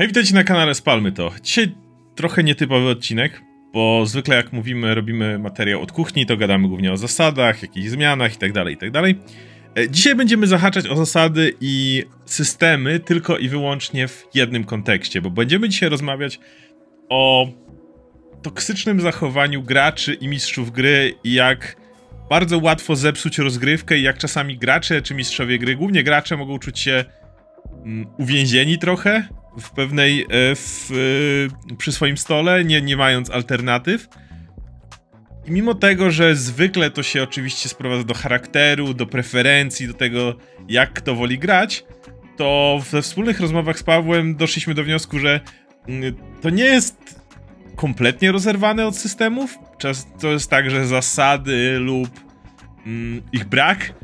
Hej, witajcie na kanale Spalmy to. Dzisiaj trochę nietypowy odcinek, bo zwykle jak mówimy, robimy materiał od kuchni, to gadamy głównie o zasadach, jakichś zmianach itd., tak itd. Tak e, dzisiaj będziemy zahaczać o zasady i systemy tylko i wyłącznie w jednym kontekście, bo będziemy dzisiaj rozmawiać o toksycznym zachowaniu graczy i mistrzów gry i jak bardzo łatwo zepsuć rozgrywkę i jak czasami gracze czy mistrzowie gry, głównie gracze mogą czuć się mm, uwięzieni trochę w pewnej, e, w, e, przy swoim stole, nie, nie mając alternatyw. I mimo tego, że zwykle to się oczywiście sprowadza do charakteru, do preferencji, do tego, jak kto woli grać, to we wspólnych rozmowach z Pawłem doszliśmy do wniosku, że mm, to nie jest kompletnie rozerwane od systemów. To jest tak, że zasady lub mm, ich brak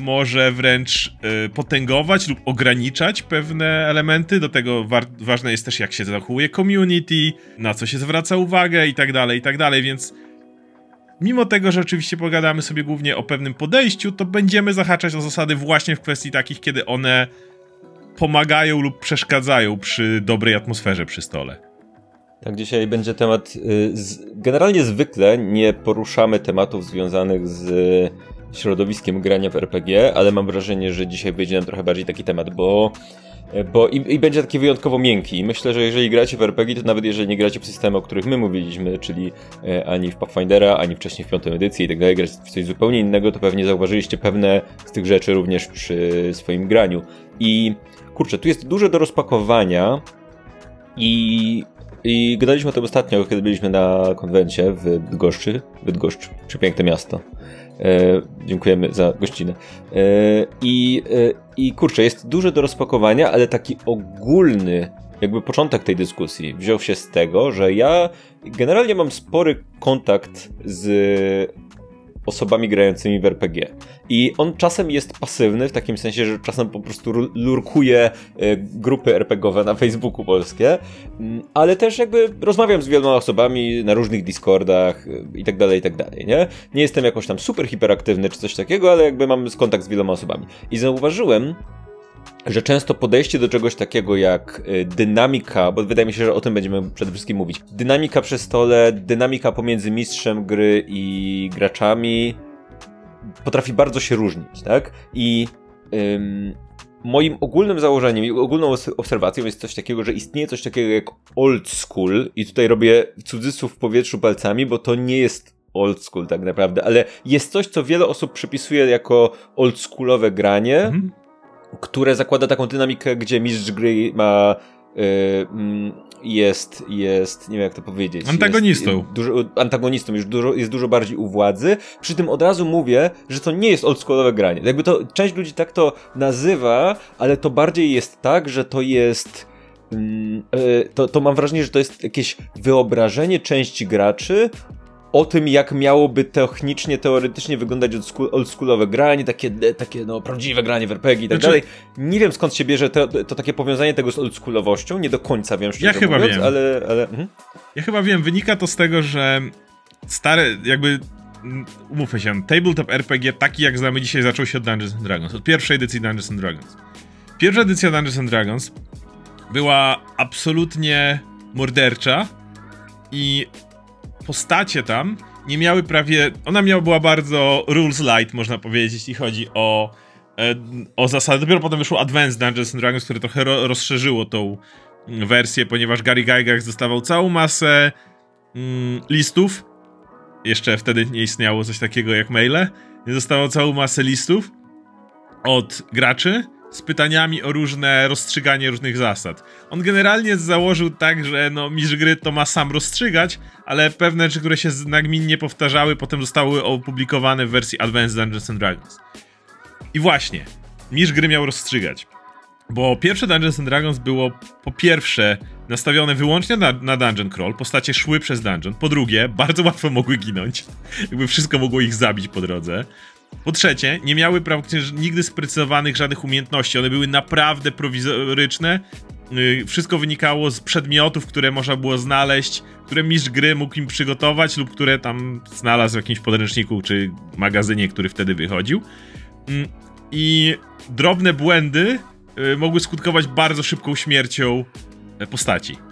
może wręcz y, potęgować lub ograniczać pewne elementy. Do tego ważne jest też, jak się zachowuje community, na co się zwraca uwagę i tak dalej, i tak dalej, więc mimo tego, że oczywiście pogadamy sobie głównie o pewnym podejściu, to będziemy zahaczać o zasady właśnie w kwestii takich, kiedy one pomagają lub przeszkadzają przy dobrej atmosferze przy stole. Tak, dzisiaj będzie temat. Y, generalnie zwykle nie poruszamy tematów związanych z środowiskiem grania w RPG, ale mam wrażenie, że dzisiaj wyjdzie nam trochę bardziej taki temat, bo bo i, i, będzie taki wyjątkowo miękki. Myślę, że jeżeli gracie w RPG, to nawet jeżeli nie gracie w systemy, o których my mówiliśmy, czyli e, ani w Pathfindera, ani wcześniej w piątej edycji i tak dalej, gracie w coś zupełnie innego, to pewnie zauważyliście pewne z tych rzeczy również przy swoim graniu. I kurczę, tu jest dużo do rozpakowania i i gadaliśmy o tym ostatnio, kiedy byliśmy na konwencie w Bydgoszczy. Bydgoszcz, przepiękne miasto. E, dziękujemy za gościnę. E, I, e, I kurczę, jest dużo do rozpakowania, ale taki ogólny, jakby początek tej dyskusji wziął się z tego, że ja generalnie mam spory kontakt z osobami grającymi w RPG. I on czasem jest pasywny, w takim sensie, że czasem po prostu lurkuje e, grupy RPGowe na Facebooku polskie, mm, ale też jakby rozmawiam z wieloma osobami na różnych Discordach e, i tak dalej, i tak dalej, nie? Nie jestem jakoś tam super hiperaktywny czy coś takiego, ale jakby mam kontakt z wieloma osobami. I zauważyłem, że często podejście do czegoś takiego jak y, dynamika, bo wydaje mi się, że o tym będziemy przede wszystkim mówić. Dynamika przy stole, dynamika pomiędzy mistrzem gry i graczami potrafi bardzo się różnić, tak? I ym, moim ogólnym założeniem i ogólną obserwacją jest coś takiego, że istnieje coś takiego jak old school i tutaj robię cudzysłów w powietrzu palcami, bo to nie jest old school tak naprawdę, ale jest coś, co wiele osób przypisuje jako oldschoolowe granie, mm które zakłada taką dynamikę, gdzie mistrz gry ma y, mm, jest, jest, nie wiem jak to powiedzieć. Antagonistą. Jest, dużo, antagonistą, już dużo, jest dużo bardziej u władzy. Przy tym od razu mówię, że to nie jest oldschoolowe granie. Jakby to, część ludzi tak to nazywa, ale to bardziej jest tak, że to jest mm, y, to, to mam wrażenie, że to jest jakieś wyobrażenie części graczy o tym, jak miałoby technicznie, teoretycznie wyglądać oldschoolowe granie, takie, takie no, prawdziwe granie w RPG i tak znaczy... dalej. Nie wiem skąd się bierze to, to takie powiązanie tego z oldschoolowością, nie do końca wiem, szczerze ja chyba mówiąc, wiem. ale... ale mhm. Ja chyba wiem, wynika to z tego, że stare, jakby umówmy się, tabletop RPG taki jak znamy dzisiaj zaczął się od Dungeons and Dragons, od pierwszej edycji Dungeons and Dragons. Pierwsza edycja Dungeons and Dragons była absolutnie mordercza i postacie tam nie miały prawie. Ona miała, była bardzo rules light, można powiedzieć, jeśli chodzi o, e, o zasady. Dopiero potem wyszło Advanced Dungeons and Dragons, które trochę ro, rozszerzyło tą wersję, ponieważ Gary Gygax dostawał całą masę mm, listów. Jeszcze wtedy nie istniało coś takiego jak maile. Nie dostawał całą masę listów od graczy z pytaniami o różne rozstrzyganie różnych zasad. On generalnie założył tak, że no mistrz gry to ma sam rozstrzygać, ale pewne rzeczy, które się nagminnie powtarzały, potem zostały opublikowane w wersji Advanced Dungeons and Dragons. I właśnie, mistrz gry miał rozstrzygać. Bo pierwsze Dungeons and Dragons było po pierwsze nastawione wyłącznie na, na dungeon crawl, postacie szły przez dungeon. Po drugie, bardzo łatwo mogły ginąć. Jakby wszystko mogło ich zabić po drodze. Po trzecie, nie miały praktycznie nigdy sprecyzowanych żadnych umiejętności. One były naprawdę prowizoryczne. Y, wszystko wynikało z przedmiotów, które można było znaleźć, które mistrz gry mógł im przygotować lub które tam znalazł w jakimś podręczniku czy magazynie, który wtedy wychodził. Mm, I drobne błędy y, mogły skutkować bardzo szybką śmiercią e, postaci.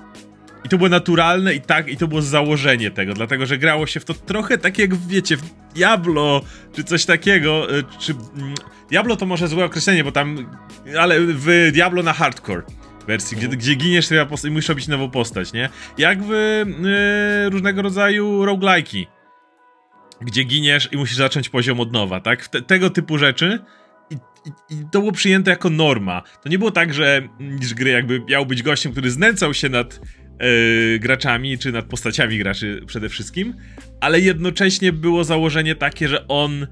I to było naturalne i tak, i to było założenie tego, dlatego że grało się w to trochę tak jak, wiecie, w Diablo, czy coś takiego, e, czy... Mm, Diablo to może złe określenie, bo tam... Ale w Diablo na hardcore wersji, gdzie, gdzie giniesz i musisz robić nową postać, nie? Jak w yy, różnego rodzaju roguelike'i, gdzie giniesz i musisz zacząć poziom od nowa, tak? Te, tego typu rzeczy i, to było przyjęte jako norma. To nie było tak, że niż gry jakby miał być gościem, który znęcał się nad yy, graczami, czy nad postaciami graczy przede wszystkim, ale jednocześnie było założenie takie, że on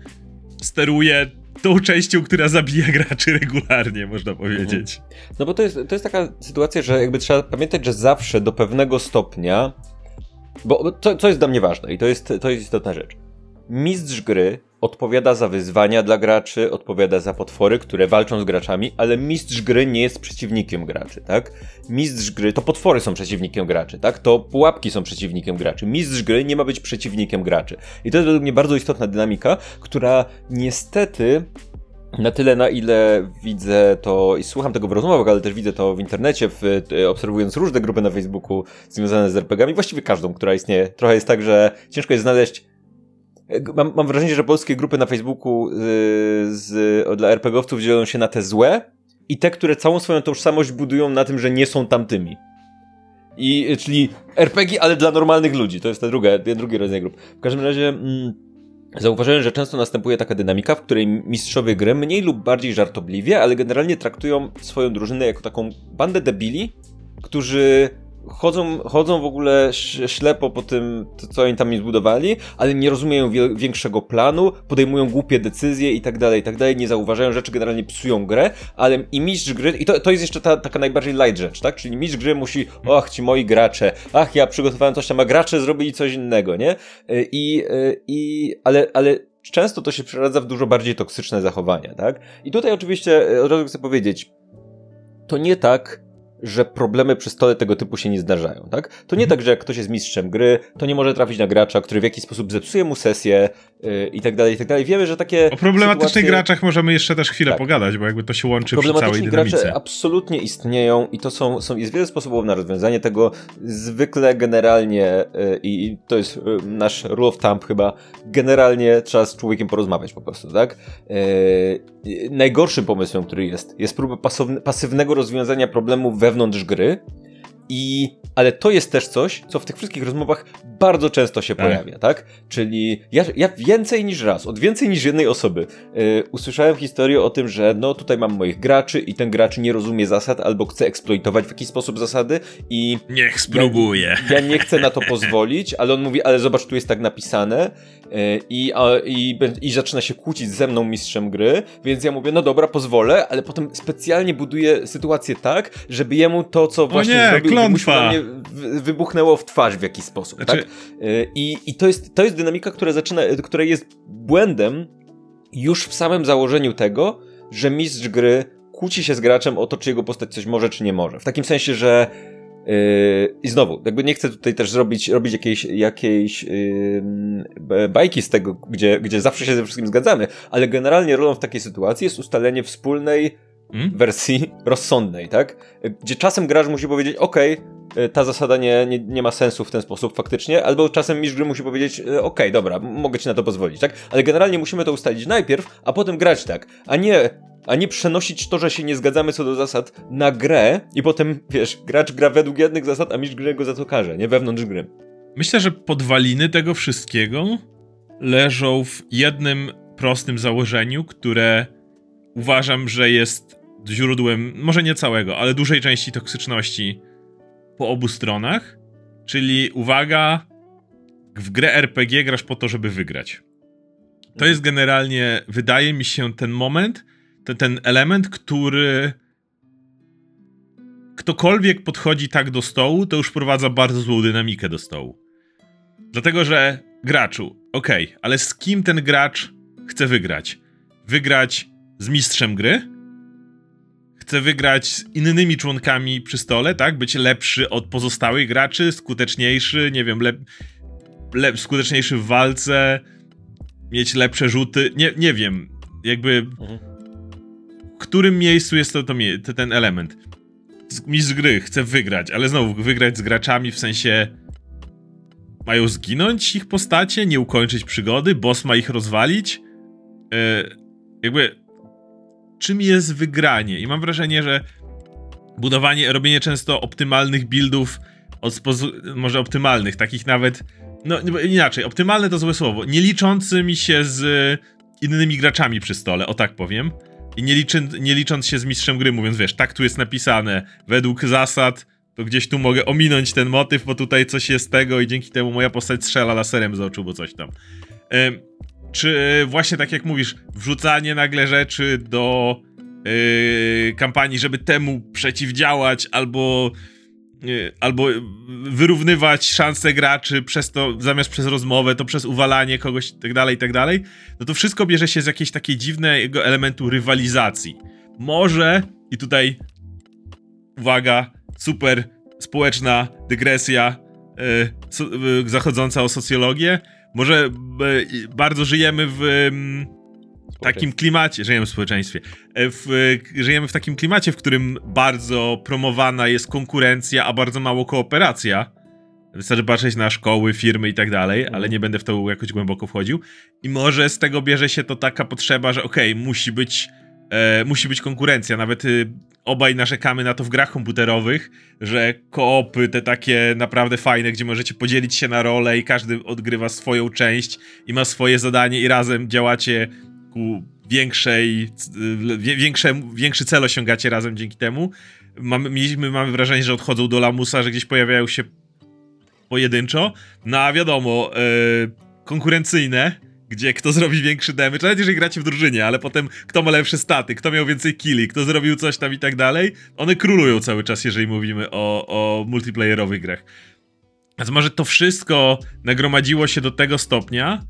steruje tą częścią, która zabija graczy regularnie, można powiedzieć. Mhm. No bo to jest, to jest taka sytuacja, że jakby trzeba pamiętać, że zawsze do pewnego stopnia, bo co, co jest dla mnie ważne i to jest, to jest istotna rzecz. Mistrz gry odpowiada za wyzwania dla graczy, odpowiada za potwory, które walczą z graczami, ale mistrz gry nie jest przeciwnikiem graczy, tak? Mistrz gry, to potwory są przeciwnikiem graczy, tak? To pułapki są przeciwnikiem graczy. Mistrz gry nie ma być przeciwnikiem graczy. I to jest według mnie bardzo istotna dynamika, która niestety na tyle, na ile widzę to i słucham tego w rozmowach, ale też widzę to w internecie, w, e, obserwując różne grupy na Facebooku związane z RPGami, właściwie każdą, która istnieje. Trochę jest tak, że ciężko jest znaleźć Mam, mam wrażenie, że polskie grupy na Facebooku z, y, z, dla RPGowców dzielą się na te złe i te, które całą swoją tożsamość budują na tym, że nie są tamtymi. I, czyli RPG, ale dla normalnych ludzi. To jest ta druga, drugi rodzaj grup. W każdym razie mm, zauważyłem, że często następuje taka dynamika, w której mistrzowie gry mniej lub bardziej żartobliwie, ale generalnie traktują swoją drużynę jako taką bandę debili, którzy chodzą, chodzą w ogóle ślepo po tym, co oni tam zbudowali, ale nie rozumieją większego planu, podejmują głupie decyzje i tak dalej, i tak dalej, nie zauważają rzeczy, generalnie psują grę, ale i mistrz gry, i to, to jest jeszcze ta taka najbardziej light rzecz, tak? Czyli mistrz gry musi, ach, ci moi gracze, ach, ja przygotowałem coś tam, a gracze zrobili coś innego, nie? I, i ale, ale często to się przeradza w dużo bardziej toksyczne zachowania, tak? I tutaj oczywiście od razu chcę powiedzieć, to nie tak, że problemy przy stole tego typu się nie zdarzają, tak? To nie mhm. tak, że jak ktoś jest mistrzem gry, to nie może trafić na gracza, który w jakiś sposób zepsuje mu sesję yy, i tak dalej, i tak dalej. Wiemy, że takie O problematycznych sytuacje... graczach możemy jeszcze też chwilę tak. pogadać, bo jakby to się łączy przy całej dynamice. gracze absolutnie istnieją i to są, są, jest wiele sposobów na rozwiązanie tego. Zwykle generalnie yy, i to jest yy, nasz rule of thumb chyba, generalnie trzeba z człowiekiem porozmawiać po prostu, tak? Najgorszym pomysłem, który jest, jest próba pasywnego rozwiązania problemu we wewnątrz gry. I, ale to jest też coś, co w tych wszystkich rozmowach bardzo często się tak. pojawia, tak? Czyli ja, ja więcej niż raz, od więcej niż jednej osoby yy, usłyszałem historię o tym, że no tutaj mam moich graczy i ten gracz nie rozumie zasad albo chce eksploitować w jakiś sposób zasady i... Niech spróbuje. Ja, ja nie chcę na to pozwolić, ale on mówi, ale zobacz, tu jest tak napisane yy, i, a, i, i zaczyna się kłócić ze mną mistrzem gry, więc ja mówię, no dobra, pozwolę, ale potem specjalnie buduję sytuację tak, żeby jemu to, co właśnie nie, zrobił, klątwa. wybuchnęło w twarz w jakiś sposób, znaczy, tak? Y, I, i to, jest, to jest dynamika, która zaczyna, która jest błędem już w samym założeniu tego, że mistrz gry kłóci się z graczem o to, czy jego postać coś może, czy nie może. W takim sensie, że Yy, I znowu, jakby nie chcę tutaj też zrobić, robić jakiejś, jakiejś yy, bajki z tego, gdzie, gdzie zawsze się ze wszystkim zgadzamy, ale generalnie rolą w takiej sytuacji jest ustalenie wspólnej hmm? wersji rozsądnej, tak? Gdzie czasem gracz musi powiedzieć, ok, ta zasada nie, nie, nie ma sensu w ten sposób faktycznie, albo czasem mistrz gry musi powiedzieć, ok, dobra, mogę ci na to pozwolić, tak? Ale generalnie musimy to ustalić najpierw, a potem grać tak, a nie a nie przenosić to, że się nie zgadzamy co do zasad na grę i potem, wiesz, gracz gra według jednych zasad, a mistrz gry go za to karze, nie? Wewnątrz gry. Myślę, że podwaliny tego wszystkiego leżą w jednym prostym założeniu, które uważam, że jest źródłem, może nie całego, ale dużej części toksyczności po obu stronach. Czyli uwaga, w grę RPG grasz po to, żeby wygrać. To jest generalnie, wydaje mi się, ten moment, ten, ten element, który ktokolwiek podchodzi tak do stołu, to już wprowadza bardzo złą dynamikę do stołu. Dlatego, że graczu, okej, okay, ale z kim ten gracz chce wygrać? Wygrać z mistrzem gry? Chce wygrać z innymi członkami przy stole, tak? Być lepszy od pozostałych graczy, skuteczniejszy, nie wiem, lep, lep, skuteczniejszy w walce, mieć lepsze rzuty, nie, nie wiem, jakby mhm. w którym miejscu jest to, to ten element. mistrz gry chce wygrać, ale znowu wygrać z graczami w sensie mają zginąć ich postacie, nie ukończyć przygody, boss ma ich rozwalić. E, jakby czym jest wygranie? I mam wrażenie, że budowanie, robienie często optymalnych buildów, może optymalnych, takich nawet, no inaczej, optymalne to złe słowo, nie liczącymi się z innymi graczami przy stole, o tak powiem. I nie, liczy, nie licząc się z mistrzem gry, mówiąc, wiesz, tak tu jest napisane, według zasad, to gdzieś tu mogę ominąć ten motyw, bo tutaj coś jest tego i dzięki temu moja postać strzela laserem z oczu, bo coś tam. Czy właśnie tak jak mówisz, wrzucanie nagle rzeczy do yy, kampanii, żeby temu przeciwdziałać, albo yy, albo wyrównywać szanse graczy przez to, zamiast przez rozmowę, to przez uwalanie kogoś i tak dalej, i tak dalej, no to wszystko bierze się z jakiejś takiej dziwnego elementu rywalizacji. Może, i tutaj uwaga, super społeczna dygresja yy, zachodząca o socjologię, może bardzo żyjemy w takim klimacie, żyjemy w społeczeństwie, e, w, żyjemy w takim klimacie, w którym bardzo promowana jest konkurencja, a bardzo mało kooperacja. Wystarczy patrzeć na szkoły, firmy i tak dalej, ale mhm. nie będę w to jakoś głęboko wchodził. I może z tego bierze się to taka potrzeba, że okej, okay, musi być e, musi być konkurencja. Nawet y, obaj narzekamy na to w grach komputerowych, że koopy te takie naprawdę fajne, gdzie możecie podzielić się na role i każdy odgrywa swoją część i ma swoje zadanie i razem działacie ku większej, większe, większy cel osiągacie razem dzięki temu. Mamy, mieliśmy, mamy wrażenie, że odchodzą do lamusa, że gdzieś pojawiają się pojedynczo, no a wiadomo, yy, konkurencyjne, gdzie kto zrobi większy damage, nawet jeżeli gracie w drużynie, ale potem kto ma lepsze staty, kto miał więcej killi, kto zrobił coś tam i tak dalej, one królują cały czas, jeżeli mówimy o, o multiplayerowych grach. Więc może to wszystko nagromadziło się do tego stopnia,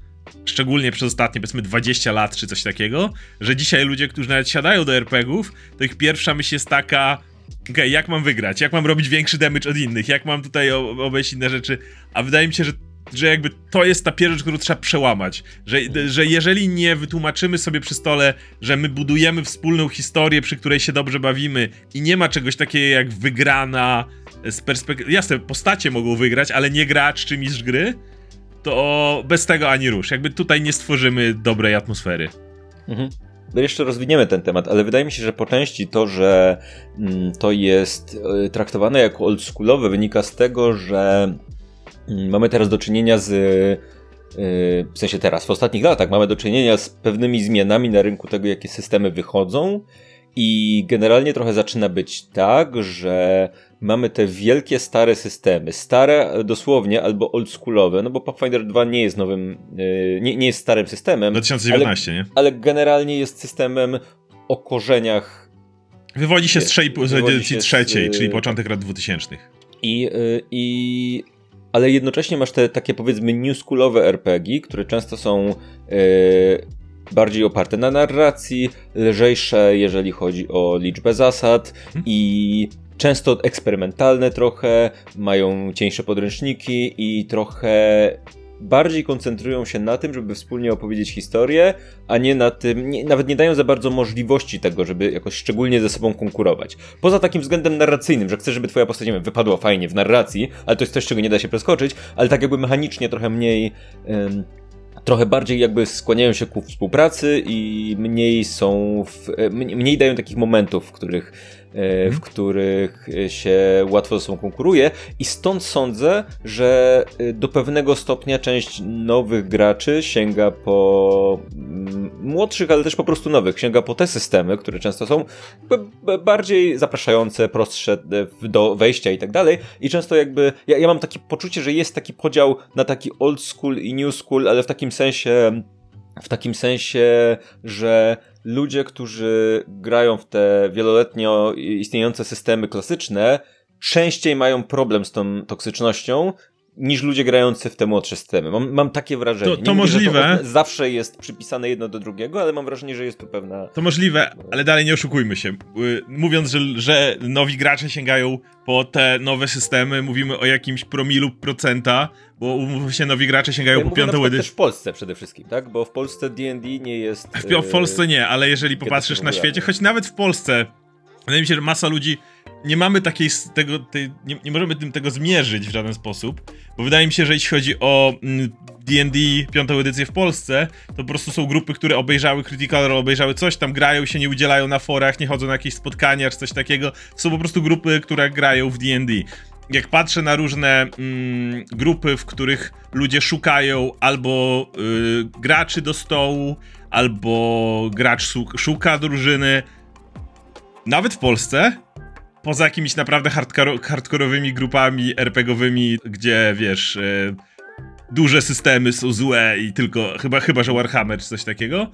szczególnie przez ostatnie powiedzmy 20 lat czy coś takiego, że dzisiaj ludzie, którzy nawet siadają do RPGów, to ich pierwsza myśl jest taka okej, okay, jak mam wygrać, jak mam robić większy damage od innych, jak mam tutaj obejść inne rzeczy, a wydaje mi się, że że jakby to jest ta pierwsza którą trzeba przełamać. Że, że jeżeli nie wytłumaczymy sobie przy stole, że my budujemy wspólną historię, przy której się dobrze bawimy i nie ma czegoś takiego jak wygrana z perspektywy... Jasne, postacie mogą wygrać, ale nie gracz czy mistrz gry, to bez tego ani rusz. Jakby tutaj nie stworzymy dobrej atmosfery. Mhm. No jeszcze rozwiniemy ten temat, ale wydaje mi się, że po części to, że mm, to jest y, traktowane jako oldschoolowe wynika z tego, że mamy teraz do czynienia z y, w sensie teraz, w ostatnich latach mamy do czynienia z pewnymi zmianami na rynku tego, jakie systemy wychodzą i generalnie trochę zaczyna być tak, że mamy te wielkie, stare systemy. Stare dosłownie albo oldschoolowe, no bo Pathfinder 2 nie jest nowym, e, nie, nie jest starym systemem. 2019, ale, nie? Ale generalnie jest systemem o korzeniach. Wywodzi się z, trzej, z edycji trzeciej, z, czyli początek lat 2000. I, e, i ale jednocześnie masz te takie powiedzmy newschoolowe RPG, które często są yy, bardziej oparte na narracji, lżejsze, jeżeli chodzi o liczbę zasad hmm. i często eksperymentalne trochę, mają cieńsze podręczniki i trochę bardziej koncentrują się na tym, żeby wspólnie opowiedzieć historię, a nie na tym, nie, nawet nie dają za bardzo możliwości tego, żeby jakoś szczególnie ze sobą konkurować. Poza takim względem narracyjnym, że chcesz, żeby twoja postać, nie wiem, wypadła fajnie w narracji, ale to jest coś, czego nie da się preskoczyć, ale tak jakby mechanicznie trochę mniej... Ym, trochę bardziej jakby skłaniają się ku współpracy i mniej są, w, mniej dają takich momentów, w których w których się łatwo ze sobą konkuruje i stąd sądzę, że e, do pewnego stopnia część nowych graczy sięga po mm, młodszych, ale też po prostu nowych, sięga po te systemy, które często są bardziej zapraszające, prostsze e, do wejścia i tak dalej. I często jakby, ja, ja mam takie poczucie, że jest taki podział na taki old school i new school, ale w takim sensie w takim sensie, że ludzie, którzy grają w te wieloletnio istniejące systemy klasyczne, częściej mają problem z tą toksycznością niż ludzie grający w te młodsze systemy. Mam, mam takie wrażenie. To, to możliwe. To zawsze jest przypisane jedno do drugiego, ale mam wrażenie, że jest tu pewna. To możliwe, ale dalej nie oszukujmy się. Mówiąc, że, że nowi gracze sięgają po te nowe systemy, mówimy o jakimś promilu procenta, bo umówmy się, nowi gracze sięgają ja po piątą edycję. też w Polsce przede wszystkim, tak? Bo w Polsce D&D nie jest... W, w Polsce nie, ale jeżeli popatrzysz na świecie, choć nawet w Polsce, wydaje mi się, że masa ludzi nie mamy takiej, tego, tej, nie, nie, możemy tym tego zmierzyć w żaden sposób, bo wydaje mi się, że jeśli chodzi o D&D mm, piątą edycję w Polsce, to po prostu są grupy, które obejrzały Critical Role, obejrzały coś, tam grają się, nie udzielają na forach, nie chodzą na jakieś spotkania czy coś takiego. Są po prostu grupy, które grają w D&D jak patrzę na różne mm, grupy, w których ludzie szukają albo y, graczy do stołu, albo gracz szuka drużyny, nawet w Polsce, poza jakimiś naprawdę hardkorowymi grupami RPGowymi, gdzie wiesz, y, duże systemy są złe i tylko, chyba, chyba że Warhammer czy coś takiego,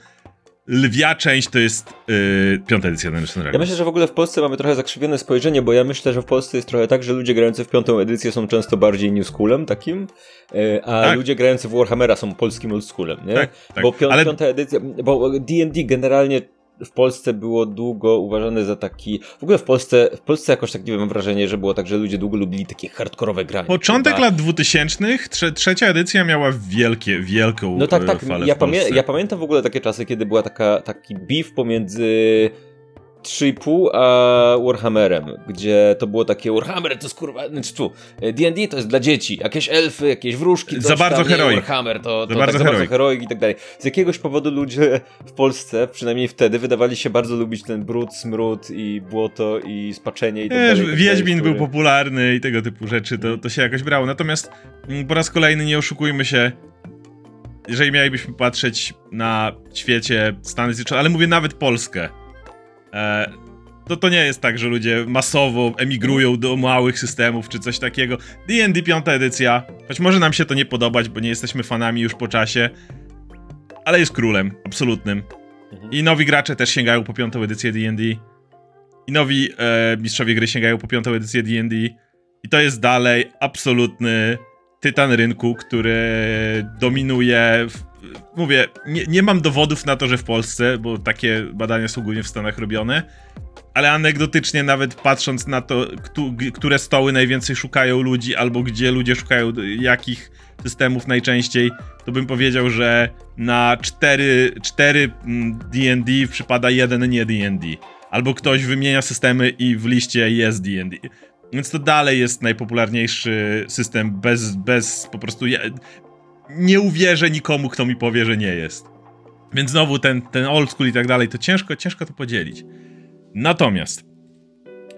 lwia część to jest yy, piąta edycja Dungeons. Ja myślę, że w ogóle w Polsce mamy trochę zakrzywione spojrzenie, bo ja myślę, że w Polsce jest trochę tak, że ludzie grający w piątą edycję są często bardziej new schoolem takim, yy, a tak. ludzie grający w Warhammera są polskim old schoolem, nie? Tak, tak. Bo pią Ale... piąta edycja, bo D&D generalnie w Polsce było długo uważane za taki. W ogóle w Polsce, w Polsce jakoś tak nie wiem, mam wrażenie, że było tak, że ludzie długo lubili takie hardkorowe granie. Początek lat 2000, trze trzecia edycja miała wielkie, wielką. No tak, tak. Ja, pamię ja, pamiętam w ogóle takie czasy, kiedy była taka, taki beef pomiędzy 3,5 a Warhammerem, gdzie to było takie Warhammer to skurwa, znaczy tu, D&D to jest dla dzieci, jakieś elfy, jakieś wróżki, za bardzo heroik. Warhammer to, to za, bardzo, tak, heroik. bardzo heroik i tak dalej. Z jakiegoś powodu ludzie w Polsce, przynajmniej wtedy, wydawali się bardzo lubić ten brud, smród i błoto i spaczenie i tak dalej. Tak Wiedźmin był popularny i tego typu rzeczy, to, to się jakoś brało. Natomiast mm, po raz kolejny nie oszukujmy się, jeżeli mielibyśmy patrzeć na świecie Stany Zjednoczone, ale mówię nawet Polskę, E, to to nie jest tak, że ludzie masowo emigrują do małych systemów czy coś takiego. D&D piąta edycja, choć może nam się to nie podobać, bo nie jesteśmy fanami już po czasie, ale jest królem, absolutnym. Mhm. I nowi gracze też sięgają po piątą edycję D&D. I nowi e, mistrzowie gry sięgają po piątą edycję D&D. I to jest dalej absolutny tytan rynku, który dominuje w mówię, nie, nie mam dowodów na to, że w Polsce, bo takie badania są głównie w Stanach robione, ale anegdotycznie nawet patrząc na to, które stoły najwięcej szukają ludzi, albo gdzie ludzie szukają jakich systemów najczęściej, to bym powiedział, że na 4, 4 D&D przypada jeden nie D&D. Albo ktoś wymienia systemy i w liście jest D&D. Więc to dalej jest najpopularniejszy system bez, bez po prostu nie uwierzę nikomu, kto mi powie, że nie jest. Więc znowu ten, ten old school i tak dalej, to ciężko, ciężko to podzielić. Natomiast,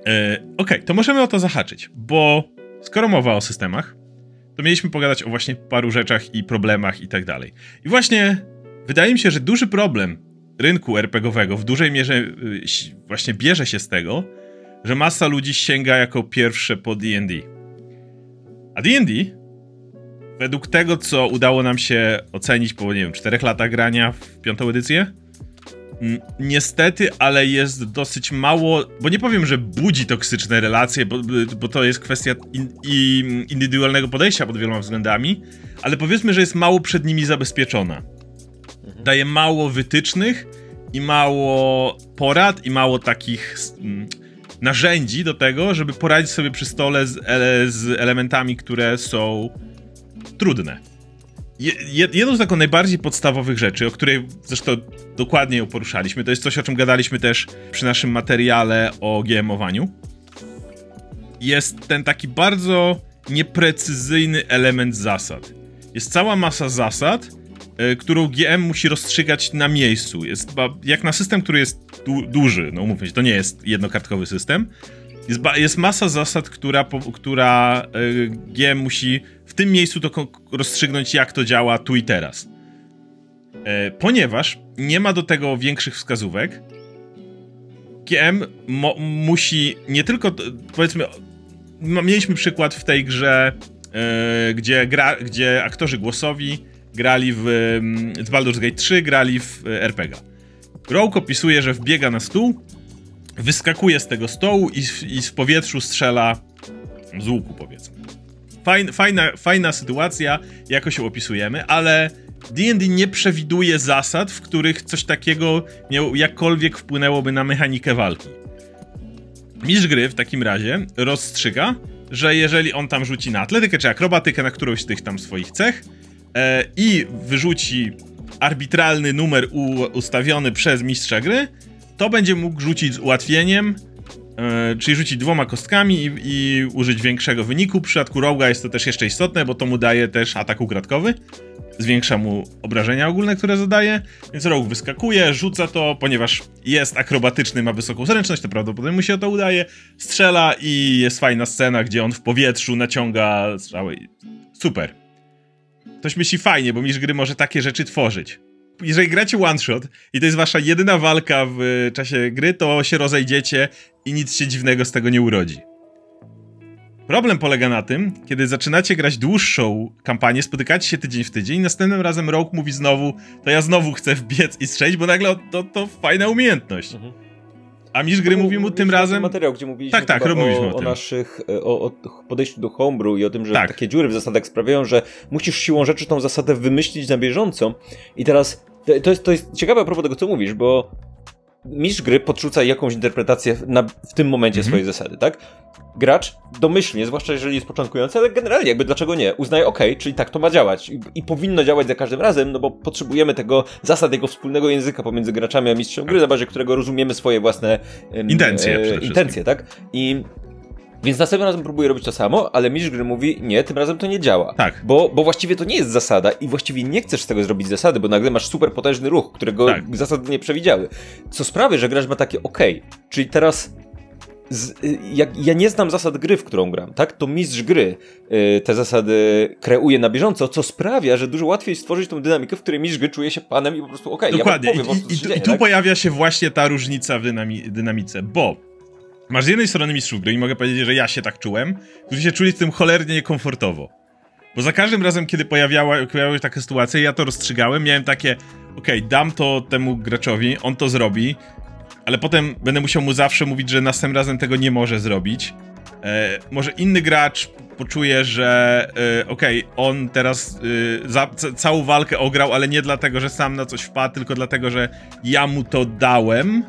e, okej, okay, to możemy o to zahaczyć, bo skoro mowa o systemach, to mieliśmy pogadać o właśnie paru rzeczach i problemach i tak dalej. I właśnie wydaje mi się, że duży problem rynku RPGowego w dużej mierze y, właśnie bierze się z tego, że masa ludzi sięga jako pierwsze po D&D. A D&D według tego, co udało nam się ocenić po, nie wiem, czterech latach grania w piątą edycję, niestety, ale jest dosyć mało, bo nie powiem, że budzi toksyczne relacje, bo, bo to jest kwestia in, in, indywidualnego podejścia pod wieloma względami, ale powiedzmy, że jest mało przed nimi zabezpieczona. Mhm. Daje mało wytycznych i mało porad i mało takich mm, narzędzi do tego, żeby poradzić sobie przy stole z, z elementami, które są trudne. Je, jedną z taką najbardziej podstawowych rzeczy, o której zresztą dokładnie ją poruszaliśmy, to jest coś, o czym gadaliśmy też przy naszym materiale o GMowaniu. Jest ten taki bardzo nieprecyzyjny element zasad. Jest cała masa zasad, y, którą GM musi rozstrzygać na miejscu. Jest jak na system, który jest du duży, no umówmy się, to nie jest jednokartkowy system, jest, jest masa zasad, która, która y, GM musi w tym miejscu to rozstrzygnąć, jak to działa tu i teraz. E, ponieważ nie ma do tego większych wskazówek, GM musi nie tylko, powiedzmy, mieliśmy przykład w tej grze, e, gdzie, gra, gdzie aktorzy głosowi grali w, w Baldur's Gate 3, grali w e, RPG. Rogue opisuje, że wbiega na stół, wyskakuje z tego stołu i, i w powietrzu strzela z łuku, powiedzmy. Fajna, fajna, fajna sytuacja, jako się opisujemy, ale D&D nie przewiduje zasad, w których coś takiego miał, jakkolwiek wpłynęłoby na mechanikę walki. Mistrz gry w takim razie rozstrzyga, że jeżeli on tam rzuci na atletykę czy akrobatykę na którąś z tych tam swoich cech e, i wyrzuci arbitralny numer u, ustawiony przez mistrza gry, to będzie mógł rzucić z ułatwieniem czyli rzucić dwoma kostkami i, i, użyć większego wyniku. W przypadku Roga jest to też jeszcze istotne, bo to mu daje też atak ukradkowy. Zwiększa mu obrażenia ogólne, które zadaje. Więc Rogue wyskakuje, rzuca to, ponieważ jest akrobatyczny, ma wysoką zręczność, to prawdopodobnie mu się to udaje. Strzela i jest fajna scena, gdzie on w powietrzu naciąga strzały. Super. Ktoś myśli fajnie, bo mistrz gry może takie rzeczy tworzyć jeżeli gracie one shot i to jest wasza jedyna walka w czasie gry, to się rozejdziecie i nic się dziwnego z tego nie urodzi. Problem polega na tym, kiedy zaczynacie grać dłuższą kampanię, spotykacie się tydzień w tydzień, następnym razem Rogue mówi znowu, to ja znowu chcę wbiec i strzelić, bo nagle to, to fajna umiejętność. Mhm. A mistrz gry mówi mu tym razem... materiał, gdzie mówiliśmy tak, tak, o, o, o, naszych, o, o, podejściu do homebrew i o tym, że tak. takie dziury w zasadach sprawiają, że musisz siłą rzeczy tą zasadę wymyślić na bieżąco i teraz to jest, to jest ciekawe a propos tego, co mówisz, bo mistrz gry podrzuca jakąś interpretację na, w tym momencie mhm. swojej zasady, tak? Gracz domyślnie, zwłaszcza jeżeli jest początkujący, ale generalnie jakby dlaczego nie, uznaje ok, czyli tak to ma działać I, i, powinno działać za każdym razem, no bo potrzebujemy tego zasad, jego wspólnego języka pomiędzy graczami a mistrzem gry, na bazie którego rozumiemy swoje własne intencje, e, intencje tak? I więc następnym razem próbuje robić to samo, ale mistrz gry mówi, nie, tym razem to nie działa. Tak. Bo, bo właściwie to nie jest zasada i właściwie nie chcesz z tego zrobić zasady, bo nagle masz super potężny ruch, którego tak. zasady nie przewidziały. Co sprawia, że gracz ma takie ok, czyli teraz z, jak, ja nie znam zasad gry, w którą gram, tak? To mistrz gry y, te zasady kreuje na bieżąco, co sprawia, że dużo łatwiej stworzyć tą dynamikę, w której mistrz gry czuje się panem i po prostu okej, okay, Dokładnie. Ja powiem, I, i, dzieje, i, tu tak? pojawia się właśnie ta różnica w dynami dynamice, bo Masz z jednej strony mistrzów gry i mogę powiedzieć, że ja się tak czułem, którzy się czuli z tym cholernie niekomfortowo. Bo za każdym razem, kiedy pojawiała, pojawiały się takie sytuacje, ja to rozstrzygałem, miałem takie, okej, okay, dam to temu graczowi, on to zrobi, ale potem będę musiał mu zawsze mówić, że następnym razem tego nie może zrobić. E, może inny gracz poczuje, że e, okej, okay, on teraz e, za, całą walkę ograł, ale nie dlatego, że sam na coś wpadł, tylko dlatego, że ja mu to dałem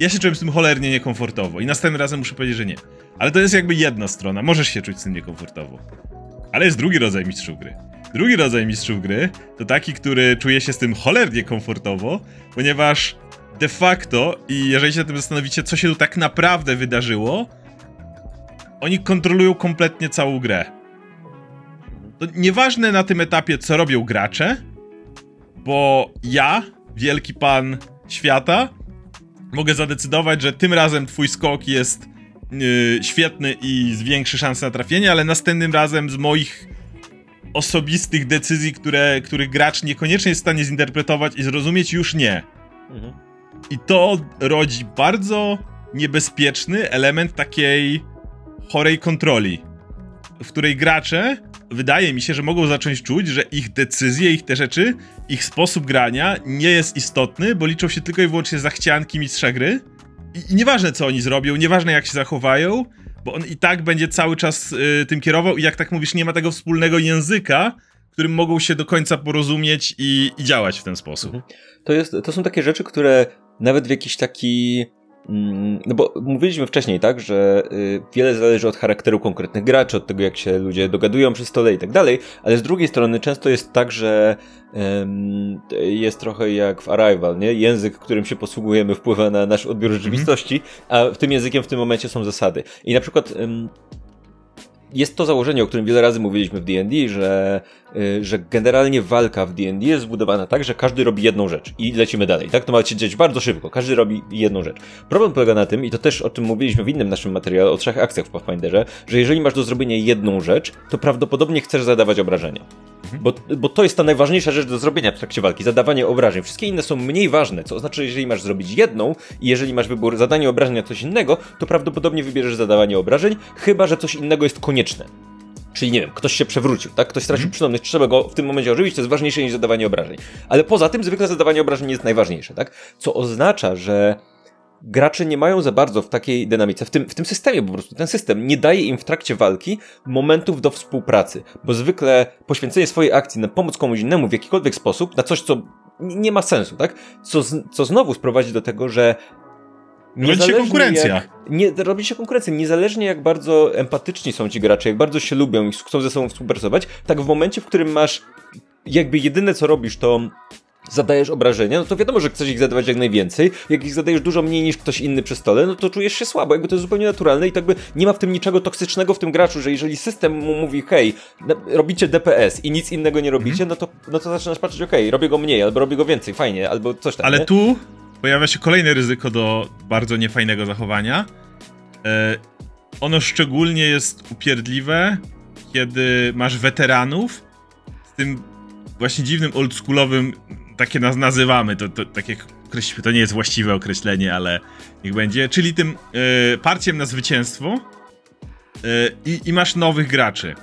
ja się czułem z tym cholernie niekomfortowo i następnym razem muszę powiedzieć, że nie. Ale to jest jakby jedna strona, możesz się czuć z tym niekomfortowo. Ale jest drugi rodzaj mistrzów gry. Drugi rodzaj mistrzów gry to taki, który czuje się z tym cholernie komfortowo, ponieważ de facto, i jeżeli się na tym zastanowicie, co się tu tak naprawdę wydarzyło, oni kontrolują kompletnie całą grę. To nieważne na tym etapie, co robią gracze, bo ja, wielki pan świata, mogę zadecydować, że tym razem twój skok jest yy, świetny i zwiększy szanse na trafienie, ale następnym razem z moich osobistych decyzji, które, których gracz niekoniecznie jest w stanie zinterpretować i zrozumieć, już nie. Mhm. I to rodzi bardzo niebezpieczny element takiej chorej kontroli, w której gracze wydaje mi się, że mogą zacząć czuć, że ich decyzje, ich te rzeczy, ich sposób grania nie jest istotny, bo liczą się tylko i wyłącznie zachcianki mistrza gry. I, i nieważne co oni zrobią, nieważne jak się zachowają, bo on i tak będzie cały czas y, tym kierował i jak tak mówisz, nie ma tego wspólnego języka, którym mogą się do końca porozumieć i, i działać w ten sposób. Mhm. To, jest, to są takie rzeczy, które nawet w jakiś taki no bo mówiliśmy wcześniej, tak, że y, wiele zależy od charakteru konkretnych graczy, od tego, jak się ludzie dogadują przy stole i tak dalej, ale z drugiej strony często jest tak, że jest trochę jak w Arrival, nie? Język, którym się posługujemy, wpływa na nasz odbiór mhm. rzeczywistości, a w tym językiem w tym momencie są zasady. I na przykład jest to założenie, o którym wiele razy mówiliśmy w D&D, że, że generalnie walka w D&D jest zbudowana tak, że każdy robi jedną rzecz i lecimy dalej, tak? To ma się dziać bardzo szybko, każdy robi jedną rzecz. Problem polega na tym, i to też o tym mówiliśmy w innym naszym materiale, o trzech akcjach w Pathfinderze, że jeżeli masz do zrobienia jedną rzecz, to prawdopodobnie chcesz zadawać obrażenia. Mhm. Bo, bo to jest ta najważniejsza rzecz do zrobienia w trakcie walki, zadawanie obrażeń. Wszystkie inne są mniej ważne, co oznacza, że jeżeli masz zrobić jedną i jeżeli masz wybór zadanie obrażenia coś innego, to prawdopodobnie wybierzesz zadawanie obrażeń, chyba że coś innego jest konieczne. Czyli nie wiem, ktoś się przewrócił, tak? Ktoś stracił mm. przytomność, trzeba go w tym momencie ożywić, to jest ważniejsze niż zadawanie obrażeń. Ale poza tym zwykle zadawanie obrażeń jest najważniejsze, tak? Co oznacza, że gracze nie mają za bardzo w takiej dynamice, w tym, w tym systemie po prostu. Ten system nie daje im w trakcie walki momentów do współpracy, bo zwykle poświęcenie swojej akcji na pomoc komuś innemu w jakikolwiek sposób, na coś, co nie ma sensu, tak? Co, co znowu sprowadzi do tego, że Robi się konkurencja. Jak, nie, robi się konkurencja. Niezależnie jak bardzo empatyczni są ci gracze, jak bardzo się lubią i chcą ze sobą współpracować, tak w momencie, w którym masz jakby jedyne co robisz, to zadajesz obrażenia, no to wiadomo, że chcesz ich zadawać jak najwięcej. Jak ich zadajesz dużo mniej niż ktoś inny przy stole, no to czujesz się słabo. Jakby to jest zupełnie naturalne i tak by nie ma w tym niczego toksycznego w tym graczu, że jeżeli system mu mówi, hej, robicie DPS i nic innego nie robicie, mm. no, to, no to zaczynasz patrzeć, okej, okay, robię go mniej, albo robię go więcej, fajnie, albo coś tam. Ale nie? tu pojawia się kolejne ryzyko do bardzo niefajnego zachowania. E, ono szczególnie jest upierdliwe, kiedy masz weteranów z tym właśnie dziwnym, oldschoolowym takie nas nazywamy, to, to tak określimy, to nie jest właściwe określenie, ale niech będzie, czyli tym y, parciem na zwycięstwo y, i masz nowych graczy.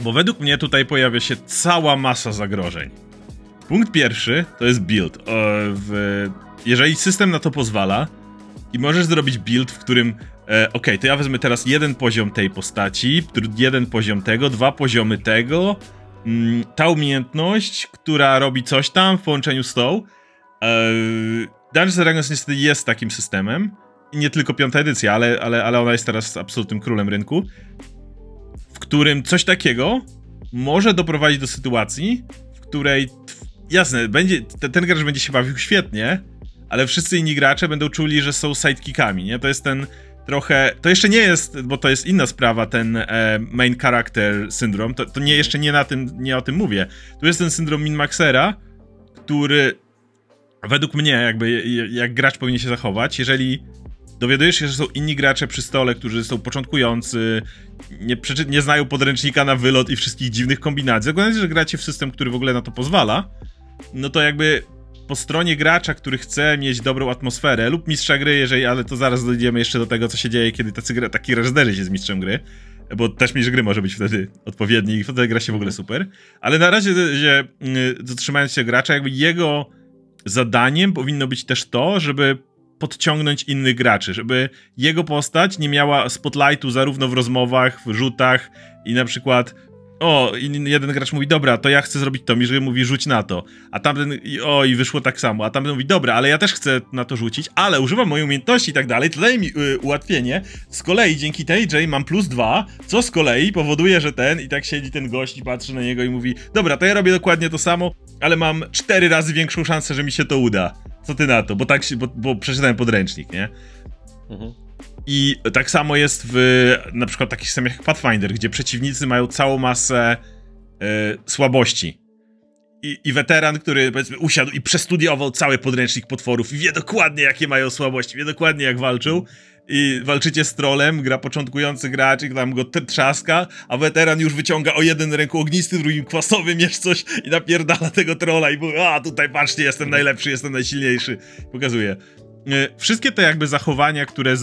Bo według mnie tutaj pojawia się cała masa zagrożeń. Punkt pierwszy to jest build. W, jeżeli system na to pozwala i możesz zrobić build, w którym e, ok, to ja wezmę teraz jeden poziom tej postaci, jeden poziom tego, dwa poziomy tego, Mm, ta umiejętność, która robi coś tam w połączeniu z tą. E, Dungeons Dragons niestety jest takim systemem. I nie tylko piąta edycja, ale, ale, ale ona jest teraz absolutnym królem rynku. W którym coś takiego może doprowadzić do sytuacji, w której jasne, będzie, ten, ten gracz będzie się bawił świetnie, ale wszyscy inni gracze będą czuli, że są sidekickami, nie? To jest ten trochę. To jeszcze nie jest, bo to jest inna sprawa, ten e, main character syndrom. To, to nie jeszcze nie na tym, nie o tym mówię. Tu jest ten syndrom Minmaxera, który według mnie, jakby jak gracz powinien się zachować, jeżeli dowiadujesz się, że są inni gracze przy stole, którzy są początkujący, nie, nie znają podręcznika na wylot i wszystkich dziwnych kombinacji, zakładając, że gracie w system, który w ogóle na to pozwala, no to jakby po stronie gracza, który chce mieć dobrą atmosferę, lub mistrza gry, jeżeli, ale to zaraz dojdziemy jeszcze do tego, co się dzieje, kiedy tacy, taki gracz zderzy się z mistrzem gry, bo też mistrz gry może być wtedy odpowiedni i wtedy gra się w ogóle super. Ale na razie, że, zatrzymając się gracza, jakby jego zadaniem powinno być też to, żeby podciągnąć innych graczy, żeby jego postać nie miała spotlightu zarówno w rozmowach, w rzutach i na przykład o, jeden gracz mówi, dobra, to ja chcę zrobić to, Miżry mówi, rzuć na to, a tamten, o, i wyszło tak samo, a tamten mówi, dobra, ale ja też chcę na to rzucić, ale używam mojej umiejętności i tak dalej, to daje mi y, ułatwienie, z kolei dzięki tej J mam plus dwa, co z kolei powoduje, że ten, i tak siedzi ten gość i patrzy na niego i mówi, dobra, to ja robię dokładnie to samo, ale mam cztery razy większą szansę, że mi się to uda. Co ty na to? Bo tak bo, bo przeczytałem podręcznik, nie? Mhm. I tak samo jest w na przykład takich systemach jak Pathfinder, gdzie przeciwnicy mają całą masę y, słabości. I, I, weteran, który powiedzmy usiadł i przestudiował cały podręcznik potworów i wie dokładnie jakie mają słabości, wie dokładnie jak walczą i walczycie z trolem, gra początkujący gracz i tam go trzaska, a weteran już wyciąga o jeden ręku ognisty, drugim kwasowy miecz coś i napierdala tego trola i mówi, a tutaj patrzcie, jestem najlepszy, jestem najsilniejszy. Pokazuje. E, wszystkie te jakby zachowania, które, e,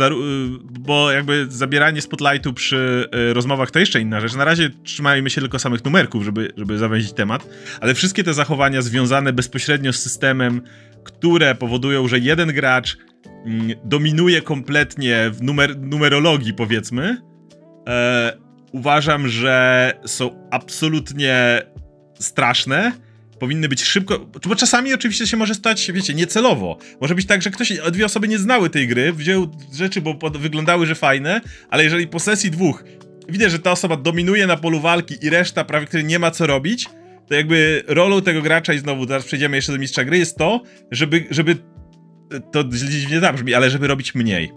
bo jakby zabieranie spotlightu przy e, rozmowach to jeszcze inna rzecz. Na razie trzymajmy się tylko samych numerków, żeby, żeby zawęzić temat, ale wszystkie te zachowania związane bezpośrednio z systemem, które powodują, że jeden gracz mm, dominuje kompletnie w numer, numerologii, powiedzmy, e, uważam, że są absolutnie straszne powinny być szybko, bo czasami oczywiście się może stać, wiecie, niecelowo. Może być tak, że ktoś, dwie osoby nie znały tej gry, wzięły rzeczy, bo wyglądały, że fajne, ale jeżeli po sesji dwóch widzę, że ta osoba dominuje na polu walki i reszta prawie, który nie ma co robić, to jakby rolą tego gracza, i znowu teraz przejdziemy jeszcze do mistrza gry, jest to, żeby, żeby to dziwnie zabrzmi, ale żeby robić mniej.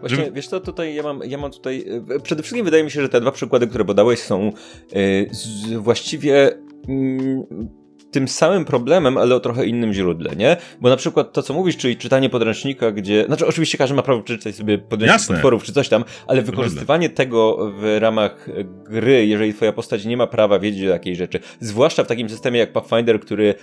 Właśnie, żeby... wiesz co, tutaj ja mam, ja mam tutaj, e, przede wszystkim wydaje mi się, że te dwa przykłady, które podałeś są yy, z, właściwie yy, tym samym problemem, ale o trochę innym źródle, nie? Bo na przykład to, co mówisz, czyli czytanie podręcznika, gdzie... Znaczy, oczywiście każdy ma prawo przeczytać sobie podręcznik potworów czy coś tam, ale wykorzystywanie tego w ramach gry, jeżeli twoja postać nie ma prawa wiedzieć o takiej rzeczy, zwłaszcza w takim systemie jak Pathfinder, który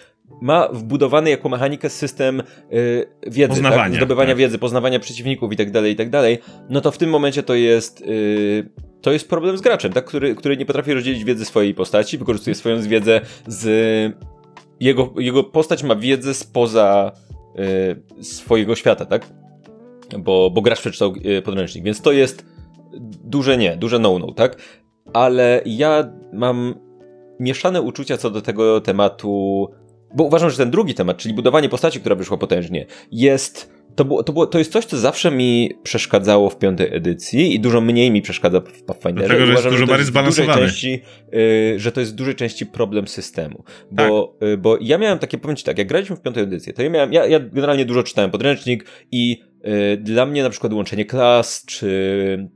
ma wbudowany jako mechanikę system yy, wiedzy, poznawania, tak? zdobywania tak. wiedzy, poznawania przeciwników i tak dalej, i tak dalej, no to w tym momencie to jest... Yy, to jest problem z graczem, tak? który, który nie potrafi rozdzielić wiedzy swojej postaci, wykorzystuje swoją wiedzę z jego, jego postać ma wiedzę spoza y, swojego świata, tak? Bo, bo gracz przeczytał y, podręcznik, więc to jest duże nie, duże no-no, tak? Ale ja mam mieszane uczucia co do tego tematu, bo uważam, że ten drugi temat, czyli budowanie postaci, która wyszła potężnie, jest to, było, to, było, to jest coś, co zawsze mi przeszkadzało w piątej edycji i dużo mniej mi przeszkadza w Pathfinderze. Dlatego, że jest dużo bardziej zbalansowany. Części, yy, że to jest w dużej części problem systemu. Bo, tak. yy, bo ja miałem takie, powiem ci tak, jak graliśmy w piątej edycji, to ja miałem, ja, ja generalnie dużo czytałem podręcznik i yy, dla mnie na przykład łączenie klas, czy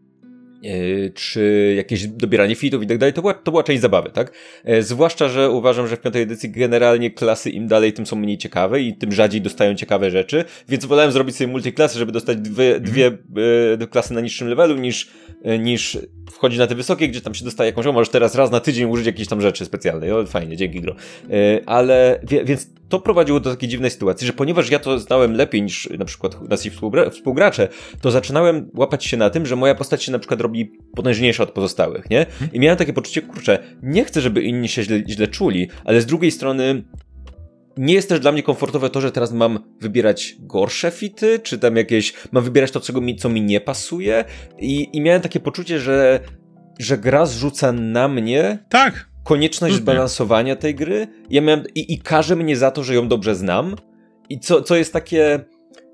czy jakieś dobieranie fitów i tak dalej, to była, to była część zabawy, tak? Yy, zwłaszcza, że uważam, że w piątej edycji generalnie klasy im dalej, tym są mniej ciekawe i tym rzadziej dostają ciekawe rzeczy, więc wolałem zrobić sobie multiklasy, żeby dostać dwie, mhm. dwie yy, klasy na niższym levelu niż, niż wchodzić na te wysokie, gdzie tam się dostaje jakąś, o, możesz teraz raz na tydzień użyć jakiejś tam rzeczy specjalnej, o, fajnie, dzięki gro. Ale, więc to prowadziło do takiej dziwnej sytuacji, że ponieważ ja to znałem lepiej niż na przykład nasi współgracze, to zaczynałem łapać się na tym, że moja postać się na przykład robi potężniejsza od pozostałych, nie? I miałem takie poczucie, kurczę, nie chcę, żeby inni się źle, źle czuli, ale z drugiej strony nie jest też dla mnie komfortowe to, że teraz mam wybierać gorsze fity, czy tam jakieś, mam wybierać to, co mi, co mi nie pasuje i, i miałem takie poczucie, że, że gra zrzuca na mnie tak konieczność zbalansowania tej gry. Ja miałem, i, i każe mnie za to, że ją dobrze znam. I co, co jest takie.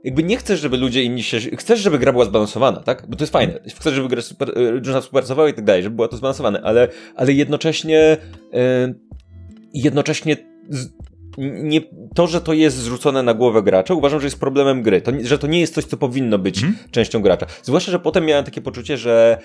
Jakby nie chcesz, żeby ludzie inni się. Chcesz, żeby gra była zbalansowana, tak? Bo to jest fajne. Chcesz, żeby gra super, drużyna współpracowała i tak dalej, żeby była to zbalansowane, ale, ale jednocześnie. Yy, jednocześnie z, nie, to, że to jest zrzucone na głowę gracza, uważam, że jest problemem gry. To, że to nie jest coś, co powinno być mm. częścią gracza. Zwłaszcza, że potem miałem takie poczucie, że,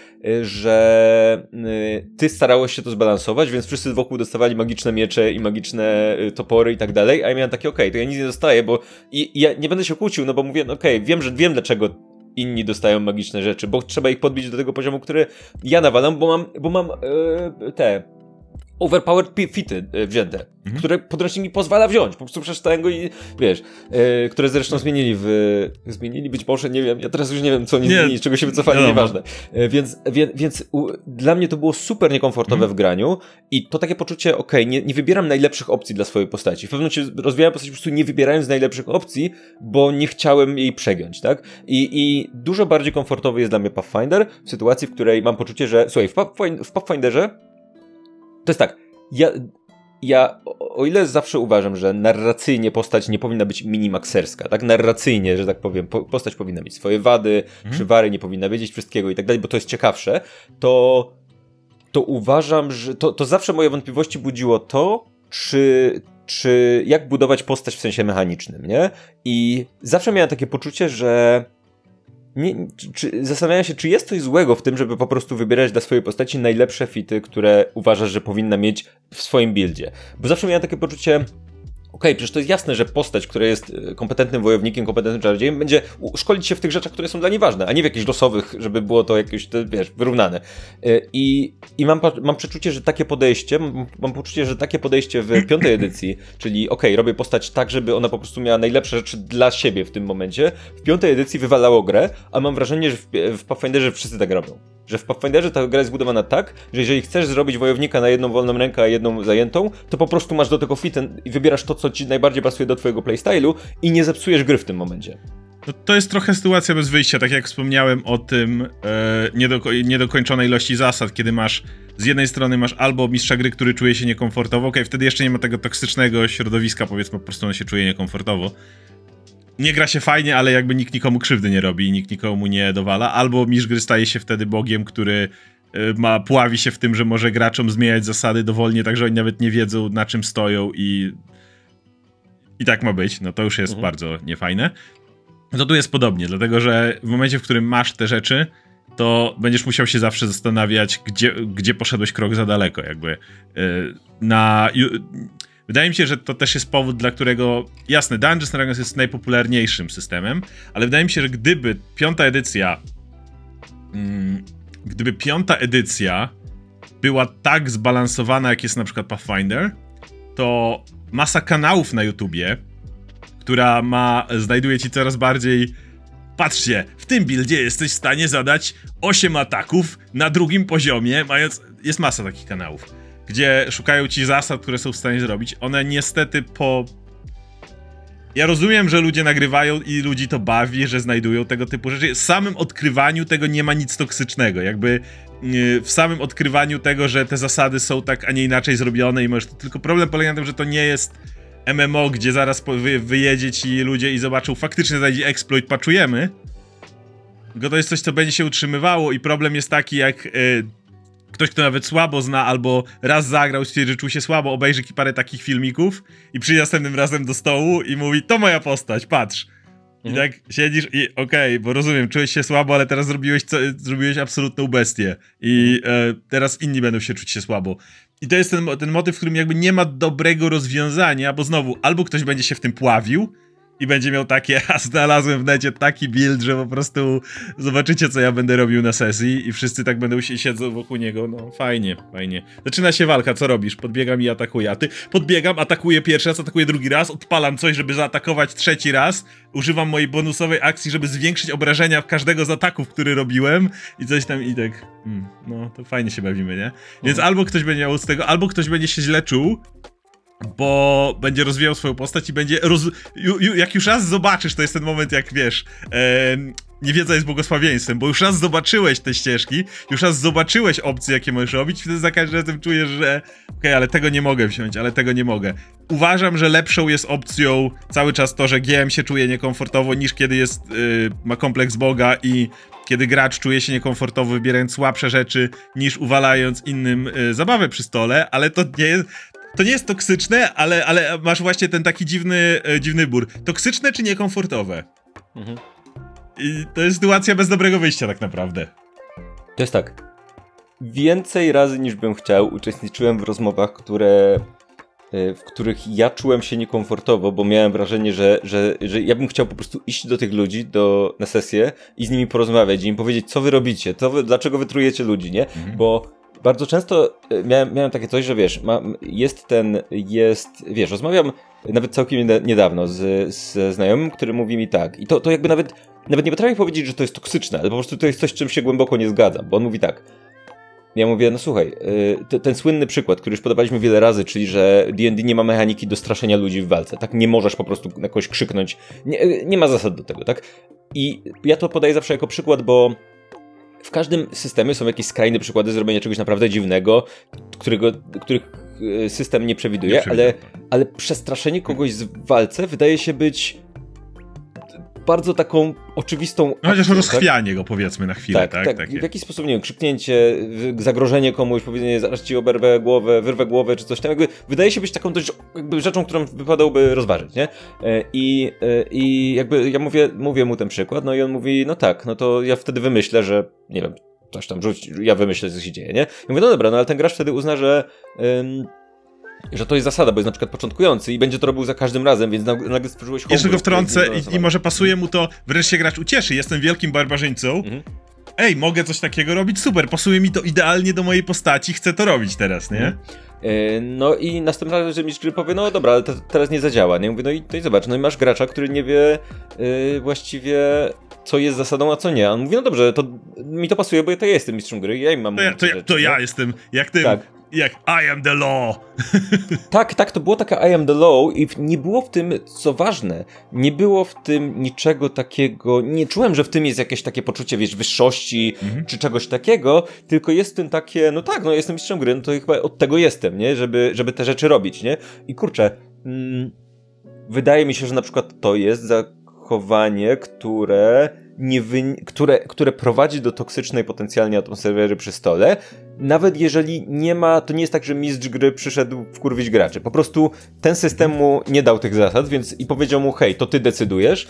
że y, ty starałeś się to zbalansować, więc wszyscy wokół dostawali magiczne miecze i magiczne y, topory i tak dalej, a ja miałem takie, okej, okay, to ja nic nie dostaję, bo i, i ja nie będę się kłócił, no bo mówię, no okej, okay, wiem, że wiem dlaczego inni dostają magiczne rzeczy, bo trzeba ich podbić do tego poziomu, który ja nawalam, bo mam, bo mam yy, te overpowered fity e, wzięte, mhm. które podręcznik mi pozwala wziąć. Po prostu przeczytałem go i wiesz, e, które zresztą zmienili w. Zmienili być może, nie wiem, ja teraz już nie wiem, co oni nie. zmienili, czego się wycofali, no. nieważne. E, więc, więc, więc u, dla mnie to było super niekomfortowe mhm. w graniu i to takie poczucie, ok, nie, nie wybieram najlepszych opcji dla swojej postaci. W pewnym momencie rozwijałem postać po prostu nie wybierając najlepszych opcji, bo nie chciałem jej przegiąć, tak? I, i dużo bardziej komfortowy jest dla mnie Pathfinder w sytuacji, w której mam poczucie, że słuchaj, w Pathfinderze to jest tak, ja, ja o ile zawsze uważam, że narracyjnie postać nie powinna być minimakserska, tak? Narracyjnie, że tak powiem, postać powinna mieć swoje wady, mhm. przywary, nie powinna wiedzieć wszystkiego i tak dalej, bo to jest ciekawsze, to, to uważam, że to, to zawsze moje wątpliwości budziło to, czy, czy jak budować postać w sensie mechanicznym, nie? I zawsze miałem takie poczucie, że nie, czy, zastanawiam się, czy jest coś złego w tym, żeby po prostu wybierać dla swojej postaci najlepsze fity, które uważasz, że powinna mieć w swoim buildzie. Bo zawsze miałem takie poczucie, okay, przecież to jest jasne, że postać, która jest e, kompetentnym wojownikiem, kompetentnym czarodziejem, będzie szkolić się w tych rzeczach, które są dla niej ważne, a nie w jakichś losowych, żeby było to jakieś, wiesz, wyrównane. E, I, i mam, mam przeczucie, że takie podejście, mam, mam poczucie, że takie podejście w piątej edycji, czyli okej, okay, robię postać tak, żeby ona po prostu miała najlepsze rzeczy dla siebie w tym momencie, w piątej edycji wywalało grę, a mam wrażenie, że w, w Pathfinderze wszyscy tak robią. Że w Pathfinderze ta gra jest zbudowana tak, że jeżeli chcesz zrobić wojownika na jedną wolną rękę, a jedną zajętą, to po prostu masz do tego fit i wybierasz to, co ci najbardziej pasuje do twojego playstylu i nie zepsujesz gry w tym momencie. No, to jest trochę sytuacja bez wyjścia, tak jak wspomniałem o tym e, niedoko niedokończonej ilości zasad, kiedy masz z jednej strony masz albo mistrza gry, który czuje się niekomfortowo, okej, okay, wtedy jeszcze nie ma tego toksycznego środowiska, powiedzmy, po prostu on się czuje niekomfortowo. Nie gra się fajnie, ale jakby nikt nikomu krzywdy nie robi i nikt nikomu nie dowala, albo mistrz gry staje się wtedy bogiem, który e, ma, pławi się w tym, że może graczom zmieniać zasady dowolnie, tak że oni nawet nie wiedzą na czym stoją i i tak ma być, no to już jest mhm. bardzo niefajne. To tu jest podobnie, dlatego że w momencie, w którym masz te rzeczy, to będziesz musiał się zawsze zastanawiać, gdzie, gdzie poszedłeś krok za daleko, jakby yy, na... Wydaje mi się, że to też jest powód, dla którego, jasne, Dungeons Dragons jest najpopularniejszym systemem, ale wydaje mi się, że gdyby piąta edycja, mm, gdyby piąta edycja była tak zbalansowana, jak jest na przykład Pathfinder, to masa kanałów na YouTubie, która ma, znajduje ci coraz bardziej Patrzcie, w tym buildzie jesteś w stanie zadać 8 ataków na drugim poziomie, mając... Jest masa takich kanałów, gdzie szukają ci zasad, które są w stanie zrobić. One niestety po... Ja rozumiem, że ludzie nagrywają i ludzi to bawi, że znajdują tego typu rzeczy. W samym odkrywaniu tego nie ma nic toksycznego. Jakby w samym odkrywaniu tego, że te zasady są tak, a nie inaczej zrobione i możesz... Tylko problem polega na tym, że to nie jest MMO, gdzie zaraz wy, wyjedzie ci ludzie i zobaczą, faktycznie znajdzie exploit, paczujemy, tylko to jest coś, co będzie się utrzymywało i problem jest taki, jak y, ktoś, kto nawet słabo zna albo raz zagrał, stwierdzi, że czuł się słabo, obejrzy parę takich filmików i przyjdzie następnym razem do stołu i mówi, to moja postać, patrz. I mhm. tak siedzisz i okej, okay, bo rozumiem, czułeś się słabo, ale teraz zrobiłeś, co, zrobiłeś absolutną bestię. I mhm. e, teraz inni będą się czuć się słabo. I to jest ten, ten motyw, w którym jakby nie ma dobrego rozwiązania, bo znowu, albo ktoś będzie się w tym pławił, i będzie miał takie, a znalazłem w necie taki build, że po prostu zobaczycie, co ja będę robił na sesji i wszyscy tak będą się siedzą wokół niego. No fajnie, fajnie. Zaczyna się walka, co robisz? Podbiegam i atakuję. A ty podbiegam, atakuję pierwszy raz, atakuję drugi raz, odpalam coś, żeby zaatakować trzeci raz, używam mojej bonusowej akcji, żeby zwiększyć obrażenia w każdego z ataków, który robiłem i coś tam i tak, hmm, no to fajnie się bawimy, nie? Więc mhm. albo ktoś będzie miał z tego, albo ktoś będzie się źle czuł, bo będzie rozwijał swoją postać i będzie. Roz... Ju, ju, jak już raz zobaczysz, to jest ten moment, jak wiesz. E, niewiedza jest błogosławieństwem, bo już raz zobaczyłeś te ścieżki, już raz zobaczyłeś opcje, jakie możesz robić, wtedy za każdym razem czujesz, że okej, okay, ale tego nie mogę wziąć, ale tego nie mogę. Uważam, że lepszą jest opcją cały czas to, że GM się czuje niekomfortowo, niż kiedy jest, yy, ma kompleks Boga i kiedy gracz czuje się niekomfortowo wybierając słabsze rzeczy, niż uwalając innym yy, zabawę przy stole, ale to nie jest, to nie jest toksyczne, ale, ale masz właśnie ten taki dziwny, e, dziwny bór. Toksyczne czy niekomfortowe? Mhm. I to jest sytuacja bez dobrego wyjścia tak naprawdę. To jest tak. Więcej razy niż bym chciał uczestniczyłem w rozmowach, które e, w których ja czułem się niekomfortowo, bo miałem wrażenie, że, że, że ja bym chciał po prostu iść do tych ludzi do, na sesję i z nimi porozmawiać i im powiedzieć, co wy robicie, wy, dlaczego wy trujecie ludzi, nie? Mhm. Bo bardzo często e, miałem, miałem takie coś, że wiesz, ma, jest ten, jest, wiesz, rozmawiam nawet całkiem niedawno z, z znajomym, który mówi mi tak, i to, to jakby nawet, nawet nie potrafię powiedzieć, że to jest toksyczne, ale po prostu to jest coś, czym się głęboko nie zgadzam, bo on mówi tak, ja mówię, no słuchaj, y, ten słynny przykład, który już podawaliśmy wiele razy, czyli że D&D nie ma mechaniki do straszenia ludzi w walce, tak? Nie możesz po prostu na kogoś krzyknąć, nie, y, nie ma zasad do tego, tak? I ja to podaję zawsze jako przykład, bo w każdym systemie są jakieś skrajne przykłady zrobienia czegoś naprawdę dziwnego, którego, których e, system nie przewiduje, nie przewiduje. ale, ale przestraszenie kogoś w walce wydaje się być bardzo taką oczywistą. No chociaż rozchwianie tak? go powiedzmy na chwilę, tak? tak, tak w jakiś sposób, nie wiem, krzyknięcie, zagrożenie komuś, powiedzenie, zaraz ci oberwę głowę, wyrwę głowę, czy coś tam. Jakby wydaje się być taką dość jakby rzeczą, którą wypadałoby rozważyć, nie? E, I, e, i jakby ja mówię, mówię mu ten przykład, no i on mówi, no tak, no to ja wtedy wymyślę, że nie wiem, coś tam rzuć, ja wymyślę, co się dzieje, nie? I mówię, no dobra, no ale ten gracz wtedy uzna, że że to jest zasada, bo jest na przykład początkujący i będzie to robił za każdym razem, więc nagle stworzyłeś Jeszcze go wtrącę i, i, może pasuje mu to, wreszcie gracz ucieszy, jestem wielkim barbarzyńcą, mhm. ej, mogę coś takiego robić, super, pasuje mi to idealnie do mojej postaci, chcę to robić teraz, nie? Mhm. E, no i następnym razem mistrz gry powie, no dobra, ale to teraz nie zadziała, nie? Mówię, no i, no i zobacz, no i masz gracza, który nie wie yy, właściwie co jest zasadą, a co nie. A on mówi, no dobrze, to mi to pasuje, bo ja to ja jestem mistrzem gry, ja im mam... To ja, to ja, to ja jestem, jak ty... Tak jak I am the law. tak, tak, to było taka I am the law i nie było w tym, co ważne, nie było w tym niczego takiego, nie czułem, że w tym jest jakieś takie poczucie, wiesz, wyższości mhm. czy czegoś takiego, tylko jest w tym takie, no tak, no jestem mistrzem gry, no to chyba od tego jestem, nie, żeby, żeby te rzeczy robić, nie? I kurczę, mm, wydaje mi się, że na przykład to jest zachowanie, które nie które, które prowadzi do toksycznej potencjalnie atmosfery przy stole, nawet jeżeli nie ma, to nie jest tak, że mistrz gry przyszedł wkurwić graczy. Po prostu ten system mu nie dał tych zasad, więc i powiedział mu, hej, to ty decydujesz.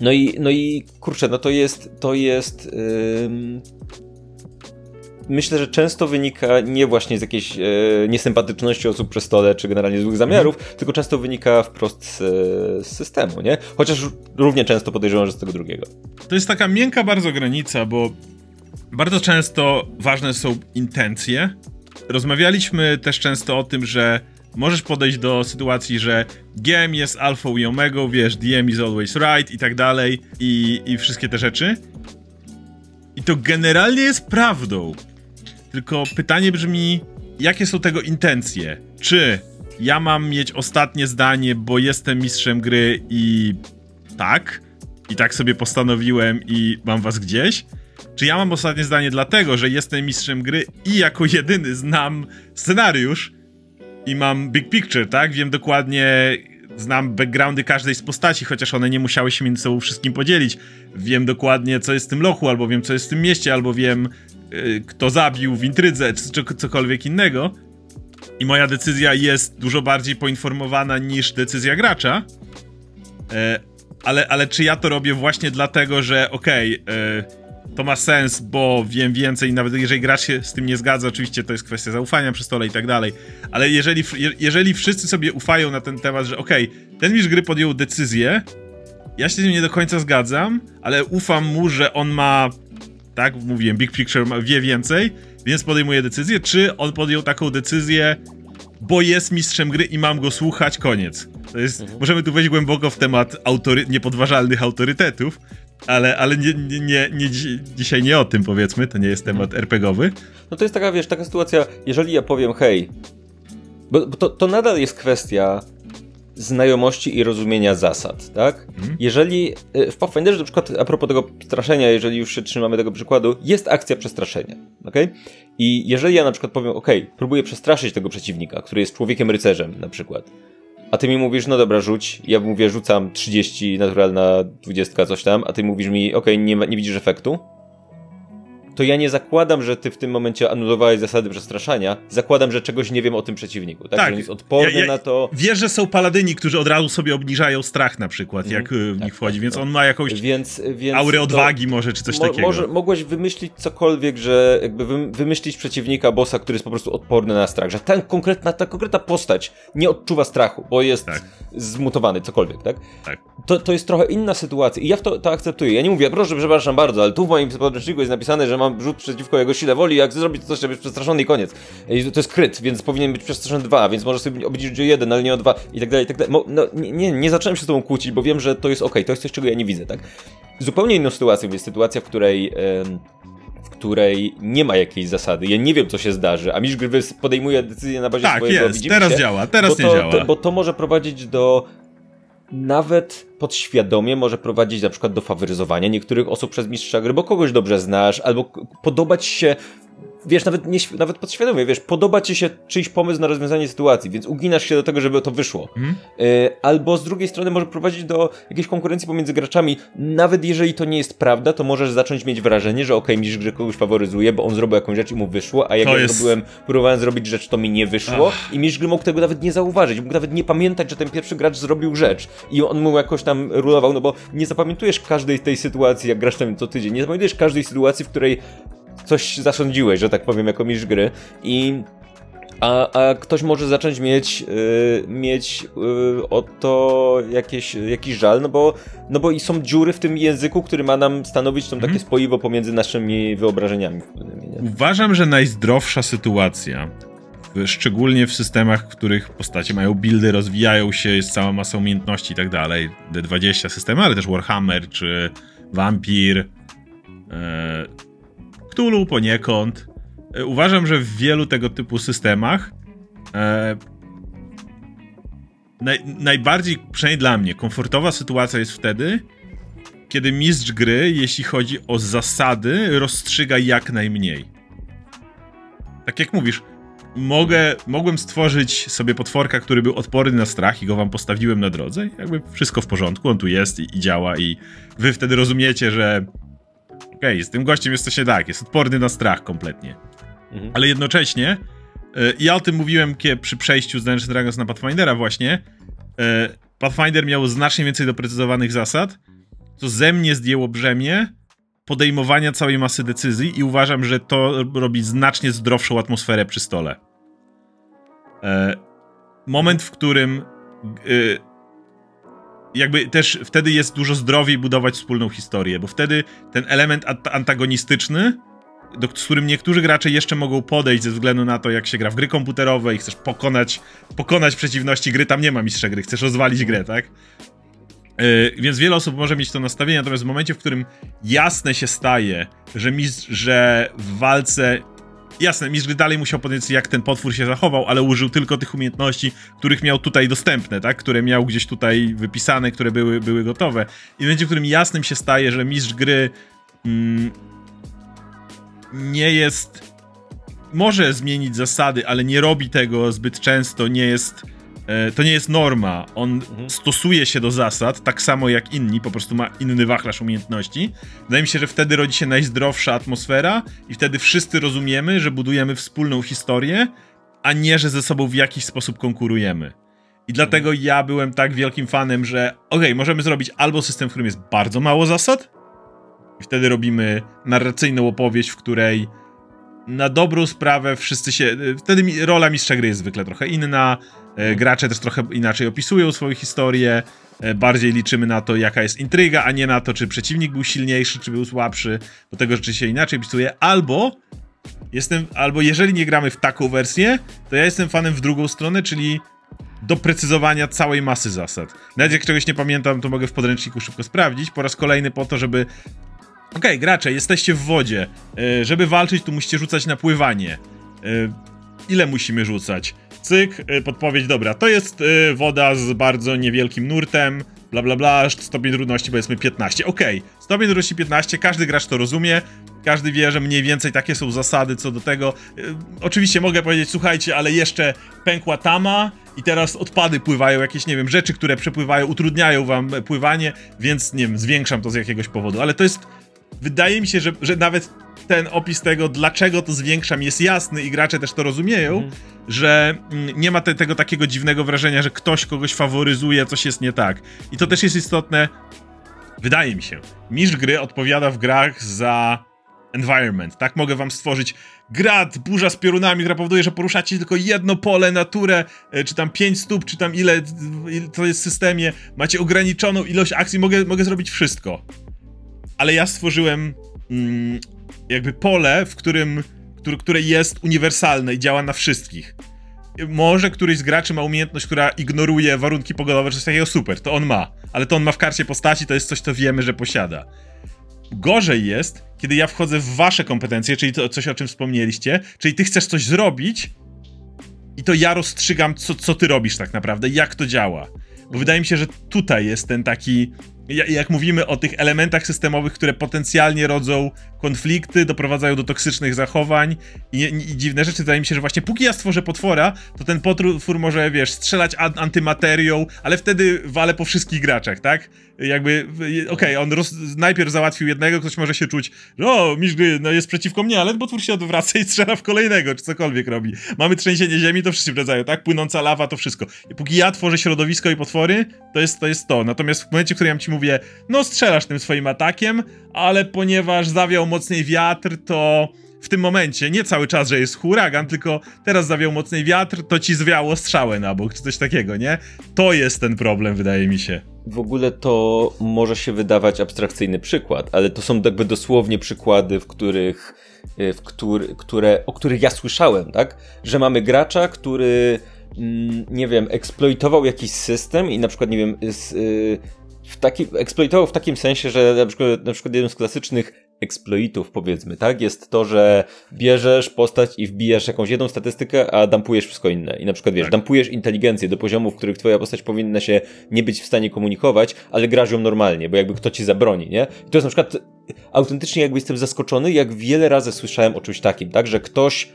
No i, no i kurczę, no to jest, to jest myślę, że często wynika nie właśnie z jakiejś e, niesympatyczności osób przy stole, czy generalnie złych zamiarów, mm. tylko często wynika wprost z, z, systemu, nie? Chociaż równie często podejrzewam, że z tego drugiego. To jest taka miękka bardzo granica, bo bardzo często ważne są intencje. Rozmawialiśmy też często o tym, że możesz podejść do sytuacji, że GM jest alfą i omegą, wiesz, DM is always right i tak dalej i, i wszystkie te rzeczy. I to generalnie jest prawdą. Tylko pytanie brzmi, jakie są tego intencje? Czy ja mam mieć ostatnie zdanie, bo jestem mistrzem gry i tak, i tak sobie postanowiłem i mam was gdzieś? Czy ja mam ostatnie zdanie dlatego, że jestem mistrzem gry i jako jedyny znam scenariusz i mam big picture, tak? Wiem dokładnie, znam backgroundy każdej z postaci, chociaż one nie musiały się między sobą wszystkim podzielić. Wiem dokładnie, co jest w tym lochu, albo wiem, co jest w tym mieście, albo wiem, yy, kto zabił w intrydze, czy, czy cokolwiek innego. I moja decyzja jest dużo bardziej poinformowana niż decyzja gracza. Yy, ale, ale czy ja to robię właśnie dlatego, że okej, okay, yy, to ma sens, bo wiem więcej, nawet jeżeli gracz się z tym nie zgadza, oczywiście to jest kwestia zaufania przy stole i tak dalej, ale jeżeli, jeżeli wszyscy sobie ufają na ten temat, że okej, okay, ten mistrz gry podjął decyzję, ja się z nim nie do końca zgadzam, ale ufam mu, że on ma, tak mówiłem, Big Picture wie więcej, więc podejmuje decyzję, czy on podjął taką decyzję, bo jest mistrzem gry i mam go słuchać, koniec. To jest, mhm. Możemy tu wejść głęboko w temat autory, niepodważalnych autorytetów, ale, ale nie, nie, nie, nie, dzisiaj nie o tym powiedzmy, to nie jest temat mhm. RPGowy. No to jest taka, wiesz, taka sytuacja, jeżeli ja powiem, hej, bo, bo to, to nadal jest kwestia znajomości i rozumienia zasad, tak? Mhm. Jeżeli e, w Pathfinderze na przykład a propos tego straszenia, jeżeli już się trzymamy tego przykładu, jest akcja przestraszenia, ok? I jeżeli ja na przykład powiem, ok, próbuję przestraszyć tego przeciwnika, który jest człowiekiem rycerzem na przykład, a ty mi mówisz, no dobra, rzuć, ja mówię, rzucam 30, naturalna 20, coś tam, a ty mówisz mi, ok, nie, nie widzisz efektu, to ja nie zakładam, że ty w tym momencie anulowałeś zasady przestraszania. Zakładam, że czegoś nie wiem o tym przeciwniku. Tak, tak. że on jest odporny ja, ja, na to. Wiesz, że są paladyni, którzy od razu sobie obniżają strach na przykład, mm, jak w tak, nich wchodzi, tak, więc tak. on ma jakąś więc, więc aurę odwagi to, może, czy coś mo takiego. Może, mogłeś wymyślić cokolwiek, że jakby wymyślić przeciwnika, bossa, który jest po prostu odporny na strach, że ten konkretna, ta konkretna postać nie odczuwa strachu, bo jest tak. zmutowany, cokolwiek, tak? Tak. To, to jest trochę inna sytuacja i ja to, to akceptuję. Ja nie mówię, proszę, przepraszam bardzo, ale tu w moim podręczniku jest napisane, że mam rzut przeciwko jego sile woli, jak zrobić coś, żeby być przestraszony i koniec. I to jest kryt, więc powinien być przestraszony dwa, więc może sobie obniżyć o jeden, ale nie o dwa i tak dalej, i tak dalej. No, nie, nie, nie zacząłem się z tobą kłócić, bo wiem, że to jest ok, to jest coś, czego ja nie widzę, tak? Zupełnie inną sytuacją jest sytuacja, w której... w której nie ma jakiejś zasady. Ja nie wiem, co się zdarzy, a gry podejmuje decyzję na bazie tak, swojego jest, teraz działa, teraz nie to, działa. To, bo to może prowadzić do nawet podświadomie może prowadzić na przykład do faworyzowania niektórych osób przez mistrza gry, bo kogoś dobrze znasz, albo podobać się wiesz, nawet, nie, nawet podświadomie, wiesz, podoba ci się czyjś pomysł na rozwiązanie sytuacji, więc uginasz się do tego, żeby to wyszło. Mm. Y, albo z drugiej strony może prowadzić do jakiejś konkurencji pomiędzy graczami. Nawet jeżeli to nie jest prawda, to możesz zacząć mieć wrażenie, że okej, okay, mistrz gry kogoś faworyzuje, bo on zrobił jakąś rzecz i mu wyszło, a jak to ja jest... zrobiłem, próbowałem zrobić rzecz, to mi nie wyszło Ach. i mistrz gry mógł tego nawet nie zauważyć, mógł nawet nie pamiętać, że ten pierwszy gracz zrobił rzecz i on mu jakoś tam rulował, no bo nie zapamiętujesz każdej tej sytuacji, jak grasz tam co tydzień, nie zapamiętujesz każdej sytuacji, w której coś zasądziłeś, że tak powiem, jako mistrz gry i a, a ktoś może zacząć mieć, yy, mieć yy, o to jakieś, jakiś żal, no bo, no bo i są dziury w tym języku, który ma nam stanowić to takie mhm. spoiwo pomiędzy naszymi wyobrażeniami. Uważam, że najzdrowsza sytuacja, szczególnie w systemach, w których postacie mają buildy, rozwijają się, jest cała masa umiejętności i tak dalej, D20 systemy, ale też Warhammer czy Vampir, yy, Cthulhu poniekąd. E, uważam, że w wielu tego typu systemach e, naj, najbardziej, przynajmniej dla mnie, komfortowa sytuacja jest wtedy, kiedy mistrz gry, jeśli chodzi o zasady, rozstrzyga jak najmniej. Tak jak mówisz, mogę, mogłem stworzyć sobie potworka, który był odporny na strach i go wam postawiłem na drodze. Jakby wszystko w porządku, on tu jest i, i działa i wy wtedy rozumiecie, że okej, okay, z tym gościem jest coś nie tak, jest odporny na strach kompletnie. Mhm. Ale jednocześnie, y, ja o tym mówiłem przy przejściu z Dungeons Dragons na Pathfindera właśnie, y, Pathfinder miał znacznie więcej doprecyzowanych zasad, co ze mnie zdjęło brzemię podejmowania całej masy decyzji i uważam, że to robi znacznie zdrowszą atmosferę przy stole. E, moment, w którym y, jakby też wtedy jest dużo zdrowiej budować wspólną historię, bo wtedy ten element antagonistyczny, do, z którym niektórzy gracze jeszcze mogą podejść ze względu na to, jak się gra w gry komputerowe i chcesz pokonać, pokonać przeciwności gry, tam nie ma mistrza gry, chcesz rozwalić grę, tak? Yy, więc wiele osób może mieć to nastawienie, natomiast w momencie, w którym jasne się staje, że, mistrz, że w walce jasne, mistrz dalej musiał podjąć jak ten potwór się zachował, ale użył tylko tych umiejętności, których miał tutaj dostępne, tak? Które miał gdzieś tutaj wypisane, które były, były gotowe. I będzie, w którym jasnym się staje, że mistrz gry mm, nie jest może zmienić zasady, ale nie robi tego zbyt często, nie jest to nie jest norma. On mhm. stosuje się do zasad, tak samo jak inni, po prostu ma inny wachlarz umiejętności. Wydaje mi się, że wtedy rodzi się najzdrowsza atmosfera i wtedy wszyscy rozumiemy, że budujemy wspólną historię, a nie, że ze sobą w jakiś sposób konkurujemy. I dlatego mhm. ja byłem tak wielkim fanem, że okej, okay, możemy zrobić albo system, w którym jest bardzo mało zasad, i wtedy robimy narracyjną opowieść, w której na dobrą sprawę wszyscy się. Wtedy rola mistrza gry jest zwykle trochę inna. E, gracze też trochę inaczej opisują swoją historię. E, bardziej liczymy na to, jaka jest intryga, a nie na to, czy przeciwnik był silniejszy, czy był słabszy. Do tego rzeczy się inaczej opisuje. Albo jestem, albo jeżeli nie gramy w taką wersję, to ja jestem fanem w drugą stronę, czyli doprecyzowania całej masy zasad. Nawet jak czegoś nie pamiętam, to mogę w podręczniku szybko sprawdzić. Po raz kolejny po to, żeby Okej, okay, gracze, jesteście w wodzie. E, żeby walczyć, tu musicie rzucać na pływanie. Ile musimy rzucać? Cyk, y, podpowiedź, dobra, to jest y, woda z bardzo niewielkim nurtem, bla bla bla, stopień trudności powiedzmy 15. Okej, okay. stopień trudności 15, każdy gracz to rozumie, każdy wie, że mniej więcej takie są zasady co do tego. Y, oczywiście mogę powiedzieć, słuchajcie, ale jeszcze pękła tama i teraz odpady pływają, jakieś, nie wiem, rzeczy, które przepływają, utrudniają wam pływanie, więc, nie wiem, zwiększam to z jakiegoś powodu, ale to jest, wydaje mi się, że, że nawet ten opis tego, dlaczego to zwiększam, jest jasny i gracze też to rozumieją, mm. Że mm, nie ma te, tego takiego dziwnego wrażenia, że ktoś kogoś faworyzuje, coś jest nie tak. I to też jest istotne. Wydaje mi się, mistrz gry odpowiada w grach za environment, tak? Mogę wam stworzyć grad, burza z piorunami, która powoduje, że poruszacie tylko jedno pole, naturę, e, czy tam 5 stóp, czy tam ile, ile to jest w systemie, macie ograniczoną ilość akcji, mogę, mogę zrobić wszystko. Ale ja stworzyłem mm, jakby pole, w którym, które, które jest uniwersalne i działa na wszystkich. Może któryś z graczy ma umiejętność, która ignoruje warunki pogodowe, czy coś takiego super, to on ma. Ale to on ma w karcie postaci, to jest coś, co wiemy, że posiada. Gorzej jest, kiedy ja wchodzę w wasze kompetencje, czyli to coś, o czym wspomnieliście, czyli ty chcesz coś zrobić i to ja rozstrzygam, co, co ty robisz tak naprawdę, jak to działa. Bo wydaje mi się, że tutaj jest ten taki jak mówimy o tych elementach systemowych, które potencjalnie rodzą konflikty, doprowadzają do toksycznych zachowań i, i, dziwne rzeczy, wydaje mi się, że właśnie póki ja stworzę potwora, to ten potwór może, wiesz, strzelać antymaterią, ale wtedy wale po wszystkich graczach, tak? Jakby, okej, okay, on roz, najpierw załatwił jednego, ktoś może się czuć, o, mistrz no, jest przeciwko mnie, ale potwór się odwraca i strzela w kolejnego, czy cokolwiek robi. Mamy trzęsienie ziemi, to wszyscy wradzają, tak? Płynąca lawa, to wszystko. I póki ja tworzę środowisko i potwory, to jest to. Jest to. Natomiast w momencie, w którym ja ci mówię, no strzelasz tym swoim atakiem, ale ponieważ zawiał mocniej wiatr, to w tym momencie, nie cały czas, że jest huragan, tylko teraz zawiał mocniej wiatr, to ci zwiało strzałę na bok, czy coś takiego, nie? To jest ten problem, wydaje mi się. W ogóle to może się wydawać abstrakcyjny przykład, ale to są jakby dosłownie przykłady, w których, y, w który, które, o których ja słyszałem, tak? Że mamy gracza, który, mm, nie wiem, eksploitował jakiś system i na przykład, nie wiem, z, y, taki, eksploitował w takim sensie, że na przykład, na przykład jednym z klasycznych exploitów, powiedzmy, tak? Jest to, że bierzesz postać i wbijasz jakąś jedną statystykę, a dampujesz wszystko inne. I na przykład, wiesz, tak. dampujesz inteligencję do poziomu, w których twoja postać powinna się nie być w stanie komunikować, ale grasz ją normalnie, bo jakby kto ci zabroni, nie? I to jest na przykład autentycznie jakby jestem zaskoczony, jak wiele razy słyszałem o czymś takim, tak? Że ktoś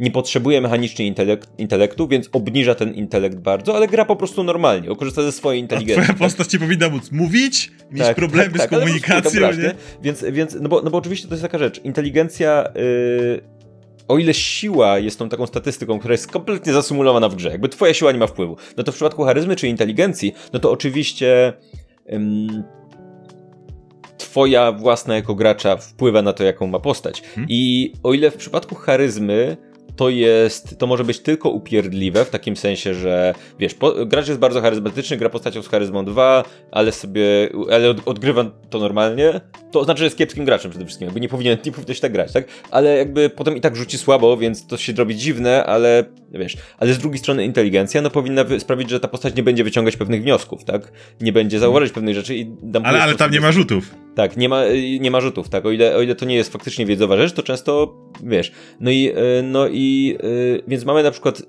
nie potrzebuje mechanicznie intelekt, intelektu, więc obniża ten intelekt bardzo, ale gra po prostu normalnie, korzysta ze swojej inteligencji. A twoja postać ci powinna móc mówić, mieć tak, problemy tak, tak, z komunikacją, nie? Więc, więc no, bo, no bo oczywiście to jest taka rzecz, inteligencja... Yy, o ile siła jest tą taką statystyką, która jest kompletnie zasymulowana w grze, jakby twoja siła nie ma wpływu, no to w przypadku charyzmy czy inteligencji, no to oczywiście ym, twoja własna jako gracza wpływa na to, jaką ma postać. Hmm. I o ile w przypadku charyzmy to jest, to może być tylko upierdliwe, w takim sensie, że wiesz, po, gracz jest bardzo charyzmatyczny, gra postacią z charyzmą 2, ale sobie, ale od, odgrywa to normalnie, to znaczy, że jest kiepskim graczem przede wszystkim, jakby nie powinien, nie powinien się tak grać, tak? Ale jakby potem i tak rzuci słabo, więc to się robi dziwne, ale wiesz, ale z drugiej strony inteligencja, no powinna sprawić, że ta postać nie będzie wyciągać pewnych wniosków, tak? Nie będzie zauważyć pewnych rzeczy i Ale, ale tam nie ma rzutów. Tak, nie ma, nie ma rzutów, tak? O ile, o ile to nie jest faktycznie wiedzowa rzecz, to często, wiesz, no i, e, no i, e, więc mamy na przykład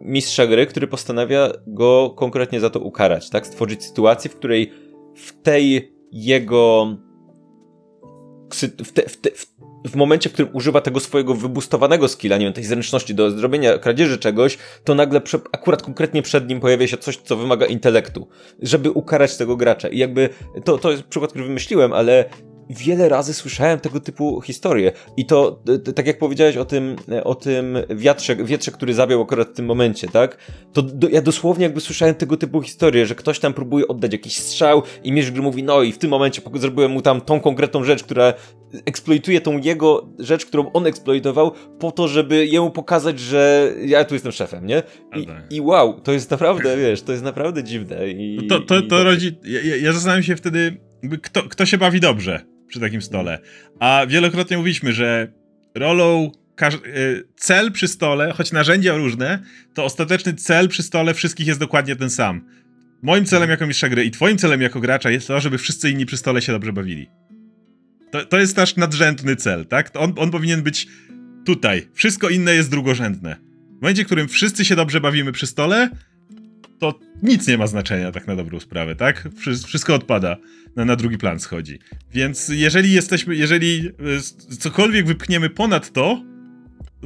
mistrza gry, który postanawia go konkretnie za to ukarać, tak? Stworzyć sytuację, w której w tej jego w, te, w, te, w w momencie, w którym używa tego swojego wybustowanego skilla, nie wiem, tej zręczności do zrobienia kradzieży czegoś, to nagle prze, akurat konkretnie przed nim pojawia się coś, co wymaga intelektu, żeby ukarać tego gracza. I jakby to, to jest przykład, który wymyśliłem, ale wiele razy słyszałem tego typu historie. I to, tak jak powiedziałeś o tym, o tym wiatrze, wietrze, który zabiał akurat w tym momencie, tak? To do, ja dosłownie jakby słyszałem tego typu historie, że ktoś tam próbuje oddać jakiś strzał i Mierz gry mówi, no i w tym momencie zrobiłem mu tam tą konkretną rzecz, która eksploituje tą jego rzecz, którą on eksploitował po to, żeby jemu pokazać, że ja tu jestem szefem, nie? I, i wow, to jest naprawdę, wiesz, to jest naprawdę dziwne. I, no to, to, to, to rodzi... Ja, ja zastanawiam się wtedy, kto, kto się bawi dobrze przy takim stole. A wielokrotnie mówiliśmy, że rolą y, cel przy stole, choć narzędzia różne, to ostateczny cel przy stole wszystkich jest dokładnie ten sam. Moim celem jako mistrza gry i twoim celem jako gracza jest to, żeby wszyscy inni przy stole się dobrze bawili. To, to jest nasz nadrzędny cel, tak? On, on powinien być tutaj. Wszystko inne jest drugorzędne. W momencie, w którym wszyscy się dobrze bawimy przy stole, to nic nie ma znaczenia tak na dobrą sprawę, tak? Wszystko odpada, na, na drugi plan schodzi. Więc jeżeli jesteśmy, jeżeli e, cokolwiek wypchniemy ponad to,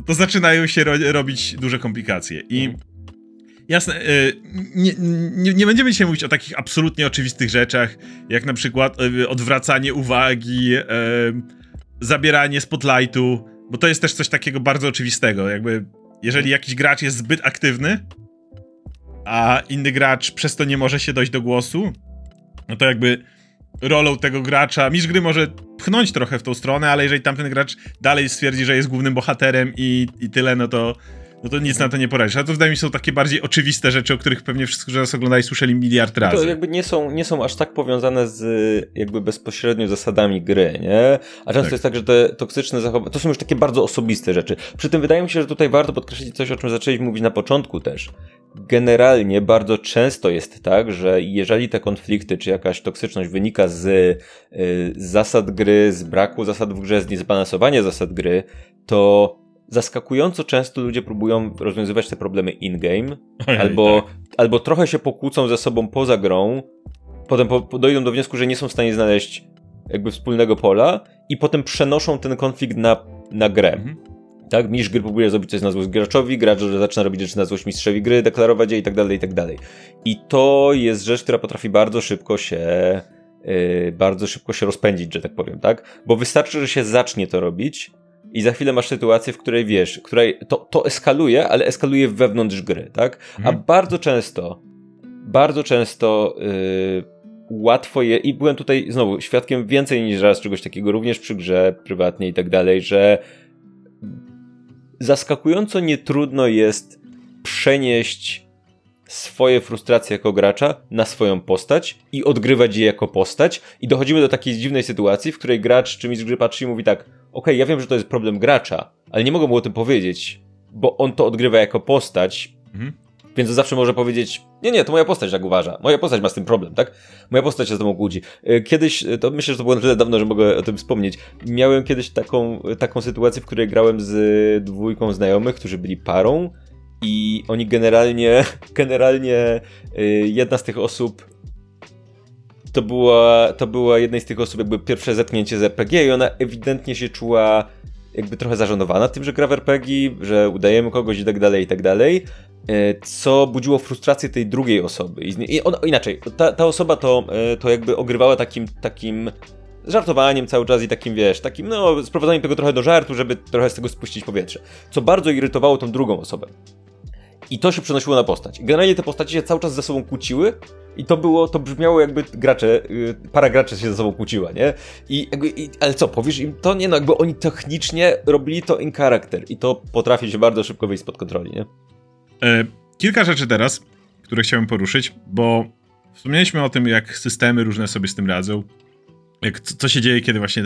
to zaczynają się ro robić duże komplikacje. I jasne, e, nie, nie, nie, będziemy dzisiaj mówić o takich absolutnie oczywistych rzeczach, jak na przykład e, odwracanie uwagi, zabieranie spotlightu, bo to jest też coś takiego bardzo oczywistego. Jakby, jeżeli jakiś gracz jest zbyt aktywny, a inny gracz przez to nie może się dojść do głosu, no to jakby rolą tego gracza, mistrz gry może pchnąć trochę w tą stronę, ale jeżeli tamten gracz dalej stwierdzi, że jest głównym bohaterem i, i tyle, no to no to nic na to nie poradzisz. Ale to wydaje mi się są takie bardziej oczywiste rzeczy, o których pewnie wszyscy, którzy nas oglądali, słyszeli miliard razy. To jakby nie są, nie są aż tak powiązane z jakby bezpośrednio zasadami gry, nie? A często tak. jest tak, że te toksyczne zachowania, to są już takie bardzo osobiste rzeczy. Przy tym wydaje mi się, że tutaj warto podkreślić coś, o czym zaczęliśmy mówić na początku też. Generalnie bardzo często jest tak, że jeżeli te konflikty, czy jakaś toksyczność wynika z y, zasad gry, z braku zasad w grze, z niezbalansowania zasad gry, to zaskakująco często ludzie próbują rozwiązywać te problemy in-game, albo, tak. albo trochę się pokłócą ze sobą poza grą, potem po, dojdą do wniosku, że nie są w stanie znaleźć jakby wspólnego pola i potem przenoszą ten konflikt na, na grę. Mhm. Tak, mistrz gry próbuje zrobić coś na złość graczowi, gracz zaczyna robić rzeczy na złość mistrzowi gry, deklarować je i tak dalej, i tak dalej. I to jest rzecz, która potrafi bardzo szybko się yy, bardzo szybko się rozpędzić, że tak powiem, tak? Bo wystarczy, że się zacznie to robić, i za chwilę masz sytuację, w której wiesz, której to, to eskaluje, ale eskaluje wewnątrz gry, tak? Mhm. A bardzo często, bardzo często yy, łatwo je, i byłem tutaj znowu świadkiem więcej niż raz czegoś takiego, również przy grze prywatnie i tak dalej, że zaskakująco nietrudno jest przenieść swoje frustracje jako gracza na swoją postać i odgrywać je jako postać i dochodzimy do takiej dziwnej sytuacji, w której gracz czy mistrz gry patrzy i mówi tak okay, ja wiem, że to jest problem gracza, ale nie mogę mu o tym powiedzieć, bo on to odgrywa jako postać, mhm. Więc zawsze może powiedzieć, nie, nie, to moja postać tak uważa, moja postać ma z tym problem, tak? Moja postać się z tym kłóci. E, kiedyś, e, to myślę, że to było na tyle dawno, że mogę o tym wspomnieć, miałem kiedyś taką, taką sytuację, w której grałem z dwójką znajomych, którzy byli parą i oni generalnie, generalnie e, jedna z tych osób to była, to była jednej z tych osób, jakby pierwsze zetknięcie z RPG i ona ewidentnie się czuła jakby trochę zażenowana tym, że gra w RPG, że udajemy kogoś i tak dalej, i tak dalej, e, co budziło frustrację tej drugiej osoby. I ona, inaczej, ta, ta osoba to, e, to jakby ogrywała takim, takim żartowaniem cały czas i takim, wiesz, takim, no, sprowadzaniem tego trochę do żartu, żeby trochę z tego spuścić powietrze. Co bardzo irytowało tą drugą osobę. I to się przenosiło na postać. Generalnie te postacie się cały czas ze sobą kłóciły i to było, to brzmiało jakby gracze, y, para graczy się ze sobą kłóciła, nie? I jakby, i, ale co, powiesz im to? Nie no, jakby oni technicznie robili to in character i to potrafi się bardzo szybko wyjść spod kontroli, nie? E, kilka rzeczy teraz, które chciałem poruszyć, bo wspomnieliśmy o tym, jak systemy różne sobie z tym radzą. Jak, co się dzieje, kiedy właśnie,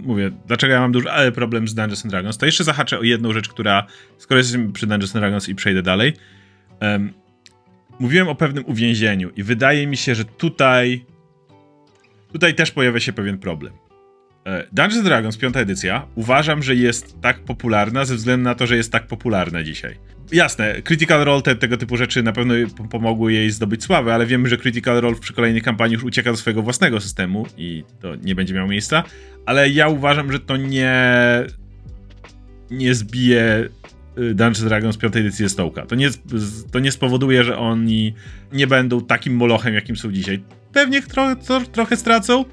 mówię, dlaczego ja mam duży ale problem z Dungeons and Dragons, to jeszcze zahaczę o jedną rzecz, która, skoro jesteśmy przy Dungeons and Dragons i przejdę dalej, um, mówiłem o pewnym uwięzieniu i wydaje mi się, że tutaj tutaj też pojawia się pewien problem. E, Dungeons Dragons, piąta edycja, uważam, że jest tak popularna ze względu na to, że jest tak popularna dzisiaj. Jasne, Critical Role, te, tego typu rzeczy na pewno pomogły jej zdobyć sławę, ale wiemy, że Critical Role przy kolejnej kampanii już ucieka do swojego własnego systemu i to nie będzie miało miejsca, ale ja uważam, że to nie nie zbije y, Dungeons Dragons piątej edycji Stołka. To nie, to nie spowoduje, że oni nie będą takim molochem, jakim są dzisiaj. Pewnie tro, tro, trochę stracą,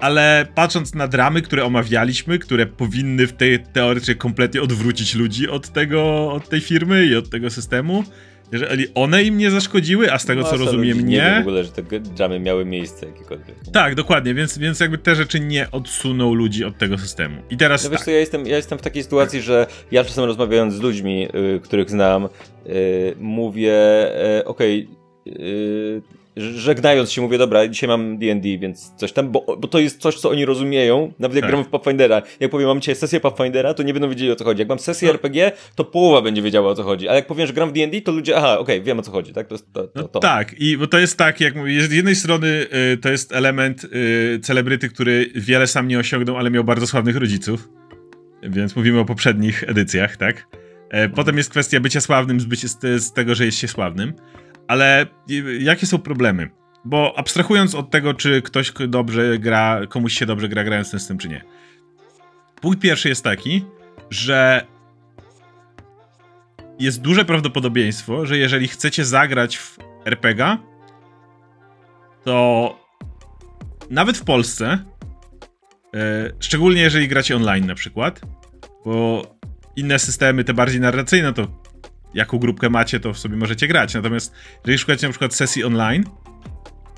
ale patrząc na dramy, które omawialiśmy, które powinny w tej teorii kompletnie odwrócić ludzi od tego, od tej firmy i od tego systemu, jeżeli one im nie zaszkodziły, a z tego no, co rozumiem nie. Nie w ogóle, że te dramy miały miejsce jakiekolwiek. Nie? Tak, dokładnie, więc, więc jakby te rzeczy nie odsuną ludzi od tego systemu. I teraz no wiesz tak. co, ja jestem, ja jestem w takiej sytuacji, że ja czasem rozmawiając z ludźmi, y, których znam, y, mówię, y, okej, okay, żegnając się mówię, dobra, dzisiaj mam D&D, więc coś tam, bo, bo to jest coś, co oni rozumieją, nawet jak tak. gramy w Pathfindera. Jak powiem, mam dzisiaj sesję Pathfindera, to nie będą wiedzieli o co chodzi. Jak mam sesję no. RPG, to połowa będzie wiedziała o co chodzi. Ale jak powiem, że gram w D&D, to ludzie, aha, okej, okay, wiem o co chodzi, tak? To, to, to, no, tak, i bo to jest tak, jak mówię, z jednej strony y, to jest element y, celebryty, który wiele sam nie osiągnął, ale miał bardzo sławnych rodziców, więc mówimy o poprzednich edycjach, tak? E, potem jest kwestia bycia sławnym z, bycie, z tego, że jest się sławnym. Ale jakie są problemy? Bo abstrahując od tego, czy ktoś dobrze gra, komuś się dobrze gra grając ten system, czy nie. Punkt pierwszy jest taki, że jest duże prawdopodobieństwo, że jeżeli chcecie zagrać w RPG, to nawet w Polsce, yy, szczególnie jeżeli gracie online na przykład, bo inne systemy, te bardziej narracyjne, to jaką grupkę macie, to sobie możecie grać. Natomiast jeżeli szukacie na przykład sesji online,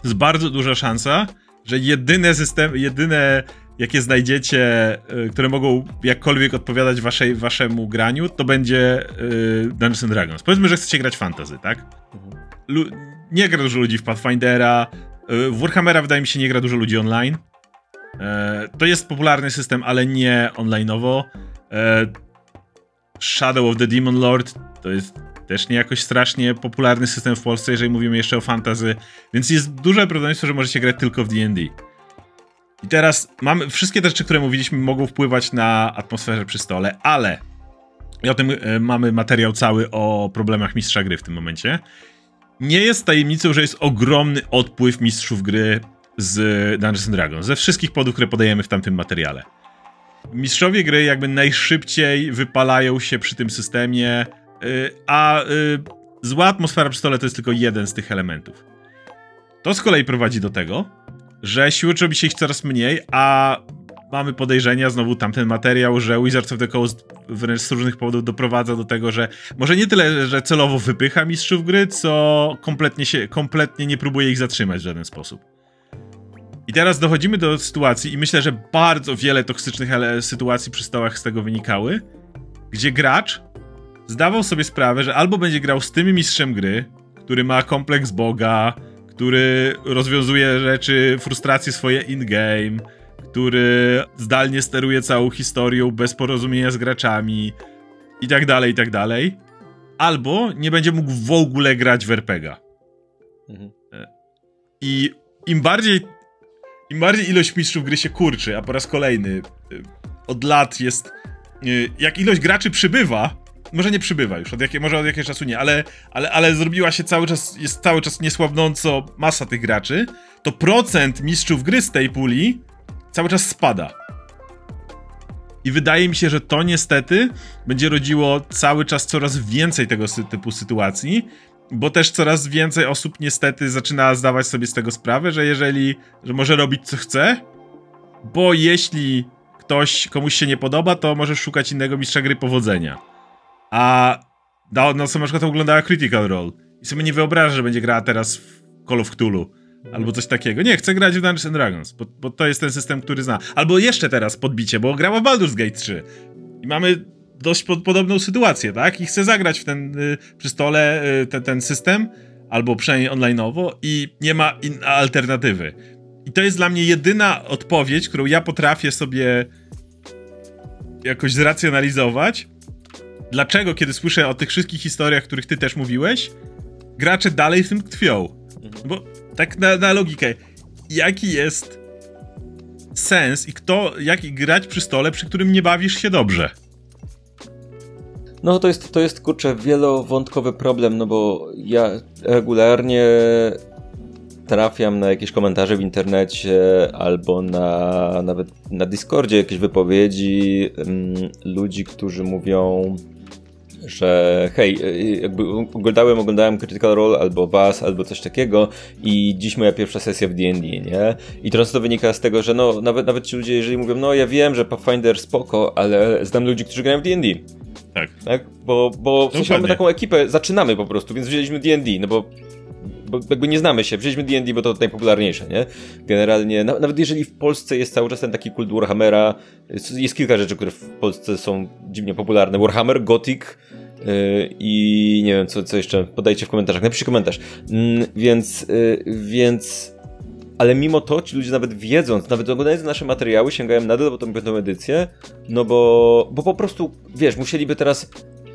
jest bardzo duża szansa, że jedyne system, jedyne jakie znajdziecie, y, które mogą jakkolwiek odpowiadać waszej, waszemu graniu, to będzie y, Dungeons and Dragons. Powiedzmy, że chcecie grać fantasy, tak? Lu nie gra dużo ludzi w Pathfindera, y, Warhammera wydaje mi się nie gra dużo ludzi online. To jest popularny system, ale nie onlineowo. Shadow of the Demon Lord to jest też nie jakoś strasznie popularny system w Polsce, jeżeli mówimy jeszcze o fantazy, więc jest duże prawdopodobieństwo, że możecie grać tylko w D&D. I teraz mamy wszystkie te rzeczy, które mówiliśmy, mogą wpływać na atmosferę przy stole, ale i o tym y, mamy materiał cały o problemach mistrza gry w tym momencie. Nie jest tajemnicą, że jest ogromny odpływ mistrzów gry z Dungeons Dragons, ze wszystkich podów, które podajemy w tamtym materiale. Mistrzowie gry jakby najszybciej wypalają się przy tym systemie, y, a y, zła atmosfera przy stole to jest tylko jeden z tych elementów. To z kolei prowadzi do tego, że siły robi się ich coraz mniej, a mamy podejrzenia, znowu tamten materiał, że Wizards of the Coast wręcz z różnych powodów doprowadza do tego, że może nie tyle, że celowo wypycha mistrzów gry, co kompletnie, się, kompletnie nie próbuje ich zatrzymać w żaden sposób. I teraz dochodzimy do sytuacji, i myślę, że bardzo wiele toksycznych sytuacji przy stołach z tego wynikały, gdzie gracz zdawał sobie sprawę, że albo będzie grał z tym mistrzem gry, który ma kompleks Boga, który rozwiązuje rzeczy, frustracje swoje in-game, który zdalnie steruje całą historią bez porozumienia z graczami i tak dalej, i tak dalej. Albo nie będzie mógł w ogóle grać w RPGa. Mhm. I im bardziej im bardziej ilość mistrzów gry się kurczy, a po raz kolejny y, od lat jest. Y, jak ilość graczy przybywa, może nie przybywa już, od jakie, może od jakiegoś czasu nie, ale, ale, ale zrobiła się cały czas, jest cały czas niesłabnąco masa tych graczy, to procent mistrzów gry z tej puli cały czas spada. I wydaje mi się, że to niestety będzie rodziło cały czas coraz więcej tego typu sytuacji, bo też coraz więcej osób niestety zaczyna zdawać sobie z tego sprawę, że jeżeli, że może robić co chce, bo jeśli ktoś, komuś się nie podoba, to może szukać innego mistrza gry powodzenia. A na, co na przykład oglądała Critical Role i sobie nie wyobraża, że będzie grała teraz w Call of Cthulhu albo coś takiego. Nie, chcę grać w Dungeons and Dragons, bo, bo to jest ten system, który zna. Albo jeszcze teraz podbicie, bo grała w Baldur's Gate 3 i mamy dość pod, podobną sytuację, tak? I chcę zagrać w ten y, przy stole y, te, ten system, albo przynajmniej online'owo i nie ma alternatywy. I to jest dla mnie jedyna odpowiedź, którą ja potrafię sobie jakoś zracjonalizować. Dlaczego, kiedy słyszę o tych wszystkich historiach, których ty też mówiłeś, gracze dalej w tym tkwią? Mhm. Bo tak na, na logikę, jaki jest sens i kto, jak grać przy stole, przy którym nie bawisz się dobrze. No to jest, to jest kurczę wielowątkowy problem, no bo ja regularnie trafiam na jakieś komentarze w internecie albo na, nawet na Discordzie jakieś wypowiedzi um, ludzi, którzy mówią, że hej, jakby oglądałem, oglądałem Critical Role albo was, albo coś takiego i dziś moja pierwsza sesja w D&D, nie? I teraz to wynika z tego, że no, nawet, nawet ci ludzie, jeżeli mówią, no ja wiem, że Pathfinder spoko, ale znam ludzi, którzy grają w D&D. Tak. Tak? Bo, bo w sensie mamy taką ekipę, zaczynamy po prostu, więc wzięliśmy D&D, no bo bo jakby nie znamy się. Wzięliśmy D&D, bo to najpopularniejsze, nie? Generalnie, nawet jeżeli w Polsce jest cały czas ten taki kult Warhammera, jest kilka rzeczy, które w Polsce są dziwnie popularne. Warhammer, Gothic yy, i nie wiem, co, co jeszcze, podajcie w komentarzach, napiszcie komentarz. Yy, więc, yy, więc ale mimo to ci ludzie nawet wiedząc, nawet oglądając nasze materiały, sięgają nadal po tą piątą edycję, no bo, bo po prostu, wiesz, musieliby teraz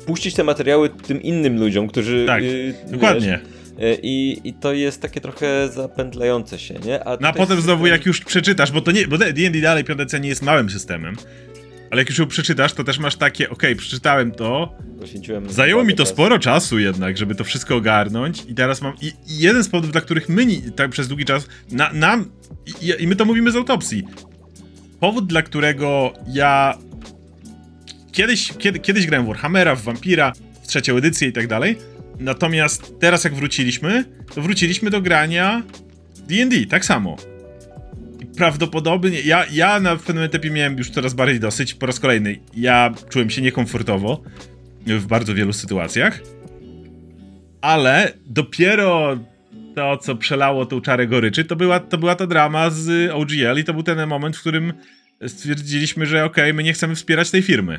puścić te materiały tym innym ludziom, którzy... Tak, yy, dokładnie. E, I, I to jest takie trochę zapętlające się, nie? A, no, a potem znowu jak już przeczytasz, bo to nie, bo D&D dalej piątece nie jest małym systemem, ale jak już ją przeczytasz, to też masz takie, okej, okay, przeczytałem to, Poświęciłem zajęło mi to czas. sporo czasu jednak, żeby to wszystko ogarnąć i teraz mam, i, i jeden z powodów, dla których my tak przez długi czas, na, nam, i, i my to mówimy z autopsji, powód, dla którego ja kiedyś, kiedy, kiedyś grałem w Warhammera, w Vampira, w trzecią edycję i tak dalej, Natomiast teraz jak wróciliśmy, to wróciliśmy do grania D&D, tak samo. Prawdopodobnie, ja, ja na pewnym etapie miałem już coraz bardziej dosyć, po raz kolejny, ja czułem się niekomfortowo w bardzo wielu sytuacjach, ale dopiero to, co przelało tą czarę goryczy, to była, to była ta drama z OGL i to był ten moment, w którym stwierdziliśmy, że okej, okay, my nie chcemy wspierać tej firmy.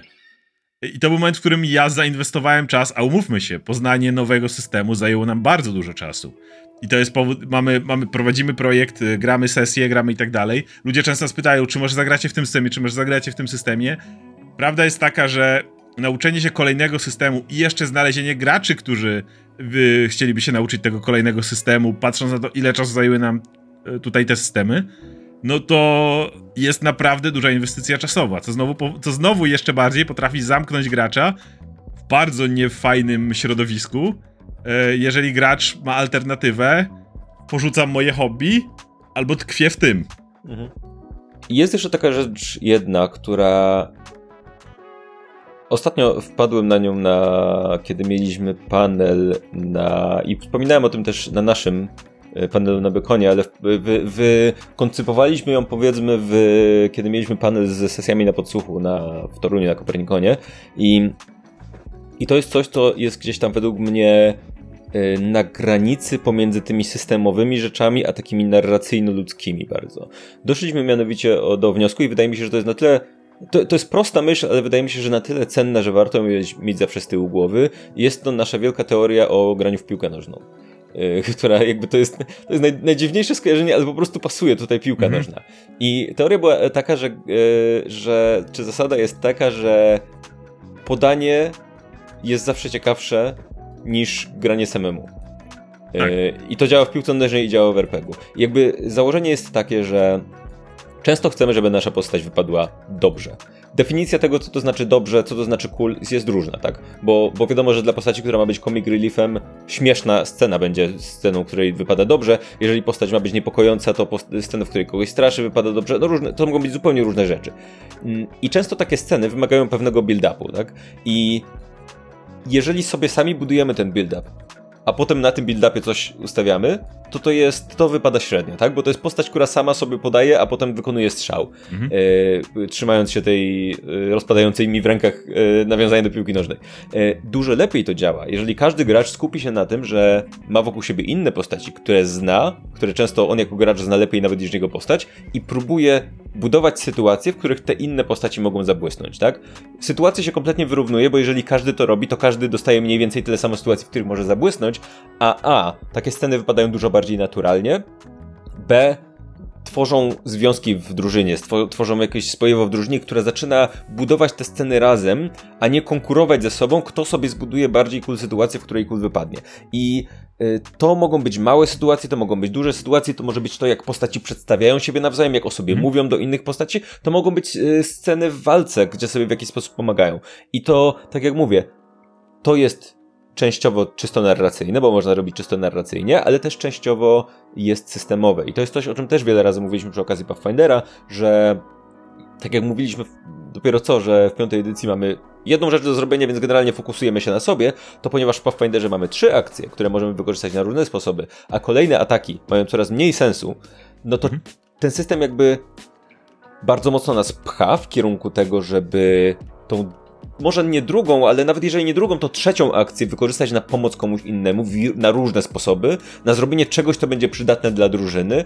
I to był moment, w którym ja zainwestowałem czas, a umówmy się, poznanie nowego systemu zajęło nam bardzo dużo czasu. I to jest powód, mamy, mamy, prowadzimy projekt, y, gramy sesje, gramy i tak dalej. Ludzie często nas pytają, czy może zagracie w tym systemie, czy może zagracie w tym systemie. Prawda jest taka, że nauczenie się kolejnego systemu i jeszcze znalezienie graczy, którzy by chcieliby się nauczyć tego kolejnego systemu, patrząc na to, ile czasu zajęły nam y, tutaj te systemy, no to jest naprawdę duża inwestycja czasowa, co znowu, co znowu jeszcze bardziej potrafi zamknąć gracza w bardzo niefajnym środowisku. E, jeżeli gracz ma alternatywę, porzucam moje hobby, albo tkwię w tym. Mhm. Jest jeszcze taka rzecz jedna, która Ostatnio wpadłem na nią, na, kiedy mieliśmy panel na. I wspominałem o tym też na naszym panelu na Bekonie, ale wykoncypowaliśmy ją powiedzmy, w, kiedy mieliśmy panel z sesjami na podsłuchu na, w Toruniu na Kopernikonie i, i to jest coś, co jest gdzieś tam według mnie e, na granicy pomiędzy tymi systemowymi rzeczami, a takimi narracyjno-ludzkimi bardzo. Doszliśmy mianowicie do wniosku i wydaje mi się, że to jest na tyle to, to jest prosta myśl, ale wydaje mi się, że na tyle cenna, że warto mieć zawsze z tyłu głowy. Jest to nasza wielka teoria o graniu w piłkę nożną. Y, która jakby to jest, to jest naj, najdziwniejsze skojarzenie, ale po prostu pasuje tutaj piłka mhm. nożna. I teoria była taka, że, y, że, czy zasada jest taka, że podanie jest zawsze ciekawsze niż granie samemu. Y, tak. I to działa w piłce nożnej i działa w RPG-u. I jakby założenie jest takie, że często chcemy, żeby nasza postać wypadła dobrze definicja tego, co to znaczy dobrze, co to znaczy cool, jest różna, tak? Bo, bo wiadomo, że dla postaci, która ma być comic reliefem, śmieszna scena będzie sceną, której wypada dobrze. Jeżeli postać ma być niepokojąca, to scena, w której kogoś straszy, wypada dobrze. No różne, to mogą być zupełnie różne rzeczy. Mm, I często takie sceny wymagają pewnego build-upu, tak? I jeżeli sobie sami budujemy ten build-up, a potem na tym build-upie coś ustawiamy, to to jest, to wypada średnio, tak? Bo to jest postać, która sama sobie podaje, a potem wykonuje strzał, mhm. e, trzymając się tej e, rozpadającej mi w rękach e, nawiązania do piłki nożnej. E, dużo lepiej to działa, jeżeli każdy gracz skupi się na tym, że ma wokół siebie inne postaci, które zna, które często on jako gracz zna lepiej nawet niż jego postać i próbuje budować sytuacje, w których te inne postaci mogą zabłysnąć, tak? Sytuacja się kompletnie wyrównuje, bo jeżeli każdy to robi, to każdy dostaje mniej więcej tyle samo sytuacji, w których może zabłysnąć, a a, takie sceny wypadają dużo bardziej naturalnie, b, tworzą związki w drużynie, tworzą jakieś spojewo w drużynie, które zaczyna budować te sceny razem, a nie konkurować ze sobą, kto sobie zbuduje bardziej cool sytuację, w której cool wypadnie. I to mogą być małe sytuacje, to mogą być duże sytuacje, to może być to, jak postaci przedstawiają siebie nawzajem, jak o sobie mm. mówią do innych postaci, to mogą być y, sceny w walce, gdzie sobie w jakiś sposób pomagają. I to, tak jak mówię, to jest częściowo czysto narracyjne, bo można robić czysto narracyjnie, ale też częściowo jest systemowe. I to jest coś, o czym też wiele razy mówiliśmy przy okazji Pathfindera, że tak jak mówiliśmy dopiero co, że w piątej edycji mamy jedną rzecz do zrobienia, więc generalnie fokusujemy się na sobie, to ponieważ w Pathfinderze mamy trzy akcje, które możemy wykorzystać na różne sposoby, a kolejne ataki mają coraz mniej sensu, no to mhm. ten system jakby bardzo mocno nas pcha w kierunku tego, żeby tą może nie drugą, ale nawet jeżeli nie drugą, to trzecią akcję wykorzystać na pomoc komuś innemu na różne sposoby, na zrobienie czegoś, co będzie przydatne dla drużyny,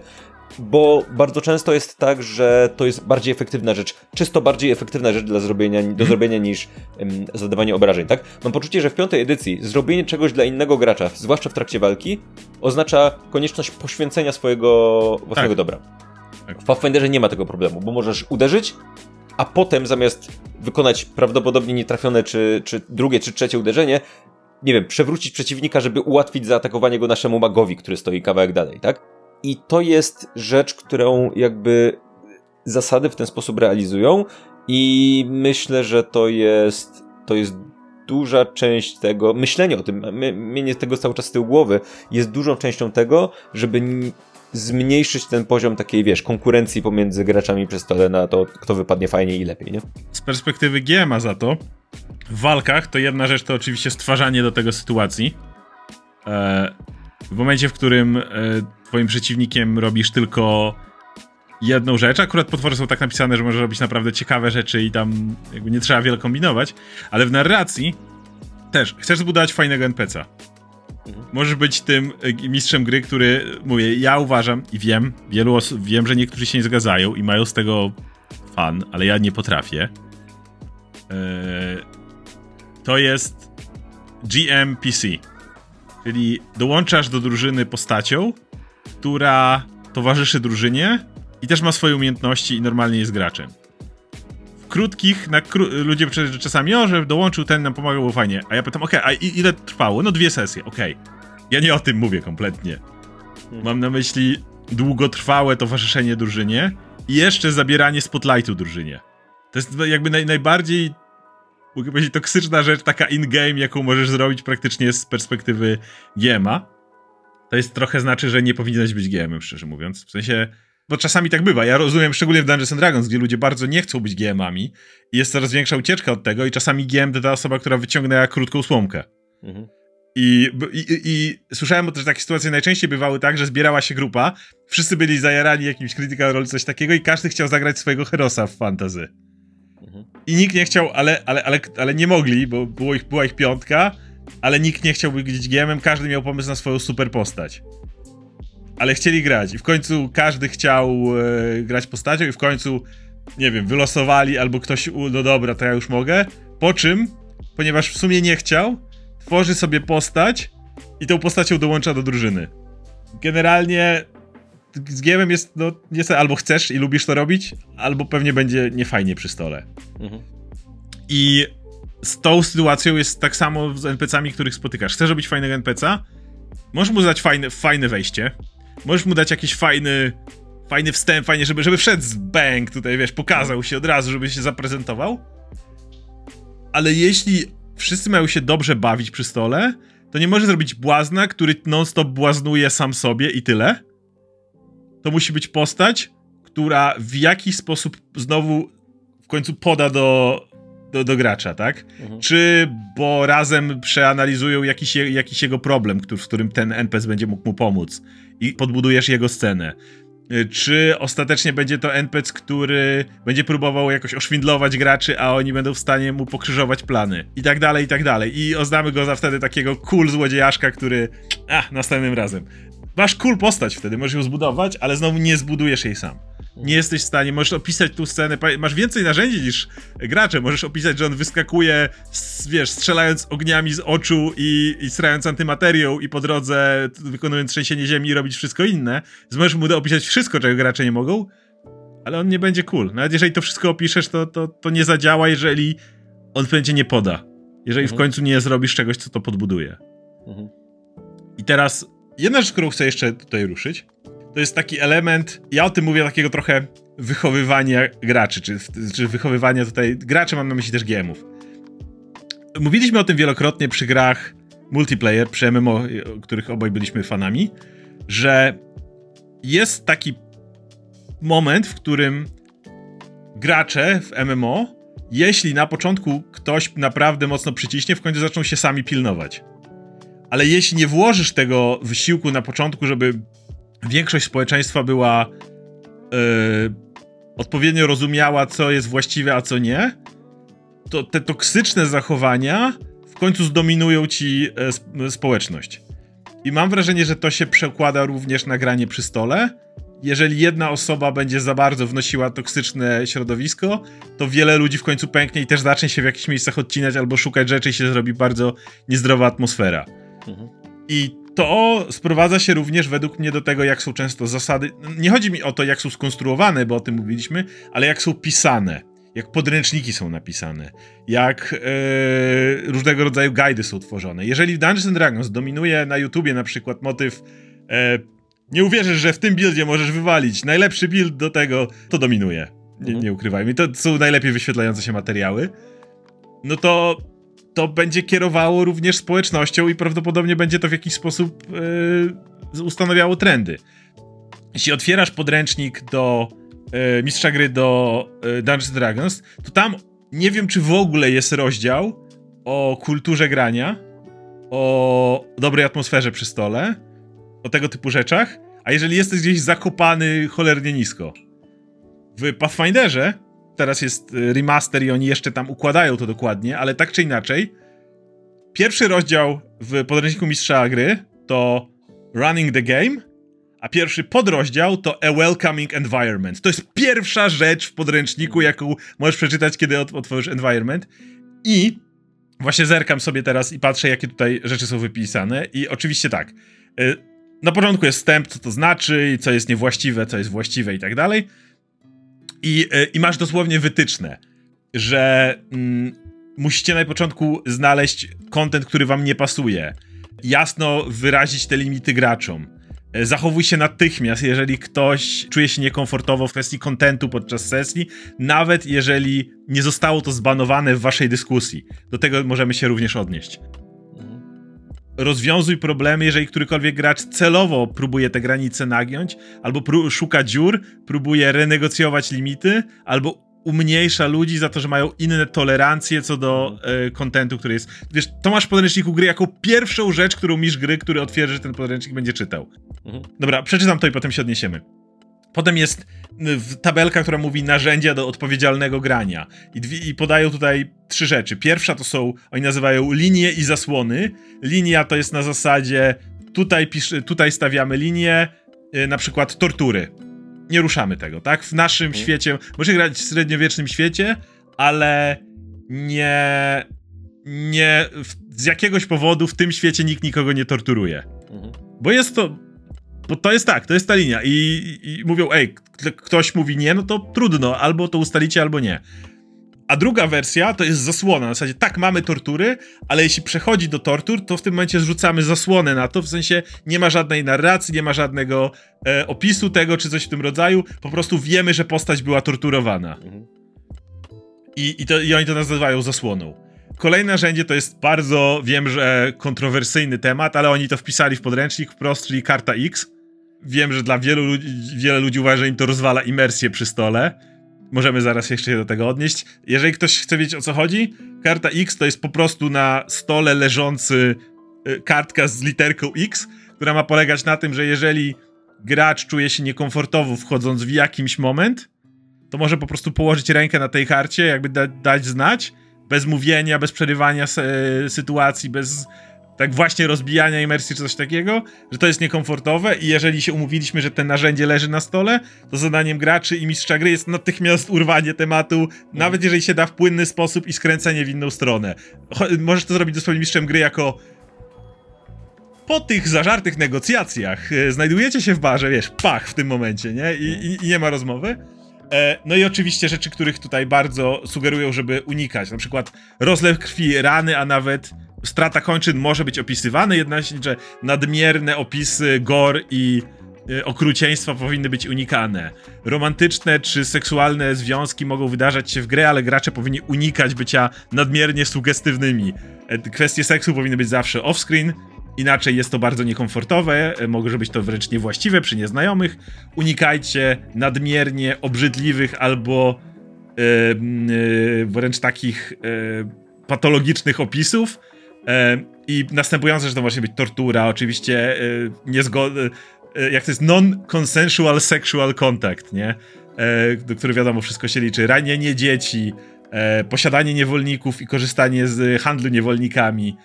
bo bardzo często jest tak, że to jest bardziej efektywna rzecz, czysto bardziej efektywna rzecz dla zrobienia, do mhm. zrobienia niż um, zadawanie obrażeń, tak? Mam poczucie, że w piątej edycji zrobienie czegoś dla innego gracza, zwłaszcza w trakcie walki, oznacza konieczność poświęcenia swojego własnego tak. dobra. Tak. W Pathfinderze nie ma tego problemu, bo możesz uderzyć, a potem zamiast wykonać prawdopodobnie nietrafione czy, czy drugie, czy trzecie uderzenie, nie wiem, przewrócić przeciwnika, żeby ułatwić zaatakowanie go naszemu magowi, który stoi kawałek dalej, tak? I to jest rzecz, którą jakby zasady w ten sposób realizują i myślę, że to jest, to jest duża część tego, myślenie o tym, mienie tego cały czas z tyłu głowy, jest dużą częścią tego, żeby zmniejszyć ten poziom takiej, wiesz, konkurencji pomiędzy graczami przy stole na to, kto wypadnie fajniej i lepiej, nie? Z perspektywy GMA za to, w walkach to jedna rzecz to oczywiście stwarzanie do tego sytuacji. E, w momencie, w którym e, twoim przeciwnikiem robisz tylko jedną rzecz, akurat potwory są tak napisane, że możesz robić naprawdę ciekawe rzeczy i tam jakby nie trzeba wiele kombinować, ale w narracji też chcesz zbudować fajnego NPC'a. Możesz być tym e, mistrzem gry, który, mówię, ja uważam i wiem, wielu osób, wiem, że niektórzy się nie zgadzają i mają z tego fan, ale ja nie potrafię. Eee, to jest GMPC, czyli dołączasz do drużyny postacią, która towarzyszy drużynie i też ma swoje umiejętności i normalnie jest graczem krótkich, na kró ludzie czasami, o, że dołączył ten, nam pomagał, było fajnie. A ja pytam, okej, okay, a ile trwało? No dwie sesje, okej. Okay. Ja nie o tym mówię kompletnie. Hmm. Mam na myśli długotrwałe towarzyszenie drużynie i jeszcze zabieranie spotlightu drużynie. To jest jakby naj, najbardziej, mogę powiedzieć, toksyczna rzecz, taka in-game, jaką możesz zrobić praktycznie z perspektywy GM'a. To jest trochę znaczy, że nie powinieneś być GM-em, szczerze mówiąc. W sensie, bo czasami tak bywa. Ja rozumiem, szczególnie w Dungeons and Dragons, gdzie ludzie bardzo nie chcą być GM-ami i jest coraz większa ucieczka od tego i czasami GM to ta osoba, która wyciągnęła krótką słomkę. Mhm. I, i, I, słyszałem, że takie sytuacje najczęściej bywały tak, że zbierała się grupa, wszyscy byli zajarani jakimś critical role, coś takiego i każdy chciał zagrać swojego herosa w fantazy. Mhm. I nikt nie chciał, ale, ale, ale, ale nie mogli, bo było ich, była ich piątka, ale nikt nie chciał być GM-em, każdy miał pomysł na swoją super postać ale chcieli grać i w końcu każdy chciał e, grać postacią i w końcu, nie wiem, wylosowali albo ktoś, no dobra, to ja już mogę, po czym, ponieważ w sumie nie chciał, tworzy sobie postać i tą postacią dołącza do drużyny. Generalnie z GM jest, no, niestety, albo chcesz i lubisz to robić, albo pewnie będzie niefajnie przy stole. Mhm. I z tą sytuacją jest tak samo z NPC-ami, których spotykasz. Chcesz robić fajnego NPC-a? Możesz mu dać fajne, fajne wejście, Możesz mu dać jakiś fajny, fajny wstęp, fajnie, żeby, żeby wszedł z bank tutaj, wiesz, pokazał się od razu, żeby się zaprezentował. Ale jeśli wszyscy mają się dobrze bawić przy stole, to nie może zrobić błazna, który non-stop błaznuje sam sobie i tyle. To musi być postać, która w jakiś sposób znowu w końcu poda do, do, do gracza, tak? Mhm. Czy bo razem przeanalizują jakiś, jakiś jego problem, który, w którym ten NPC będzie mógł mu pomóc i podbudujesz jego scenę. Y, czy ostatecznie będzie to NPC, który będzie próbował jakoś oszwindlować graczy, a oni będą w stanie mu pokrzyżować plany. I tak dalej, i tak dalej. I oznamy go za wtedy takiego cool złodziejaszka, który... A, następnym razem. Masz cool postać wtedy, możesz ją zbudować, ale znowu nie zbudujesz jej sam. Nie jesteś w stanie, możesz opisać tą scenę, masz więcej narzędzi niż gracze, możesz opisać, że on wyskakuje, wiesz, strzelając ogniami z oczu i, i strając antymaterią i po drodze wykonując trzęsienie ziemi i robić wszystko inne. Więc możesz mu opisać wszystko, czego gracze nie mogą, ale on nie będzie cool. Nawet jeżeli to wszystko opiszesz, to, to, to nie zadziała, jeżeli on będzie nie poda. Jeżeli mhm. w końcu nie zrobisz czegoś, co to podbuduje. Mhm. I teraz jedna rzecz, którą chcę jeszcze tutaj ruszyć, to jest taki element, ja o tym mówię, takiego trochę wychowywania graczy, czy, czy wychowywania tutaj, graczy mam na myśli też GMów. Mówiliśmy o tym wielokrotnie przy grach multiplayer, przy MMO, których obaj byliśmy fanami, że jest taki moment, w którym gracze w MMO, jeśli na początku ktoś naprawdę mocno przyciśnie, w końcu zaczną się sami pilnować. Ale jeśli nie włożysz tego wysiłku na początku, żeby większość społeczeństwa była yy, odpowiednio rozumiała, co jest właściwe, a co nie, to te toksyczne zachowania w końcu zdominują ci e, społeczność. I mam wrażenie, że to się przekłada również na granie przy stole. Jeżeli jedna osoba będzie za bardzo wnosiła toksyczne środowisko, to wiele ludzi w końcu pęknie i też zacznie się w jakichś miejscach odcinać albo szukać rzeczy i się zrobi bardzo niezdrowa atmosfera. Mhm. I to sprowadza się również według mnie do tego, jak są często zasady. Nie chodzi mi o to, jak są skonstruowane, bo o tym mówiliśmy, ale jak są pisane, jak podręczniki są napisane, jak yy, różnego rodzaju guidy są tworzone. Jeżeli w Dungeons and Dragons dominuje na YouTubie na przykład motyw yy, nie uwierzysz, że w tym buildzie możesz wywalić najlepszy build do tego, to dominuje. Nie, mhm. nie ukrywajmy. To są najlepiej wyświetlające się materiały. No to to będzie kierowało również społecznością i prawdopodobnie będzie to w jakiś sposób yy, ustanawiało trendy. Jeśli otwierasz podręcznik do yy, mistrza gry do yy, Dungeons Dragons, to tam nie wiem, czy w ogóle jest rozdział o kulturze grania, o dobrej atmosferze przy stole, o tego typu rzeczach, a jeżeli jesteś gdzieś zakopany cholernie nisko. W Pathfinderze teraz jest y, remaster i oni jeszcze tam układają to dokładnie, ale tak czy inaczej, pierwszy rozdział w podręczniku mistrza gry to Running the Game, a pierwszy podrozdział to A Welcoming Environment. To jest pierwsza rzecz w podręczniku, jaką możesz przeczytać, kiedy otworzysz Environment. I właśnie zerkam sobie teraz i patrzę, jakie tutaj rzeczy są wypisane. I oczywiście tak. Y, na początku jest wstęp, co to znaczy, co jest niewłaściwe, co jest właściwe i tak dalej. I, e, i masz dosłownie wytyczne, że mm, musicie na początku znaleźć kontent, który wam nie pasuje. Jasno wyrazić te limity graczom. E, zachowuj się natychmiast, jeżeli ktoś czuje się niekomfortowo w kwestii kontentu podczas sesji, nawet jeżeli nie zostało to zbanowane w waszej dyskusji. Do tego możemy się również odnieść rozwiązuj problemy, jeżeli którykolwiek gracz celowo próbuje te granice nagiąć, albo pró- szuka dziur, próbuje renegocjować limity, albo umniejsza ludzi za to, że mają inne tolerancje co do e, kontentu, który jest. Wiesz, to masz w podręczniku gry jako pierwszą rzecz, którą misz gry, który otwiera, że ten podręcznik będzie czytał. Mhm. Dobra, przeczytam to i potem się odniesiemy. Potem jest tabelka, która mówi narzędzia do odpowiedzialnego grania. I, dwie, I, podają tutaj trzy rzeczy. Pierwsza to są, oni nazywają linie i zasłony. Linia to jest na zasadzie, tutaj, pisz, tutaj stawiamy linię, yy, na przykład tortury. Nie ruszamy tego, tak? W naszym mhm. świecie, możecie grać w średniowiecznym świecie, ale nie, nie, w, z jakiegoś powodu w tym świecie nikt nikogo nie torturuje. Mhm. Bo jest to bo to jest tak, to jest ta linia. I, i mówią, ej, ktoś mówi nie, no to trudno, albo to ustalicie, albo nie. A druga wersja to jest zasłona. W zasadzie tak, mamy tortury, ale jeśli przechodzi do tortur, to w tym momencie zrzucamy zasłonę na to. W sensie nie ma żadnej narracji, nie ma żadnego e, opisu tego, czy coś w tym rodzaju. Po prostu wiemy, że postać była torturowana. Mhm. I, i, to, I oni to nazywają zasłoną. Kolejne narzędzie to jest bardzo, wiem, że kontrowersyjny temat, ale oni to wpisali w podręcznik wprost, czyli karta X. Wiem, że dla wielu ludzi, wiele ludzi uważa, że im to rozwala imersję przy stole. Możemy zaraz jeszcze się do tego odnieść. Jeżeli ktoś chce wiedzieć o co chodzi, karta X to jest po prostu na stole leżący y, kartka z literką X, która ma polegać na tym, że jeżeli gracz czuje się niekomfortowo wchodząc w jakimś moment, to może po prostu położyć rękę na tej karcie, jakby da dać znać bez mówienia, bez przerywania sytuacji, bez tak właśnie rozbijania imersji czy coś takiego, że to jest niekomfortowe i jeżeli się umówiliśmy, że te narzędzie leży na stole, to zadaniem graczy i mistrza gry jest natychmiast urwanie tematu, nawet jeżeli się da w płynny sposób i skręcenie w inną stronę. Możesz to zrobić dosłownie mistrzem gry jako po tych zażartych negocjacjach e, znajdujecie się w barze, wiesz, pach w tym momencie, nie? I, i, i nie ma rozmowy. E, no i oczywiście rzeczy, których tutaj bardzo sugerują, żeby unikać. Na przykład rozlew krwi, rany, a nawet strata kończyn może być opisywane, jednakże nadmierne opisy gore i e, okrucieństwa powinny być unikane. Romantyczne czy seksualne związki mogą wydarzać się w grze, ale gracze powinni unikać bycia nadmiernie sugestywnymi. Kwestie seksu powinny być zawsze off-screen, Inaczej jest to bardzo niekomfortowe, e, może być to wręcz niewłaściwe przy nieznajomych. Unikajcie nadmiernie obrzydliwych albo yy, yy, wręcz takich yy, patologicznych opisów. I następujące, że to może być tortura, oczywiście niezgodne, jak to jest non-consensual sexual contact, nie? do który wiadomo wszystko się liczy. Ranienie dzieci, posiadanie niewolników i korzystanie z handlu niewolnikami,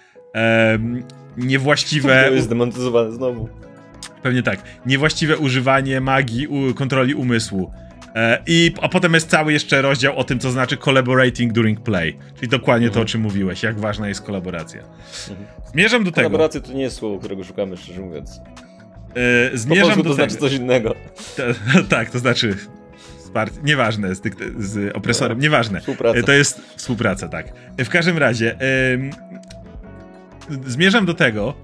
niewłaściwe... To jest demonetyzowane znowu. Pewnie tak. Niewłaściwe używanie magii, kontroli umysłu. E, I, a potem jest cały jeszcze rozdział o tym, co znaczy collaborating during play. Czyli dokładnie mhm. to, o czym mówiłeś, jak ważna jest kolaboracja. Mhm. Zmierzam do tego. Kolaboracja to nie jest słowo, którego szukamy, szczerze mówiąc. E, zmierzam do to znaczy coś innego. To, tak, to znaczy wsparcie, nieważne, z, z opresorem, no, nieważne. Współpraca. To jest współpraca, tak. W każdym razie, zmierzam do tego,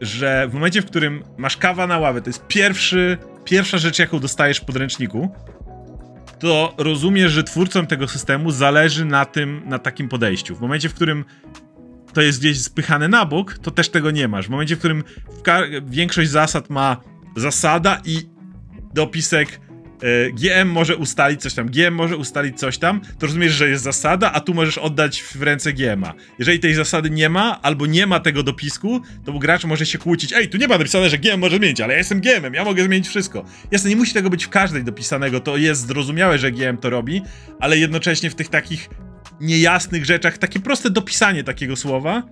że w momencie, w którym masz kawa na ławę, to jest pierwszy, pierwsza rzecz, jaką dostajesz w podręczniku, to rozumiesz, że twórcom tego systemu zależy na tym, na takim podejściu. W momencie, w którym to jest gdzieś spychane na bok, to też tego nie masz. W momencie, w którym większość zasad ma zasada i dopisek GM może ustalić coś tam, GM może ustalić coś tam, to rozumiesz, że jest zasada, a tu możesz oddać w ręce GM-a. Jeżeli tej zasady nie ma, albo nie ma tego dopisku, to gracz może się kłócić, ej, tu nie ma napisane, że GM może zmienić, ale ja jestem GM-em, ja mogę zmienić wszystko. Jasne, nie musi tego być w każdej dopisanego, to jest zrozumiałe, że GM to robi, ale jednocześnie w tych takich niejasnych rzeczach, takie proste dopisanie takiego słowa,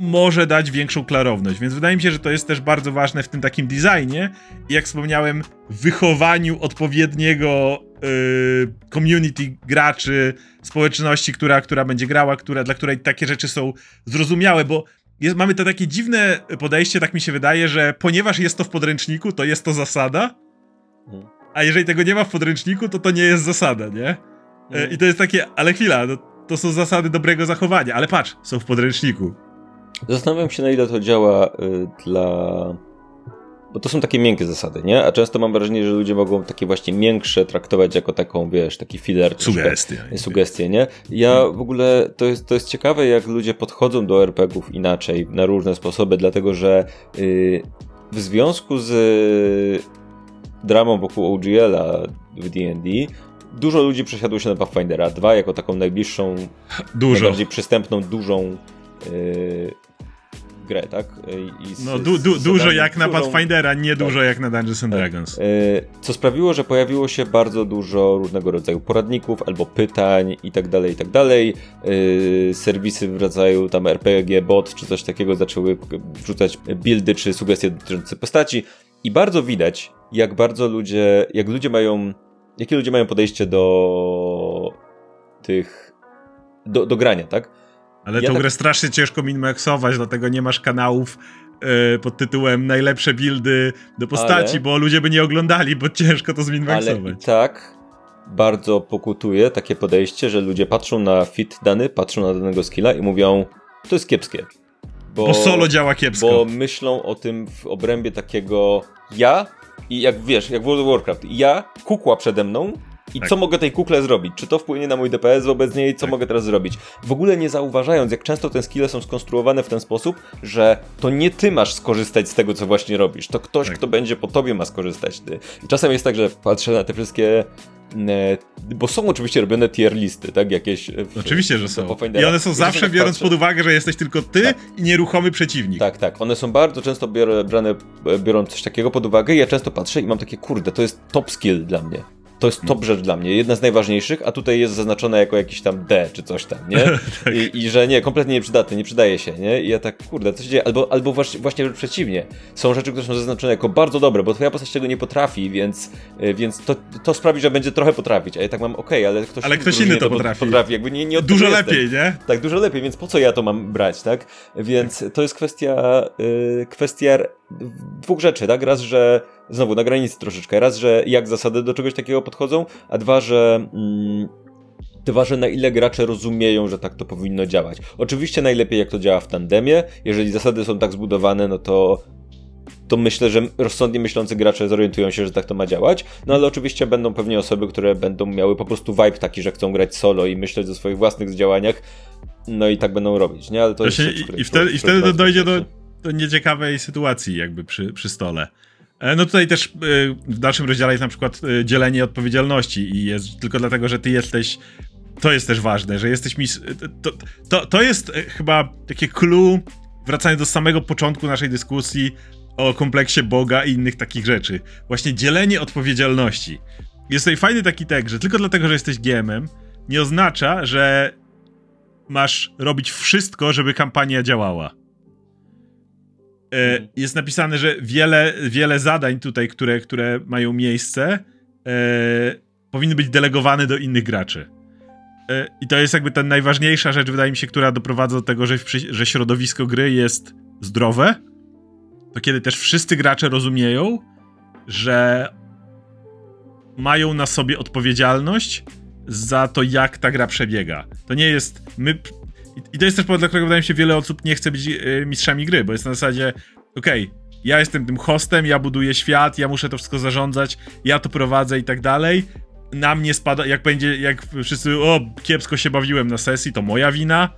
może dać większą klarowność, więc wydaje mi się, że to jest też bardzo ważne w tym takim designie i jak wspomniałem, wychowaniu odpowiedniego yy, community graczy, społeczności, która, która będzie grała, która, dla której takie rzeczy są zrozumiałe, bo jest, mamy to takie dziwne podejście, tak mi się wydaje, że ponieważ jest to w podręczniku, to jest to zasada, mhm. a jeżeli tego nie ma w podręczniku, to to nie jest zasada, nie? Yy, I to jest takie, ale chwila, no, to są zasady dobrego zachowania, ale patrz, są w podręczniku. Zastanawiam się, na ile to działa y, dla. Bo to są takie miękkie zasady, nie? A często mam wrażenie, że ludzie mogą takie właśnie miększe traktować jako taką, wiesz, taki filler. Sugestie. Sugestie, nie? Ja w ogóle, to jest, to jest ciekawe, jak ludzie podchodzą do RPGów inaczej, na różne sposoby, dlatego że yy, w związku z dramą wokół OGL-a w D&D, dużo ludzi przesiadło się na Pathfindera 2 jako taką najbliższą, dużo. najbardziej przystępną, dużą yy, grę, tak? Z, no du, du, dużo jak na Pathfindera, nie tak. dużo jak na Dungeons and tak. Dragons. Yy, co sprawiło, że pojawiło się bardzo dużo różnego rodzaju poradników albo pytań i tak dalej, i tak dalej. Yy, serwisy w rodzaju tam RPG bot czy coś takiego zaczęły wrzucać buildy czy sugestie dotyczące postaci i bardzo widać, jak bardzo ludzie, jak ludzie mają, jakie ludzie mają podejście do tych, do, do grania, tak? Ale ja tą tak... grę strasznie ciężko minmaxować, dlatego nie masz kanałów yy, pod tytułem najlepsze buildy do postaci, Ale... bo ludzie by nie oglądali, bo ciężko to zminmaxować. Ale i tak bardzo pokutuje takie podejście, że ludzie patrzą na fit dany, patrzą na danego skilla i mówią, to jest kiepskie. Bo, bo solo działa kiepsko. Bo myślą o tym w obrębie takiego ja i jak wiesz, jak World of Warcraft, ja, kukła przede mną, i tak. co mogę tej kukle zrobić? Czy to wpłynie na mój DPS wobec niej? Co tak. mogę teraz zrobić? W ogóle nie zauważając, jak często te skille są skonstruowane w ten sposób, że to nie ty masz skorzystać z tego, co właśnie robisz. To ktoś, tak. kto będzie po tobie ma skorzystać. Ty. I czasem jest tak, że patrzę na te wszystkie e, bo są oczywiście robione tier listy, tak? Jakieś. W, oczywiście, że są. I one są zawsze biorąc patrzę. pod uwagę, że jesteś tylko ty tak. i nieruchomy przeciwnik. Tak, tak. One są bardzo często biorę, brane, biorą coś takiego pod uwagę. I ja często patrzę i mam takie, kurde, to jest top skill dla mnie To jest top rzecz dla mnie, jedna z najważniejszych, a tutaj jest zaznaczona jako jakiś tam D czy coś tam, nie? tak. I, I, że nie, kompletnie nieprzydatny, nie przydaje się, nie? I ja tak, kurde, co się dzieje? Albo, albo właśnie, właśnie przeciwnie. Są rzeczy, które są zaznaczone jako bardzo dobre, bo twoja postać tego nie potrafi, więc, y, więc to, to sprawi, że będzie trochę potrafić. A ja tak mam, okej, okay, ale ktoś, ale ktoś inny to potrafi. potrafi. Jakby nie, nie dużo lepiej, nie? Tak, dużo lepiej, więc po co ja to mam brać, tak? Więc to jest kwestia, y, kwestia dwóch rzeczy, tak? Raz, że znowu na granicy troszeczkę. Raz, że jak zasady do czegoś takiego podchodzą, a dwa, że. Mm, Dwa, że na ile gracze rozumieją, że tak to powinno działać. Oczywiście najlepiej jak to działa w tandemie. Jeżeli zasady są tak zbudowane, no to to myślę, że rozsądnie myślący gracze zorientują się, że tak to ma działać. No ale oczywiście będą pewnie osoby, które będą miały po prostu vibe taki, że chcą grać solo i myśleć o swoich własnych działaniach. No i tak będą robić, nie? Ale to Właśnie jest rzecz, i, i wtedy, i wtedy dojdzie do, do nieciekawej sytuacji jakby przy, przy stole. E, no tutaj też e, w dalszym rozdziale jest na przykład e, dzielenie odpowiedzialności i jest tylko dlatego, że ty jesteś to jest też ważne, że jesteś mis... To, to, to jest chyba takie clue, wracając do samego początku naszej dyskusji o kompleksie Boga i innych takich rzeczy. Właśnie dzielenie odpowiedzialności. Jest tutaj fajny taki tekst, że tylko dlatego, że jesteś GM-em, nie oznacza, że masz robić wszystko, żeby kampania działała. E, jest napisane, że wiele, wiele zadań tutaj, które, które mają miejsce, e, powinny być delegowane do innych graczy. E, I to jest jakby ta najważniejsza rzecz, wydaje mi się, która doprowadza do tego, że, że środowisko gry jest zdrowe. To kiedy też wszyscy gracze rozumieją, że mają na sobie odpowiedzialność za to, jak ta gra przebiega. To nie jest. My i to jest też powód, dla którego wydaje mi się, wiele osób nie chce być y, mistrzami gry, bo jest na zasadzie, okej, okay, ja jestem tym hostem, ja buduję świat, ja muszę to wszystko zarządzać, ja to prowadzę i tak dalej. Na mnie spada, jak będzie, jak wszyscy, o, kiepsko się bawiłem na sesji, to moja wina,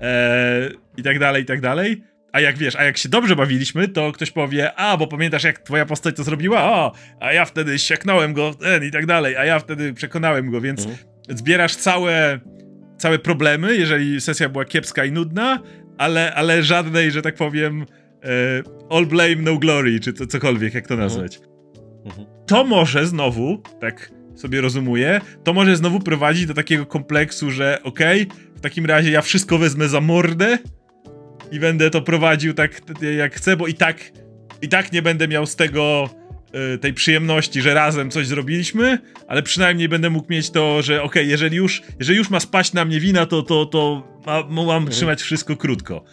e, i tak dalej, i tak dalej. A jak wiesz, a jak się dobrze bawiliśmy, to ktoś powie, a bo pamiętasz jak twoja postać to zrobiła, o, a ja wtedy sieknąłem go, ten i tak dalej, a ja wtedy przekonałem go, więc mhm. zbierasz całe całe problemy, jeżeli sesja była kiepska i nudna, ale, ale żadnej, że tak powiem, e, all blame, no glory, czy to cokolwiek, jak to mhm. nazwać. Mhm. To może znowu, tak sobie rozumuję, to może znowu prowadzić do takiego kompleksu, że okej, okay, w takim razie ja wszystko wezmę za mordę i będę to prowadził tak jak chcę, bo i tak i tak nie będę miał z tego tej przyjemności, że razem coś zrobiliśmy, ale przynajmniej będę mógł mieć to, że okej, okay, jeżeli już, jeżeli już ma spaść na mnie wina, to, to, to ma, mam mhm. trzymać wszystko krótko.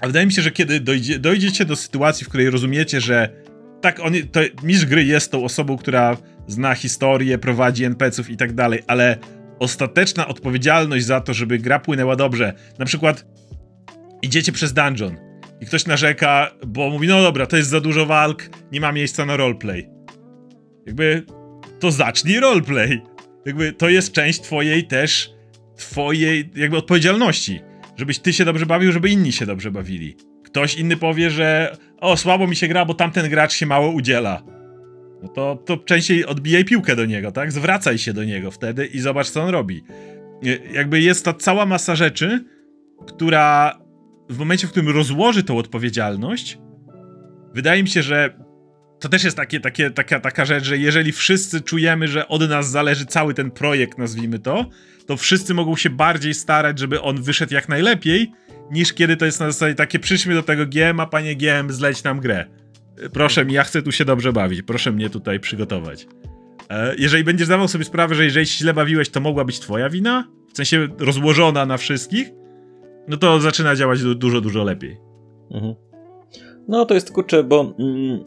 A wydaje mi się, że kiedy dojdzie, dojdziecie do sytuacji, w której rozumiecie, że tak, on, to mistrz gry jest tą osobą, która zna historię, prowadzi NPC-ów i tak dalej, ale ostateczna odpowiedzialność za to, żeby gra płynęła dobrze, na przykład idziecie przez dungeon, i ktoś narzeka, bo mówi, no dobra, to jest za dużo walk, nie ma miejsca na roleplay. Jakby, to zacznij roleplay. Jakby, to jest część twojej też, twojej jakby odpowiedzialności. Żebyś ty się dobrze bawił, żeby inni się dobrze bawili. Ktoś inny powie, że o, słabo mi się gra, bo tamten gracz się mało udziela. No to, to częściej odbijaj piłkę do niego, tak? Zwracaj się do niego wtedy i zobacz, co on robi. Jakby jest ta cała masa rzeczy, która w momencie, w którym rozłoży tą odpowiedzialność, wydaje mi się, że to też jest takie, takie, taka, taka rzecz, że jeżeli wszyscy czujemy, że od nas zależy cały ten projekt, nazwijmy to, to wszyscy mogą się bardziej starać, żeby on wyszedł jak najlepiej, niż kiedy to jest na zasadzie takie przyjdźmy do tego GM, a panie GM zleć nam grę. Proszę mi, ja chcę tu się dobrze bawić, proszę mnie tutaj przygotować. E, jeżeli będziesz zdawał sobie sprawę, że jeżeli się źle bawiłeś, to mogła być twoja wina, w sensie rozłożona na wszystkich, no to zaczyna działać dużo, dużo lepiej. Mhm. No to jest kurczę, bo mm,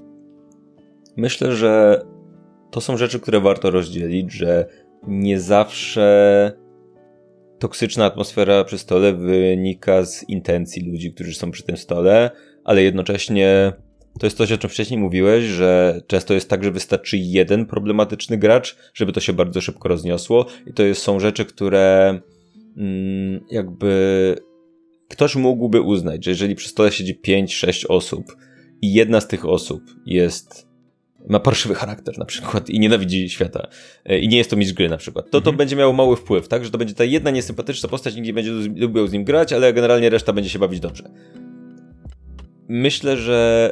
myślę, że to są rzeczy, które warto rozdzielić, że nie zawsze toksyczna atmosfera przy stole wynika z intencji ludzi, którzy są przy tym stole, ale jednocześnie to jest coś, o czym wcześniej mówiłeś, że często jest tak, że wystarczy jeden problematyczny gracz, żeby to się bardzo szybko rozniosło i to jest, są rzeczy, które mm, jakby ktoś mógłby uznać, że jeżeli przy stole siedzi 5-6 osób i jedna z tych osób jest ma parszywy charakter na przykład i nienawidzi świata e, i nie jest to mistrz gry na przykład, to mhm. to będzie miało mały wpływ, tak? Że to będzie ta jedna niesympatyczna postać, nikt nie będzie lubił z nim grać, ale generalnie reszta będzie się bawić dobrze. Myślę, że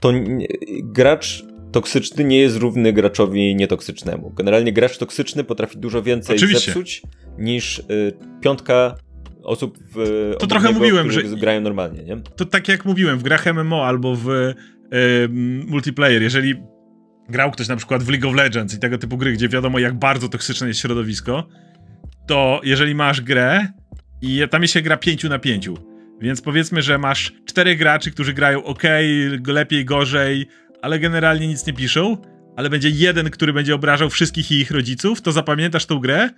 to gracz toksyczny nie jest równy graczowi nietoksycznemu. Generalnie gracz toksyczny potrafi dużo więcej Oczywiście. zepsuć niż y, piątka osób w To trochę niego, mówiłem, że- grają normalnie, nie? To tak jak mówiłem, w grach MMO albo w y, multiplayer, jeżeli grał ktoś na przykład w League of Legends i tego typu gry, gdzie wiadomo jak bardzo toksyczne jest środowisko, to jeżeli masz grę i tam się gra 5 na 5, więc powiedzmy, że masz czterech graczy, którzy grają ok, lepiej, gorzej, ale generalnie nic nie piszą, ale będzie jeden, który będzie obrażał wszystkich i ich rodziców, to zapamiętasz tą grę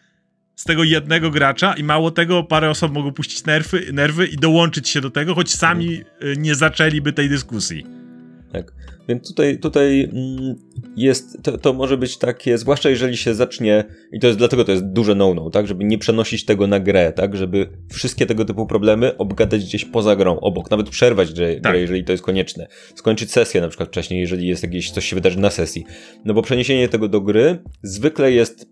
z tego jednego gracza i mało tego, parę osób mogą puścić nerwy, nerwy i dołączyć się do tego, choć sami y, nie zaczęliby tej dyskusji. Tak. Więc tutaj, tutaj mm, jest, to, to może być takie, zwłaszcza jeżeli się zacznie, i to jest dlatego to jest duże no-no, tak, żeby nie przenosić tego na grę, tak, żeby wszystkie tego typu problemy obgadać gdzieś poza grą, obok, nawet przerwać grę, Tak. grę jeżeli to jest konieczne, skończyć sesję na przykład wcześniej, jeżeli jest jakieś, coś się wydarzy na sesji, no bo przeniesienie tego do gry zwykle jest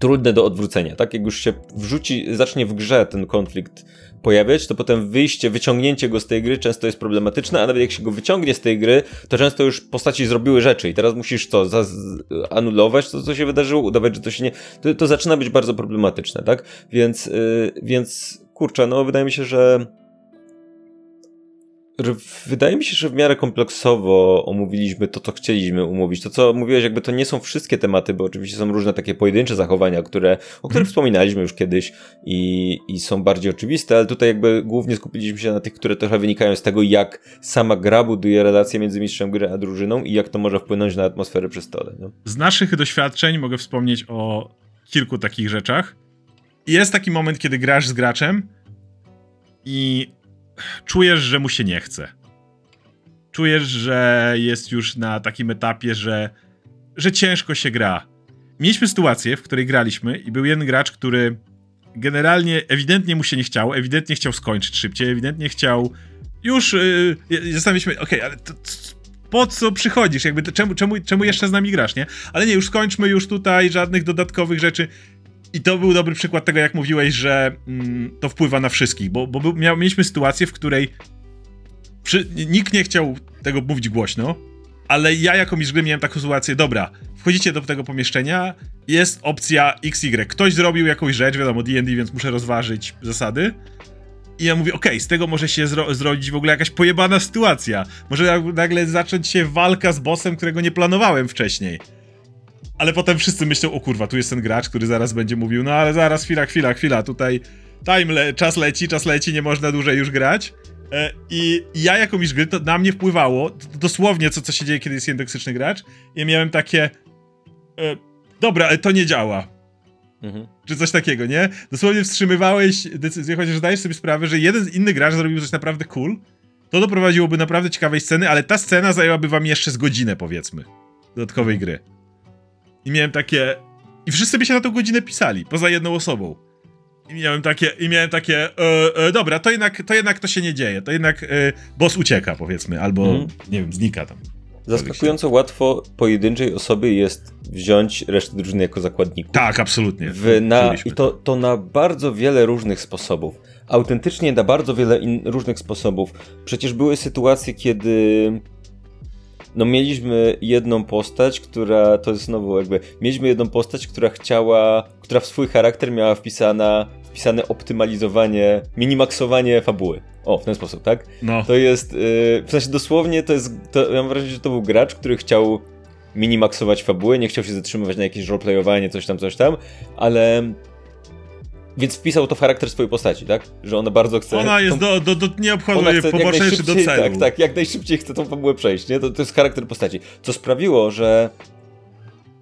trudne do odwrócenia, tak, jak już się wrzuci, zacznie w grze ten konflikt pojawiać, to potem wyjście, wyciągnięcie go z tej gry często jest problematyczne, a nawet jak się go wyciągnie z tej gry, to często już postaci zrobiły rzeczy i teraz musisz z- anulować to, co się wydarzyło, udawać, że to się nie... To, to zaczyna być bardzo problematyczne, tak? Więc, yy, więc kurczę, no wydaje mi się, że Wydaje mi się, że w miarę kompleksowo omówiliśmy to, co chcieliśmy umówić. To, co mówiłeś, jakby to nie są wszystkie tematy, bo oczywiście są różne takie pojedyncze zachowania, które, o których wspominaliśmy już kiedyś i, i są bardziej oczywiste, ale tutaj jakby głównie skupiliśmy się na tych, które trochę wynikają z tego, jak sama gra buduje relacje między mistrzem gry a drużyną i jak to może wpłynąć na atmosferę przy stole. No? Z naszych doświadczeń mogę wspomnieć o kilku takich rzeczach. Jest taki moment, kiedy grasz z graczem i czujesz, że mu się nie chce. Czujesz, że jest już na takim etapie, że, że ciężko się gra. Mieliśmy sytuację, w której graliśmy i był jeden gracz, który generalnie ewidentnie mu się nie chciał, ewidentnie chciał skończyć szybciej, ewidentnie chciał już yy, zastanawialiśmy, okej, ale to, to, po co przychodzisz? Jakby to, czemu, czemu, czemu jeszcze z nami grasz, nie? Ale nie, już skończmy już tutaj żadnych dodatkowych rzeczy. I to był dobry przykład tego, jak mówiłeś, że mm, to wpływa na wszystkich, bo, bo miał, mieliśmy sytuację, w której przy, nikt nie chciał tego mówić głośno, ale ja jako mistrz miałem taką sytuację, dobra, wchodzicie do tego pomieszczenia, jest opcja XY, ktoś zrobił jakąś rzecz, wiadomo, D&D, więc muszę rozważyć zasady, i ja mówię, okej, z tego może się zro zrodzić w ogóle jakaś pojebana sytuacja. Może nagle zacząć się walka z bossem, którego nie planowałem wcześniej. Ale potem wszyscy myślą, o kurwa, tu jest ten gracz, który zaraz będzie mówił, no ale zaraz, chwila, chwila, chwila, tutaj time le czas leci, czas leci, nie można dłużej już grać. E, I ja jako mistrz gry, to na mnie wpływało, dosłownie co, co się dzieje, kiedy jest jeden toksyczny gracz. I ja miałem takie, e, dobra, ale to nie działa Mhm. czy coś takiego, nie? Dosłownie wstrzymywałeś decyzję, chociaż zdajesz sobie sprawę, że jeden inny gracz zrobił coś naprawdę cool, to doprowadziłoby naprawdę ciekawej sceny, ale ta scena zajęłaby wam jeszcze z godzinę, powiedzmy, dodatkowej gry. I miałem takie... I wszyscy by się na tą godzinę pisali, poza jedną osobą. I miałem takie, i miałem takie, e, e, dobra, to jednak, to jednak to się nie dzieje, to jednak e, boss ucieka, powiedzmy, albo, Mhm. nie wiem, znika tam. Zaskakująco łatwo pojedynczej osobie jest wziąć resztę drużyny jako zakładników. Tak, absolutnie. W, na, I to, to na bardzo wiele różnych sposobów. Autentycznie na bardzo wiele in, różnych sposobów. Przecież były sytuacje, kiedy no mieliśmy jedną postać, która, to jest znowu jakby, mieliśmy jedną postać, która chciała, która w swój charakter miała wpisana, wpisane optymalizowanie, minimaksowanie fabuły. O, w ten sposób, tak? No, To jest, yy, w sensie dosłownie to jest, to, ja mam wrażenie, że to był gracz, który chciał minimaksować fabułę, nie chciał się zatrzymywać na jakieś roleplayowanie, coś tam, coś tam, ale... Więc wpisał to w charakter swojej postaci, tak? Że ona bardzo chce... ona jest tą- do, do, do nie obchodzą ona jej czy do celu. Tak, tak, jak najszybciej chce tą fabułę przejść, nie? To, to jest charakter postaci. Co sprawiło, że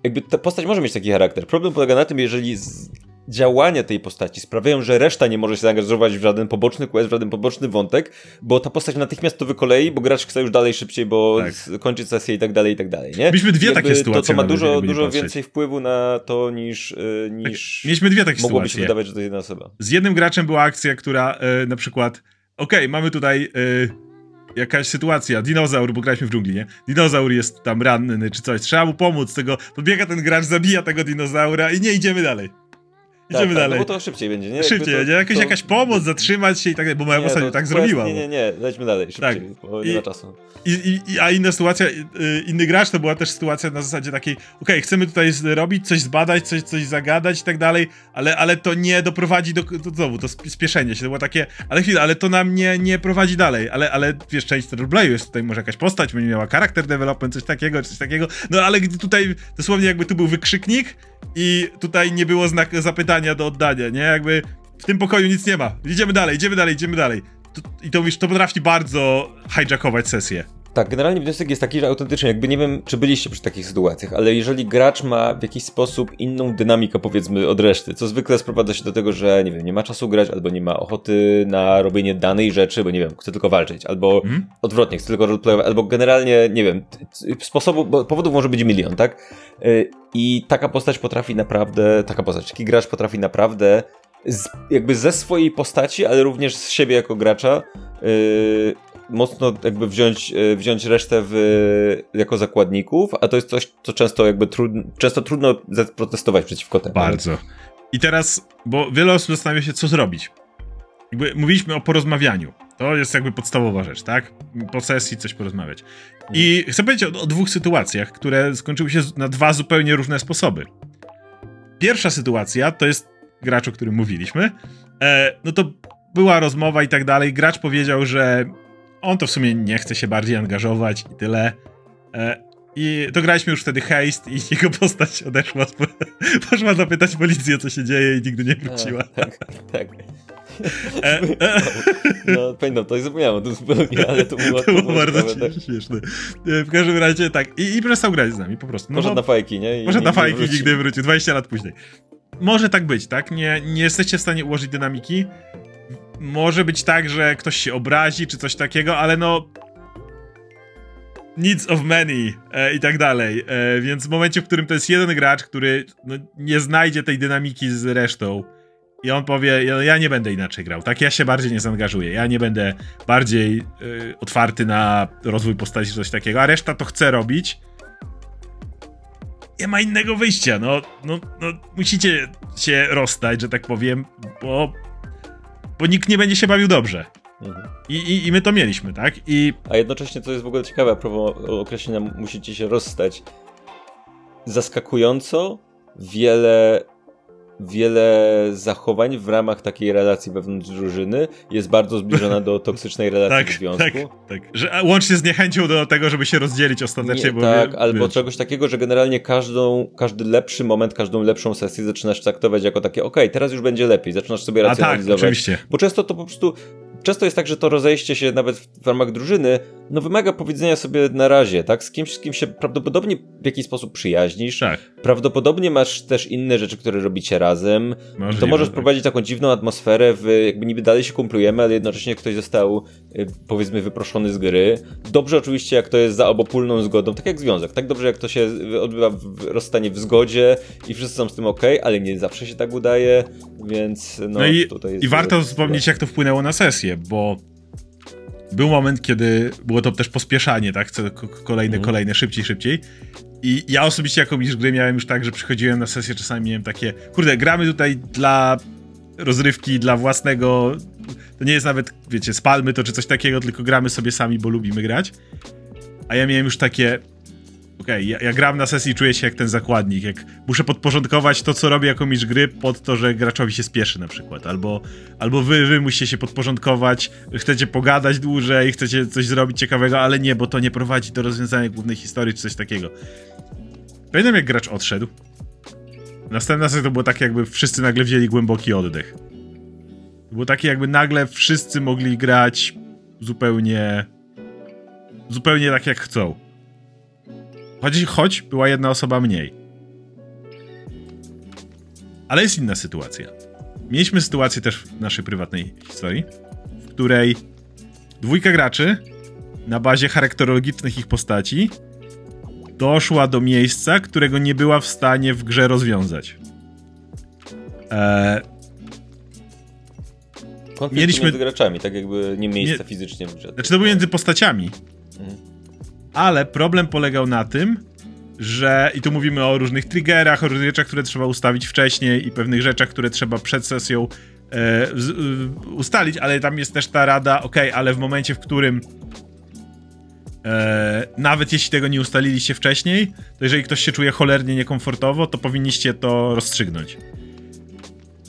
jakby ta postać może mieć taki charakter. Problem polega na tym, jeżeli z... działania tej postaci sprawiają, że reszta nie może się zaangażować w żaden poboczny quest, w żaden poboczny wątek, bo ta postać natychmiast to wykolei, bo gracz chce już dalej szybciej, bo Tak. kończyć sesję i tak dalej, i tak dalej, nie? Mieliśmy dwie Jakby takie sytuacje To, to ma dużo, dużo więcej wpływu na to niż, yy, niż Mieliśmy dwie takie mogłoby się sytuacje. wydawać, że to jedna osoba. Z jednym graczem była akcja, która e, na przykład, okej, mamy tutaj e, jakaś sytuacja, dinozaur, bo graliśmy w dżungli, nie? Dinozaur jest tam ranny czy coś, trzeba mu pomóc, tego podbiega ten gracz, zabija tego dinozaura i nie idziemy dalej. Idziemy tak, dalej. No bo to szybciej będzie, nie? Szybciej, to, będzie jakaś, to... jakaś pomoc, zatrzymać się i tak dalej, bo moja postać tak quest, zrobiła. Nie, nie, nie, lećmy dalej, szybciej, Tak. bo nie I- ma czasu. I, i, a inna sytuacja, y, inny gracz to była też sytuacja na zasadzie takiej, okej, chcemy tutaj zrobić, coś zbadać, coś, coś zagadać i tak dalej, ale, ale to nie doprowadzi do, do znowu, to sp- spieszenie się, to było takie, ale chwilę, ale to nam nie, nie prowadzi dalej, ale, ale wiesz, część roleplayu jest tutaj może jakaś postać, będzie miała charakter development, coś takiego, coś takiego, no ale gdy tutaj dosłownie jakby tu był wykrzyknik i tutaj nie było znak zapytania do oddania, nie, jakby w tym pokoju nic nie ma, idziemy dalej, idziemy dalej, idziemy dalej. I to wiesz, to potrafi bardzo hijackować sesję. Tak, generalnie wniosek jest taki, że autentycznie, jakby nie wiem, czy byliście przy takich sytuacjach, ale jeżeli gracz ma w jakiś sposób inną dynamikę, powiedzmy, od reszty, co zwykle sprowadza się do tego, że nie wiem, nie ma czasu grać, albo nie ma ochoty na robienie danej rzeczy, bo nie wiem, chce tylko walczyć, albo Mhm. odwrotnie, chce tylko roleplayować, albo generalnie, nie wiem, bo powodów może być milion, tak? Y, I taka postać potrafi naprawdę, taka postać, taki gracz potrafi naprawdę z, jakby ze swojej postaci, ale również z siebie jako gracza yy, mocno jakby wziąć, yy, wziąć resztę w, jako zakładników, a to jest coś, co często jakby trud, często trudno zaprotestować przeciwko temu. Bardzo. I teraz, bo wiele osób zastanawia się, co zrobić. Jakby mówiliśmy o porozmawianiu. To jest jakby podstawowa rzecz, tak? Po sesji coś porozmawiać. I chcę powiedzieć o, o dwóch sytuacjach, które skończyły się na dwa zupełnie różne sposoby. Pierwsza sytuacja to jest gracz, o którym mówiliśmy. E, no to była rozmowa i tak dalej. Gracz powiedział, że on to w sumie nie chce się bardziej angażować i tyle. E, I to graliśmy już wtedy haste i jego postać odeszła. Poszła zapytać policję, co się dzieje i nigdy nie wróciła. A, tak, tak. E, e, No, pamiętam, to i zapomniałem o tym zupełnie, ale to było, to było bardzo ciekawe, tak. śmieszne. E, W każdym razie tak. I, i przestał grać z nami po prostu. No Poszedł na fajki, nie? I Może na fajki wrócił. nigdy wrócił, 20 lat później. Może tak być, tak? Nie, nie jesteście w stanie ułożyć dynamiki. Może być tak, że ktoś się obrazi, czy coś takiego, ale no. Needs of many e, i tak dalej. E, więc w momencie, w którym to jest jeden gracz, który no, nie znajdzie tej dynamiki z resztą, i on powie, ja, ja nie będę inaczej grał, tak? Ja się bardziej nie zaangażuję, ja nie będę bardziej e, otwarty na rozwój postaci czy coś takiego, a reszta to chce robić, nie ma innego wyjścia, no, no, no musicie się rozstać, że tak powiem, bo, bo nikt nie będzie się bawił dobrze. Mhm. I, i, I my to mieliśmy, tak? I A jednocześnie, co jest w ogóle ciekawe, a propos określenia musicie się rozstać, zaskakująco wiele, wiele zachowań w ramach takiej relacji wewnątrz drużyny jest bardzo zbliżona do toksycznej relacji tak, w związku. tak, tak. Że a łącznie z niechęcią do tego, żeby się rozdzielić ostatecznie, Nie, tak, wie- albo wiesz. czegoś takiego, że generalnie każdą, każdy lepszy moment, każdą lepszą sesję zaczynasz traktować jako takie, okej, teraz już będzie lepiej, zaczynasz sobie A tak, racjonalizować. oczywiście. Bo często to po prostu. Często jest tak, że to rozejście się nawet w ramach drużyny, no wymaga powiedzenia sobie na razie, tak? Z kimś, z kim się prawdopodobnie w jakiś sposób przyjaźnisz. Tak. Prawdopodobnie masz też inne rzeczy, które robicie razem. Możliwe, to możesz tak. prowadzić taką dziwną atmosferę, w, jakby niby dalej się kumplujemy, ale jednocześnie ktoś został y, powiedzmy wyproszony z gry. Dobrze oczywiście, jak to jest za obopólną zgodą, tak jak związek, tak dobrze jak to się odbywa w rozstanie w zgodzie i wszyscy są z tym ok, ale nie zawsze się tak udaje, więc no, No, i, tutaj jest i warto wspomnieć, jak to wpłynęło na sesję, bo był moment, kiedy było to też pospieszanie, tak? Kolejne, Mhm. kolejne, szybciej, szybciej. I ja osobiście jako mistrz gry miałem już tak, że przychodziłem na sesję, czasami miałem takie, kurde, gramy tutaj dla rozrywki, dla własnego, to nie jest nawet, wiecie, spalmy to czy coś takiego, tylko gramy sobie sami, bo lubimy grać. A ja miałem już takie, okej, ja, ja gram na sesji i czuję się jak ten zakładnik, jak muszę podporządkować to, co robię jako mistrz gry pod to, że graczowi się spieszy na przykład, albo, albo wy, wy musicie się podporządkować, chcecie pogadać dłużej, chcecie coś zrobić ciekawego, ale nie, bo to nie prowadzi do rozwiązania głównej historii, czy coś takiego. Pamiętam jak gracz odszedł. Następna sesja to było tak, jakby wszyscy nagle wzięli głęboki oddech. To było takie, jakby nagle wszyscy mogli grać zupełnie. zupełnie tak, jak chcą. Choć, choć była jedna osoba mniej. Ale jest inna sytuacja. Mieliśmy sytuację też w naszej prywatnej historii, w której dwójka graczy na bazie charakterologicznych ich postaci doszła do miejsca, którego nie była w stanie w grze rozwiązać. Eee, Konflikt Mieliśmy- między graczami, tak jakby nie miejsca Nie- fizycznie w grze. znaczy to był między postaciami. Mhm. Ale problem polegał na tym, że i tu mówimy o różnych triggerach, o różnych rzeczach, które trzeba ustawić wcześniej i pewnych rzeczach, które trzeba przed sesją e, e, ustalić, ale tam jest też ta rada, ok, ale w momencie, w którym e, nawet jeśli tego nie ustaliliście wcześniej, to jeżeli ktoś się czuje cholernie niekomfortowo, to powinniście to rozstrzygnąć.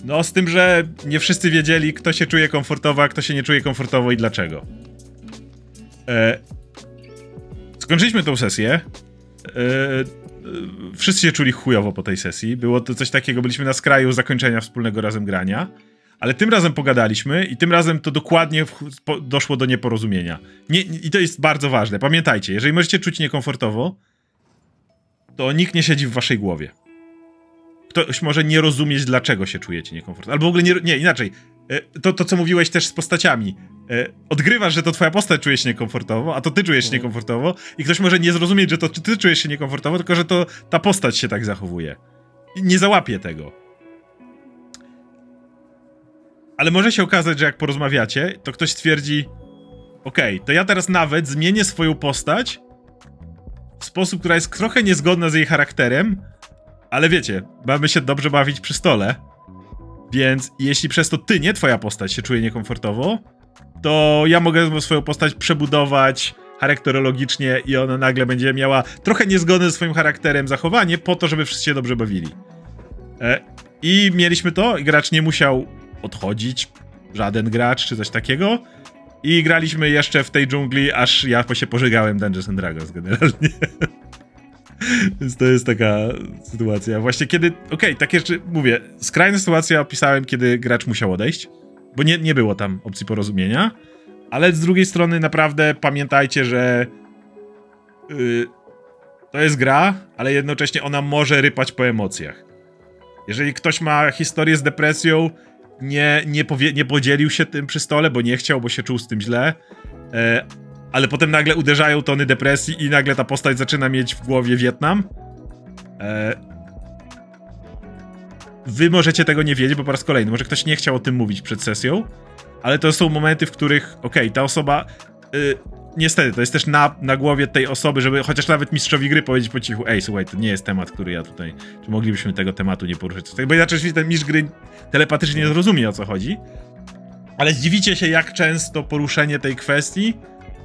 No, z tym, że nie wszyscy wiedzieli, kto się czuje komfortowo, a kto się nie czuje komfortowo i dlaczego. Skończyliśmy tą sesję. E, wszyscy się czuli chujowo po tej sesji. Było to coś takiego, byliśmy na skraju zakończenia wspólnego razem grania. Ale tym razem pogadaliśmy i tym razem to dokładnie w, po, doszło do nieporozumienia. Nie, I to jest bardzo ważne. Pamiętajcie, jeżeli możecie czuć niekomfortowo, to nikt nie siedzi w waszej głowie ktoś może nie rozumieć, dlaczego się czujecie niekomfortowo. Albo w ogóle nie, nie inaczej. E, to, to, co mówiłeś też z postaciami. E, odgrywasz, że to twoja postać czuje się niekomfortowo, a to ty czujesz się mhm. niekomfortowo i ktoś może nie zrozumieć, że to ty czujesz się niekomfortowo, tylko że to ta postać się tak zachowuje. I nie załapie tego. Ale może się okazać, że jak porozmawiacie, to ktoś stwierdzi okej, okay, to ja teraz nawet zmienię swoją postać w sposób, która jest trochę niezgodna z jej charakterem, ale wiecie, mamy się dobrze bawić przy stole. Więc jeśli przez to ty, nie twoja postać, się czuje niekomfortowo, to ja mogę swoją postać przebudować charakterologicznie i ona nagle będzie miała trochę niezgodne ze swoim charakterem zachowanie po to, żeby wszyscy się dobrze bawili. E, I mieliśmy to, gracz nie musiał odchodzić, żaden gracz czy coś takiego. I graliśmy jeszcze w tej dżungli, aż ja się pożygałem Dungeons and Dragons generalnie. Więc to jest taka sytuacja. Właśnie kiedy, okej, okay, tak jeszcze mówię, skrajna sytuacja opisałem, kiedy gracz musiał odejść, bo nie, nie było tam opcji porozumienia, ale z drugiej strony naprawdę pamiętajcie, że yy, to jest gra, ale jednocześnie ona może rypać po emocjach. Jeżeli ktoś ma historię z depresją, nie, nie, powie, nie podzielił się tym przy stole, bo nie chciał, bo się czuł z tym źle, e, ale potem nagle uderzają tony depresji i nagle ta postać zaczyna mieć w głowie Wietnam. Wy możecie tego nie wiedzieć, bo po raz kolejny, może ktoś nie chciał o tym mówić przed sesją, ale to są momenty, w których, okej, okay, ta osoba. Y, niestety, to jest też na, na głowie tej osoby, żeby chociaż nawet mistrzowi gry powiedzieć po cichu, ej, słuchaj, to nie jest temat, który ja tutaj. Czy moglibyśmy tego tematu nie poruszyć? Bo inaczej ten mistrz gry telepatycznie nie zrozumie o co chodzi. Ale zdziwicie się, jak często poruszenie tej kwestii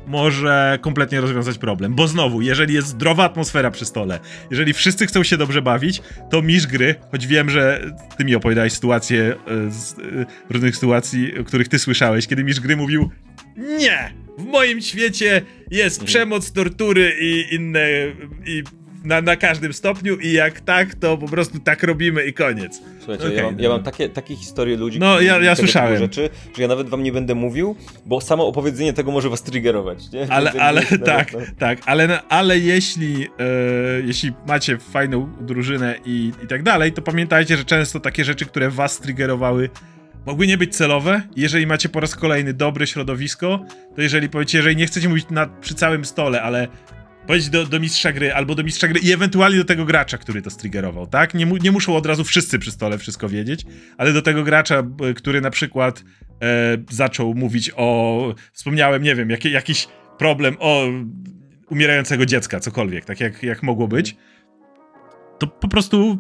może kompletnie rozwiązać problem. Bo znowu, jeżeli jest zdrowa atmosfera przy stole, jeżeli wszyscy chcą się dobrze bawić, to mistrz gry, choć wiem, że ty mi opowiadałeś sytuacje z e, różnych sytuacji, o których ty słyszałeś, kiedy mistrz gry mówił nie! W moim świecie jest mhm. przemoc, tortury i inne i na, na każdym stopniu i jak tak, to po prostu tak robimy i koniec. Słuchajcie, okay, ja, mam, ja mam, takie, takie historie ludzi, no, ja, ja słyszałem. rzeczy, że ja nawet wam nie będę mówił, bo samo opowiedzenie tego może was triggerować, nie? Ale, ale tak, no. tak, ale, ale jeśli, e, jeśli macie fajną drużynę i, i tak dalej, to pamiętajcie, że często takie rzeczy, które was triggerowały, mogły nie być celowe. Jeżeli macie po raz kolejny dobre środowisko, to jeżeli powiecie, jeżeli nie chcecie mówić na, przy całym stole, ale Powiedz do, do mistrza gry, albo do mistrza gry i ewentualnie do tego gracza, który to striggerował, tak? Nie, mu, nie muszą od razu wszyscy przy stole wszystko wiedzieć, ale do tego gracza, który na przykład e, zaczął mówić o, wspomniałem, nie wiem, jak, jakiś problem o umierającego dziecka, cokolwiek, tak jak, jak mogło być, to po prostu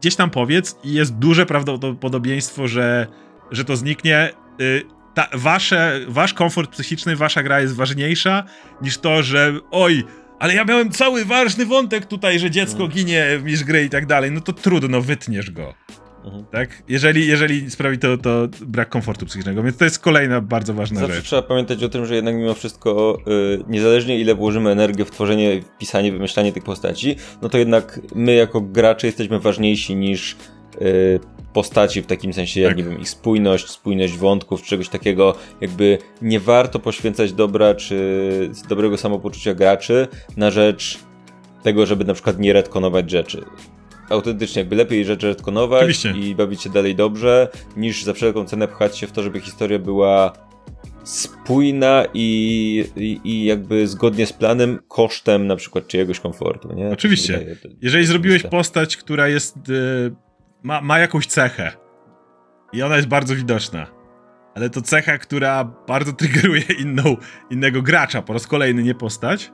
gdzieś tam powiedz i jest duże prawdopodobieństwo, że, że to zniknie. Y, ta, wasze, wasz komfort psychiczny, wasza gra jest ważniejsza niż to, że oj, ale ja miałem cały ważny wątek tutaj, że dziecko mhm. ginie w mistrz gry i tak dalej, no to trudno, wytniesz go. Mhm. Tak? Jeżeli, jeżeli sprawi to, to brak komfortu psychicznego, więc to jest kolejna bardzo ważna Zawsze rzecz. trzeba pamiętać o tym, że jednak mimo wszystko, yy, niezależnie ile włożymy energię w tworzenie, pisanie, wymyślanie tych postaci, no to jednak my jako gracze jesteśmy ważniejsi niż yy, postaci w takim sensie, jak tak. nie wiem, ich spójność, spójność wątków, czegoś takiego, jakby nie warto poświęcać dobra czy dobrego samopoczucia graczy na rzecz tego, żeby na przykład nie retkonować rzeczy. Autentycznie, jakby lepiej rzeczy retkonować Oczywiście. i bawić się dalej dobrze, niż za wszelką cenę pchać się w to, żeby historia była spójna i, i, i, jakby zgodnie z planem kosztem na przykład czyjegoś komfortu. Nie? Oczywiście. Jeżeli zrobiłeś postać, która jest y, ma, ma jakąś cechę. I ona jest bardzo widoczna. Ale to cecha, która bardzo triggeruje inną, innego gracza, po raz kolejny nie postać.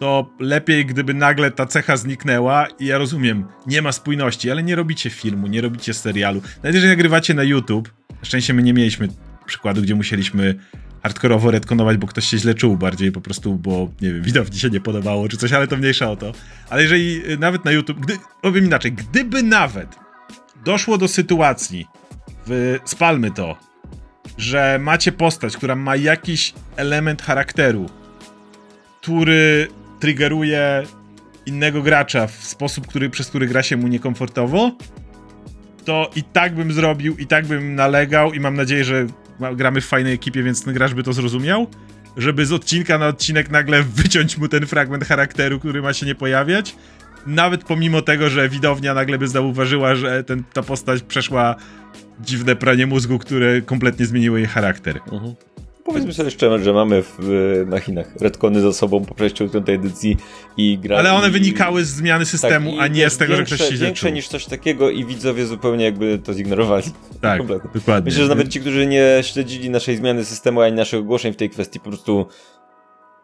to lepiej gdyby nagle ta cecha zniknęła i ja rozumiem, nie ma spójności, ale nie robicie filmu, nie robicie serialu. Nawet jeżeli nagrywacie na YouTube, szczęście my nie mieliśmy przykładu, gdzie musieliśmy hardkorowo retkonować, bo ktoś się źle czuł bardziej po prostu, bo nie wiem, widowni się nie podobało czy coś, ale to mniejsza o to. Ale jeżeli y, nawet na YouTube, gdy, powiem inaczej, gdyby nawet doszło do sytuacji, w, spalmy to, że macie postać, która ma jakiś element charakteru, który triggeruje innego gracza w sposób, który, przez który gra się mu niekomfortowo, to i tak bym zrobił, i tak bym nalegał i mam nadzieję, że gramy w fajnej ekipie, więc ten gracz by to zrozumiał, żeby z odcinka na odcinek nagle wyciąć mu ten fragment charakteru, który ma się nie pojawiać. Nawet pomimo tego, że widownia nagle by zauważyła, że ten, ta postać przeszła dziwne pranie mózgu, które kompletnie zmieniło jej charakter. Mhm. Powiedzmy sobie szczerze, że mamy w machinach redkony za sobą po przejściu piątej edycji i gra. Ale one i... wynikały z zmiany systemu, tak, a nie z tego, większe, że ktoś się Większe niż coś takiego i widzowie zupełnie jakby to zignorowali. Tak, Kompletnie. dokładnie. Myślę, że nawet ci, którzy nie śledzili naszej zmiany systemu, ani naszych ogłoszeń w tej kwestii, po prostu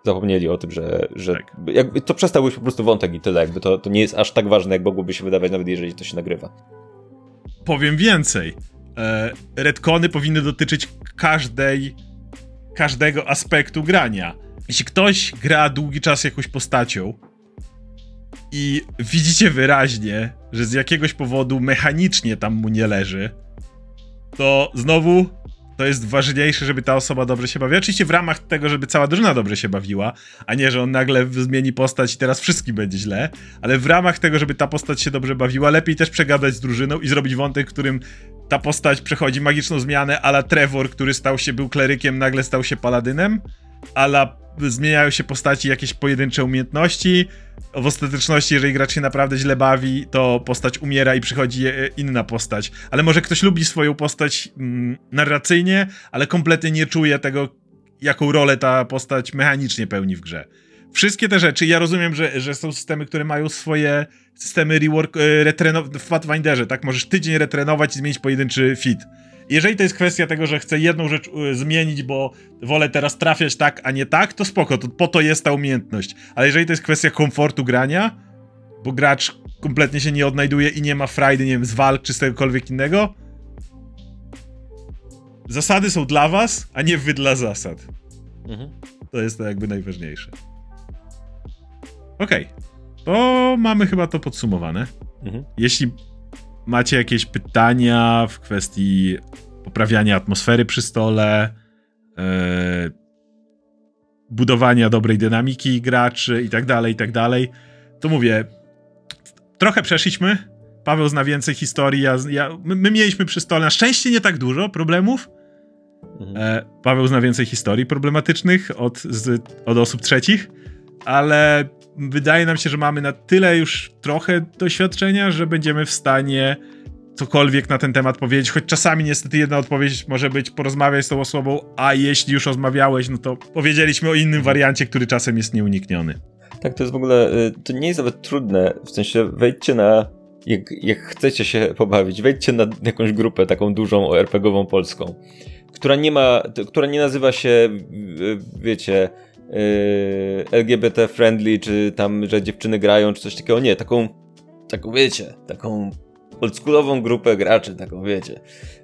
zapomnieli o tym, że, że tak. jakby to przestał być po prostu wątek i tyle. Jakby to, to nie jest aż tak ważne, jak mogłoby się wydawać, nawet jeżeli to się nagrywa. Powiem więcej. E, redkony powinny dotyczyć każdej każdego aspektu grania. Jeśli ktoś gra długi czas jakąś postacią i widzicie wyraźnie, że z jakiegoś powodu mechanicznie tam mu nie leży, to znowu to jest ważniejsze, żeby ta osoba dobrze się bawiła. Oczywiście w ramach tego, żeby cała drużyna dobrze się bawiła, a nie, że on nagle zmieni postać i teraz wszystkim będzie źle, ale w ramach tego, żeby ta postać się dobrze bawiła, lepiej też przegadać z drużyną i zrobić wątek, którym ta postać przechodzi magiczną zmianę, ala Trevor, który stał się, był klerykiem, nagle stał się paladynem, ala zmieniają się postaci, jakieś pojedyncze umiejętności. W ostateczności, jeżeli gracz się naprawdę źle bawi, to postać umiera i przychodzi e, inna postać. Ale może ktoś lubi swoją postać mm, narracyjnie, ale kompletnie nie czuje tego, jaką rolę ta postać mechanicznie pełni w grze. Wszystkie te rzeczy, ja rozumiem, że, że są systemy, które mają swoje systemy rework, e, retreno- w Pathfinderze, tak? Możesz tydzień retrenować i zmienić pojedynczy fit. Jeżeli to jest kwestia tego, że chcę jedną rzecz e, zmienić, bo wolę teraz trafiać tak, a nie tak, to spoko, to po to jest ta umiejętność. Ale jeżeli to jest kwestia komfortu grania, bo gracz kompletnie się nie odnajduje i nie ma frajdy, nie wiem, z walk czy z czegokolwiek innego, zasady są dla was, a nie wy dla zasad. Mhm. To jest to jakby najważniejsze. Okej. Okay. To mamy chyba to podsumowane. Mhm. Jeśli macie jakieś pytania w kwestii poprawiania atmosfery przy stole, yy, budowania dobrej dynamiki graczy i tak dalej, i tak dalej, to mówię, trochę przeszliśmy. Paweł zna więcej historii. Ja, ja my, my, mieliśmy przy stole na szczęście nie tak dużo problemów. Mhm. E, Paweł zna więcej historii problematycznych od, z, od osób trzecich, ale wydaje nam się, że mamy na tyle już trochę doświadczenia, że będziemy w stanie cokolwiek na ten temat powiedzieć, choć czasami niestety jedna odpowiedź może być porozmawiaj z tą osobą, a jeśli już rozmawiałeś, no to powiedzieliśmy o innym wariancie, który czasem jest nieunikniony. Tak, to jest w ogóle, y, to nie jest nawet trudne, w sensie wejdźcie na, jak, jak chcecie się pobawić, wejdźcie na jakąś grupę taką dużą RPG-ową polską, która nie ma, która nie nazywa się, wiecie, LGBT friendly, czy tam, że dziewczyny grają, czy coś takiego. Nie, taką, taką wiecie, taką oldschoolową grupę graczy, taką wiecie.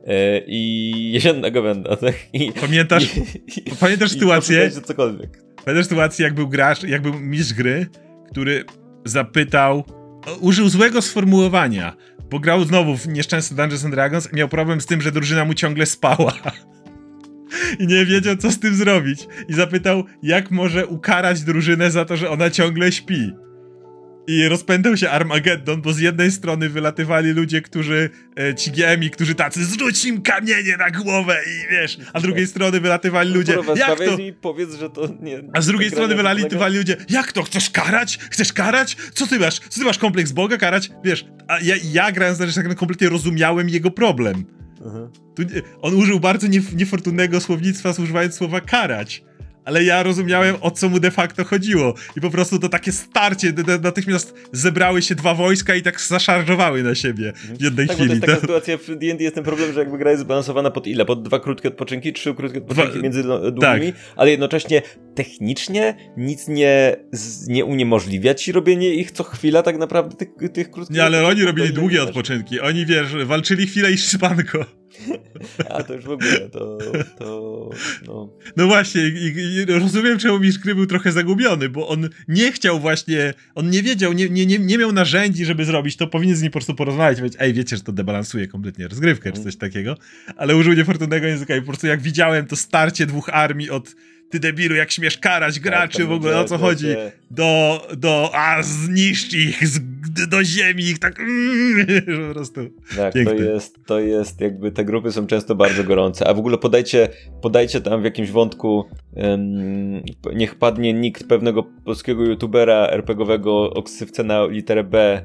Yy, I jesiennego będę, tak? I, pamiętasz, i, pamiętasz sytuację? I cokolwiek. Pamiętasz sytuację, jak był gracz, jak był mistrz gry, który zapytał, użył złego sformułowania, bo grał znowu w nieszczęsny Dungeons and Dragons i miał problem z tym, że drużyna mu ciągle spała i nie wiedział, co z tym zrobić. I zapytał, jak może ukarać drużynę za to, że ona ciągle śpi. I rozpędzał się Armageddon, bo z jednej strony wylatywali ludzie, którzy, e, ci GMI, którzy tacy, zrzuć im kamienie na głowę i wiesz, a z drugiej strony wylatywali ludzie, Kurwa, jak to... powiedz, że to nie... A z drugiej strony wylatywali ludzie, jak to, chcesz karać? Chcesz karać? Co ty masz? Co ty masz kompleks Boga karać? Wiesz, a ja, ja grając na rzeczy tak kompletnie rozumiałem jego problem. Tu, on użył bardzo nie, niefortunnego słownictwa, używając słowa karać. Ale ja rozumiałem o co mu de facto chodziło. I po prostu to takie starcie, natychmiast zebrały się dwa wojska i tak zaszarżowały na siebie w jednej tak, chwili. to jest taka sytuacja w D&D jest ten problem, że jakby gra jest zbalansowana pod ile? Pod dwa krótkie odpoczynki, trzy krótkie odpoczynki dwa, między długimi, tak. ale jednocześnie technicznie nic nie, nie uniemożliwia ci robienie ich co chwila tak naprawdę tych, tych krótkich Nie, ale oni robili długie odpoczynki. Oni, wiesz, walczyli chwilę i szczypanko. A to już w ogóle, to, to no. No właśnie, i, i rozumiem, czemu Misz Gry był trochę zagubiony, bo on nie chciał właśnie, on nie wiedział, nie, nie, nie, miał narzędzi, żeby zrobić to, powinien z nim po prostu porozmawiać, powiedzieć, ej, wiecie, że to debalansuje kompletnie rozgrywkę, czy coś takiego, ale użył niefortunnego języka i po prostu jak widziałem to starcie dwóch armii od ty debilu, jak śmiesz karać tak, graczy, w ogóle o co chodzi? Do, do, a zniszcz ich z, do ziemi, ich tak po prostu. Tak, to jest, to jest jakby, te grupy są często bardzo gorące, a w ogóle podajcie, podajcie tam w jakimś wątku, um, niech padnie nikt pewnego polskiego youtubera RPGowego o ksywce na literę B,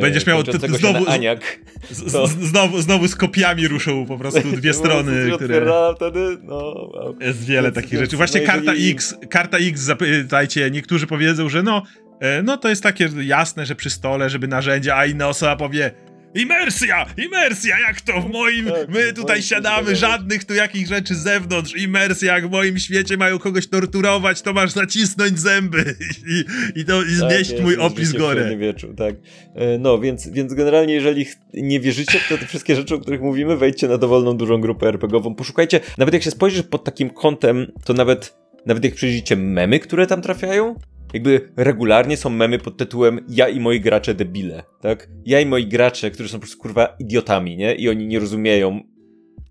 Będziesz miał ty, znowu, Aniak, z, z, znowu, znowu z kopiami ruszą po prostu dwie strony, które... wtedy, no. Jest wiele więc, takich więc, rzeczy. Właśnie no karta jeżeli... X, karta X, zapytajcie, niektórzy powiedzą, że no, e, no to jest takie jasne, że przy stole, żeby narzędzia, a inna osoba powie, Imersja! Imersja! Jak to w moim... Tak, my tutaj siadamy, żadnych tu jakich rzeczy z zewnątrz. Imersja, jak w moim świecie mają kogoś torturować, to masz nacisnąć zęby i, i, to, i tak, znieść mój opis gorę. Wieczu, tak. E, no, więc, więc generalnie jeżeli nie wierzycie w te, wszystkie rzeczy, o których mówimy, wejdźcie na dowolną dużą grupę RPGową, poszukajcie. Nawet jak się spojrzysz pod takim kątem, to nawet, nawet jak przejrzycie memy, które tam trafiają, jakby regularnie są memy pod tytułem ja i moi gracze debile, tak? Ja i moi gracze, którzy są po prostu kurwa idiotami, nie? I oni nie rozumieją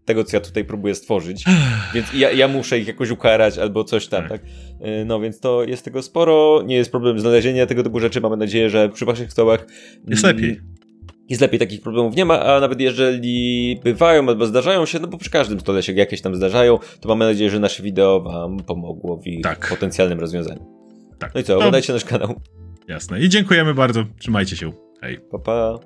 tego, co ja tutaj próbuję stworzyć, więc ja, ja muszę ich jakoś ukarać albo coś tam, tak. tak? No więc to jest tego sporo, nie jest problem znalezienia tego typu rzeczy, mamy nadzieję, że przy waszych stołach jest lepiej. Jest lepiej, takich problemów nie ma, a nawet jeżeli bywają albo zdarzają się, no bo przy każdym stole się jakieś tam zdarzają, to mamy nadzieję, że nasze wideo wam pomogło w ich tak. potencjalnym rozwiązaniu. Tak. No i co, oglądajcie nasz kanał. Jasne. I dziękujemy bardzo. Trzymajcie się. Hej. Pa, pa.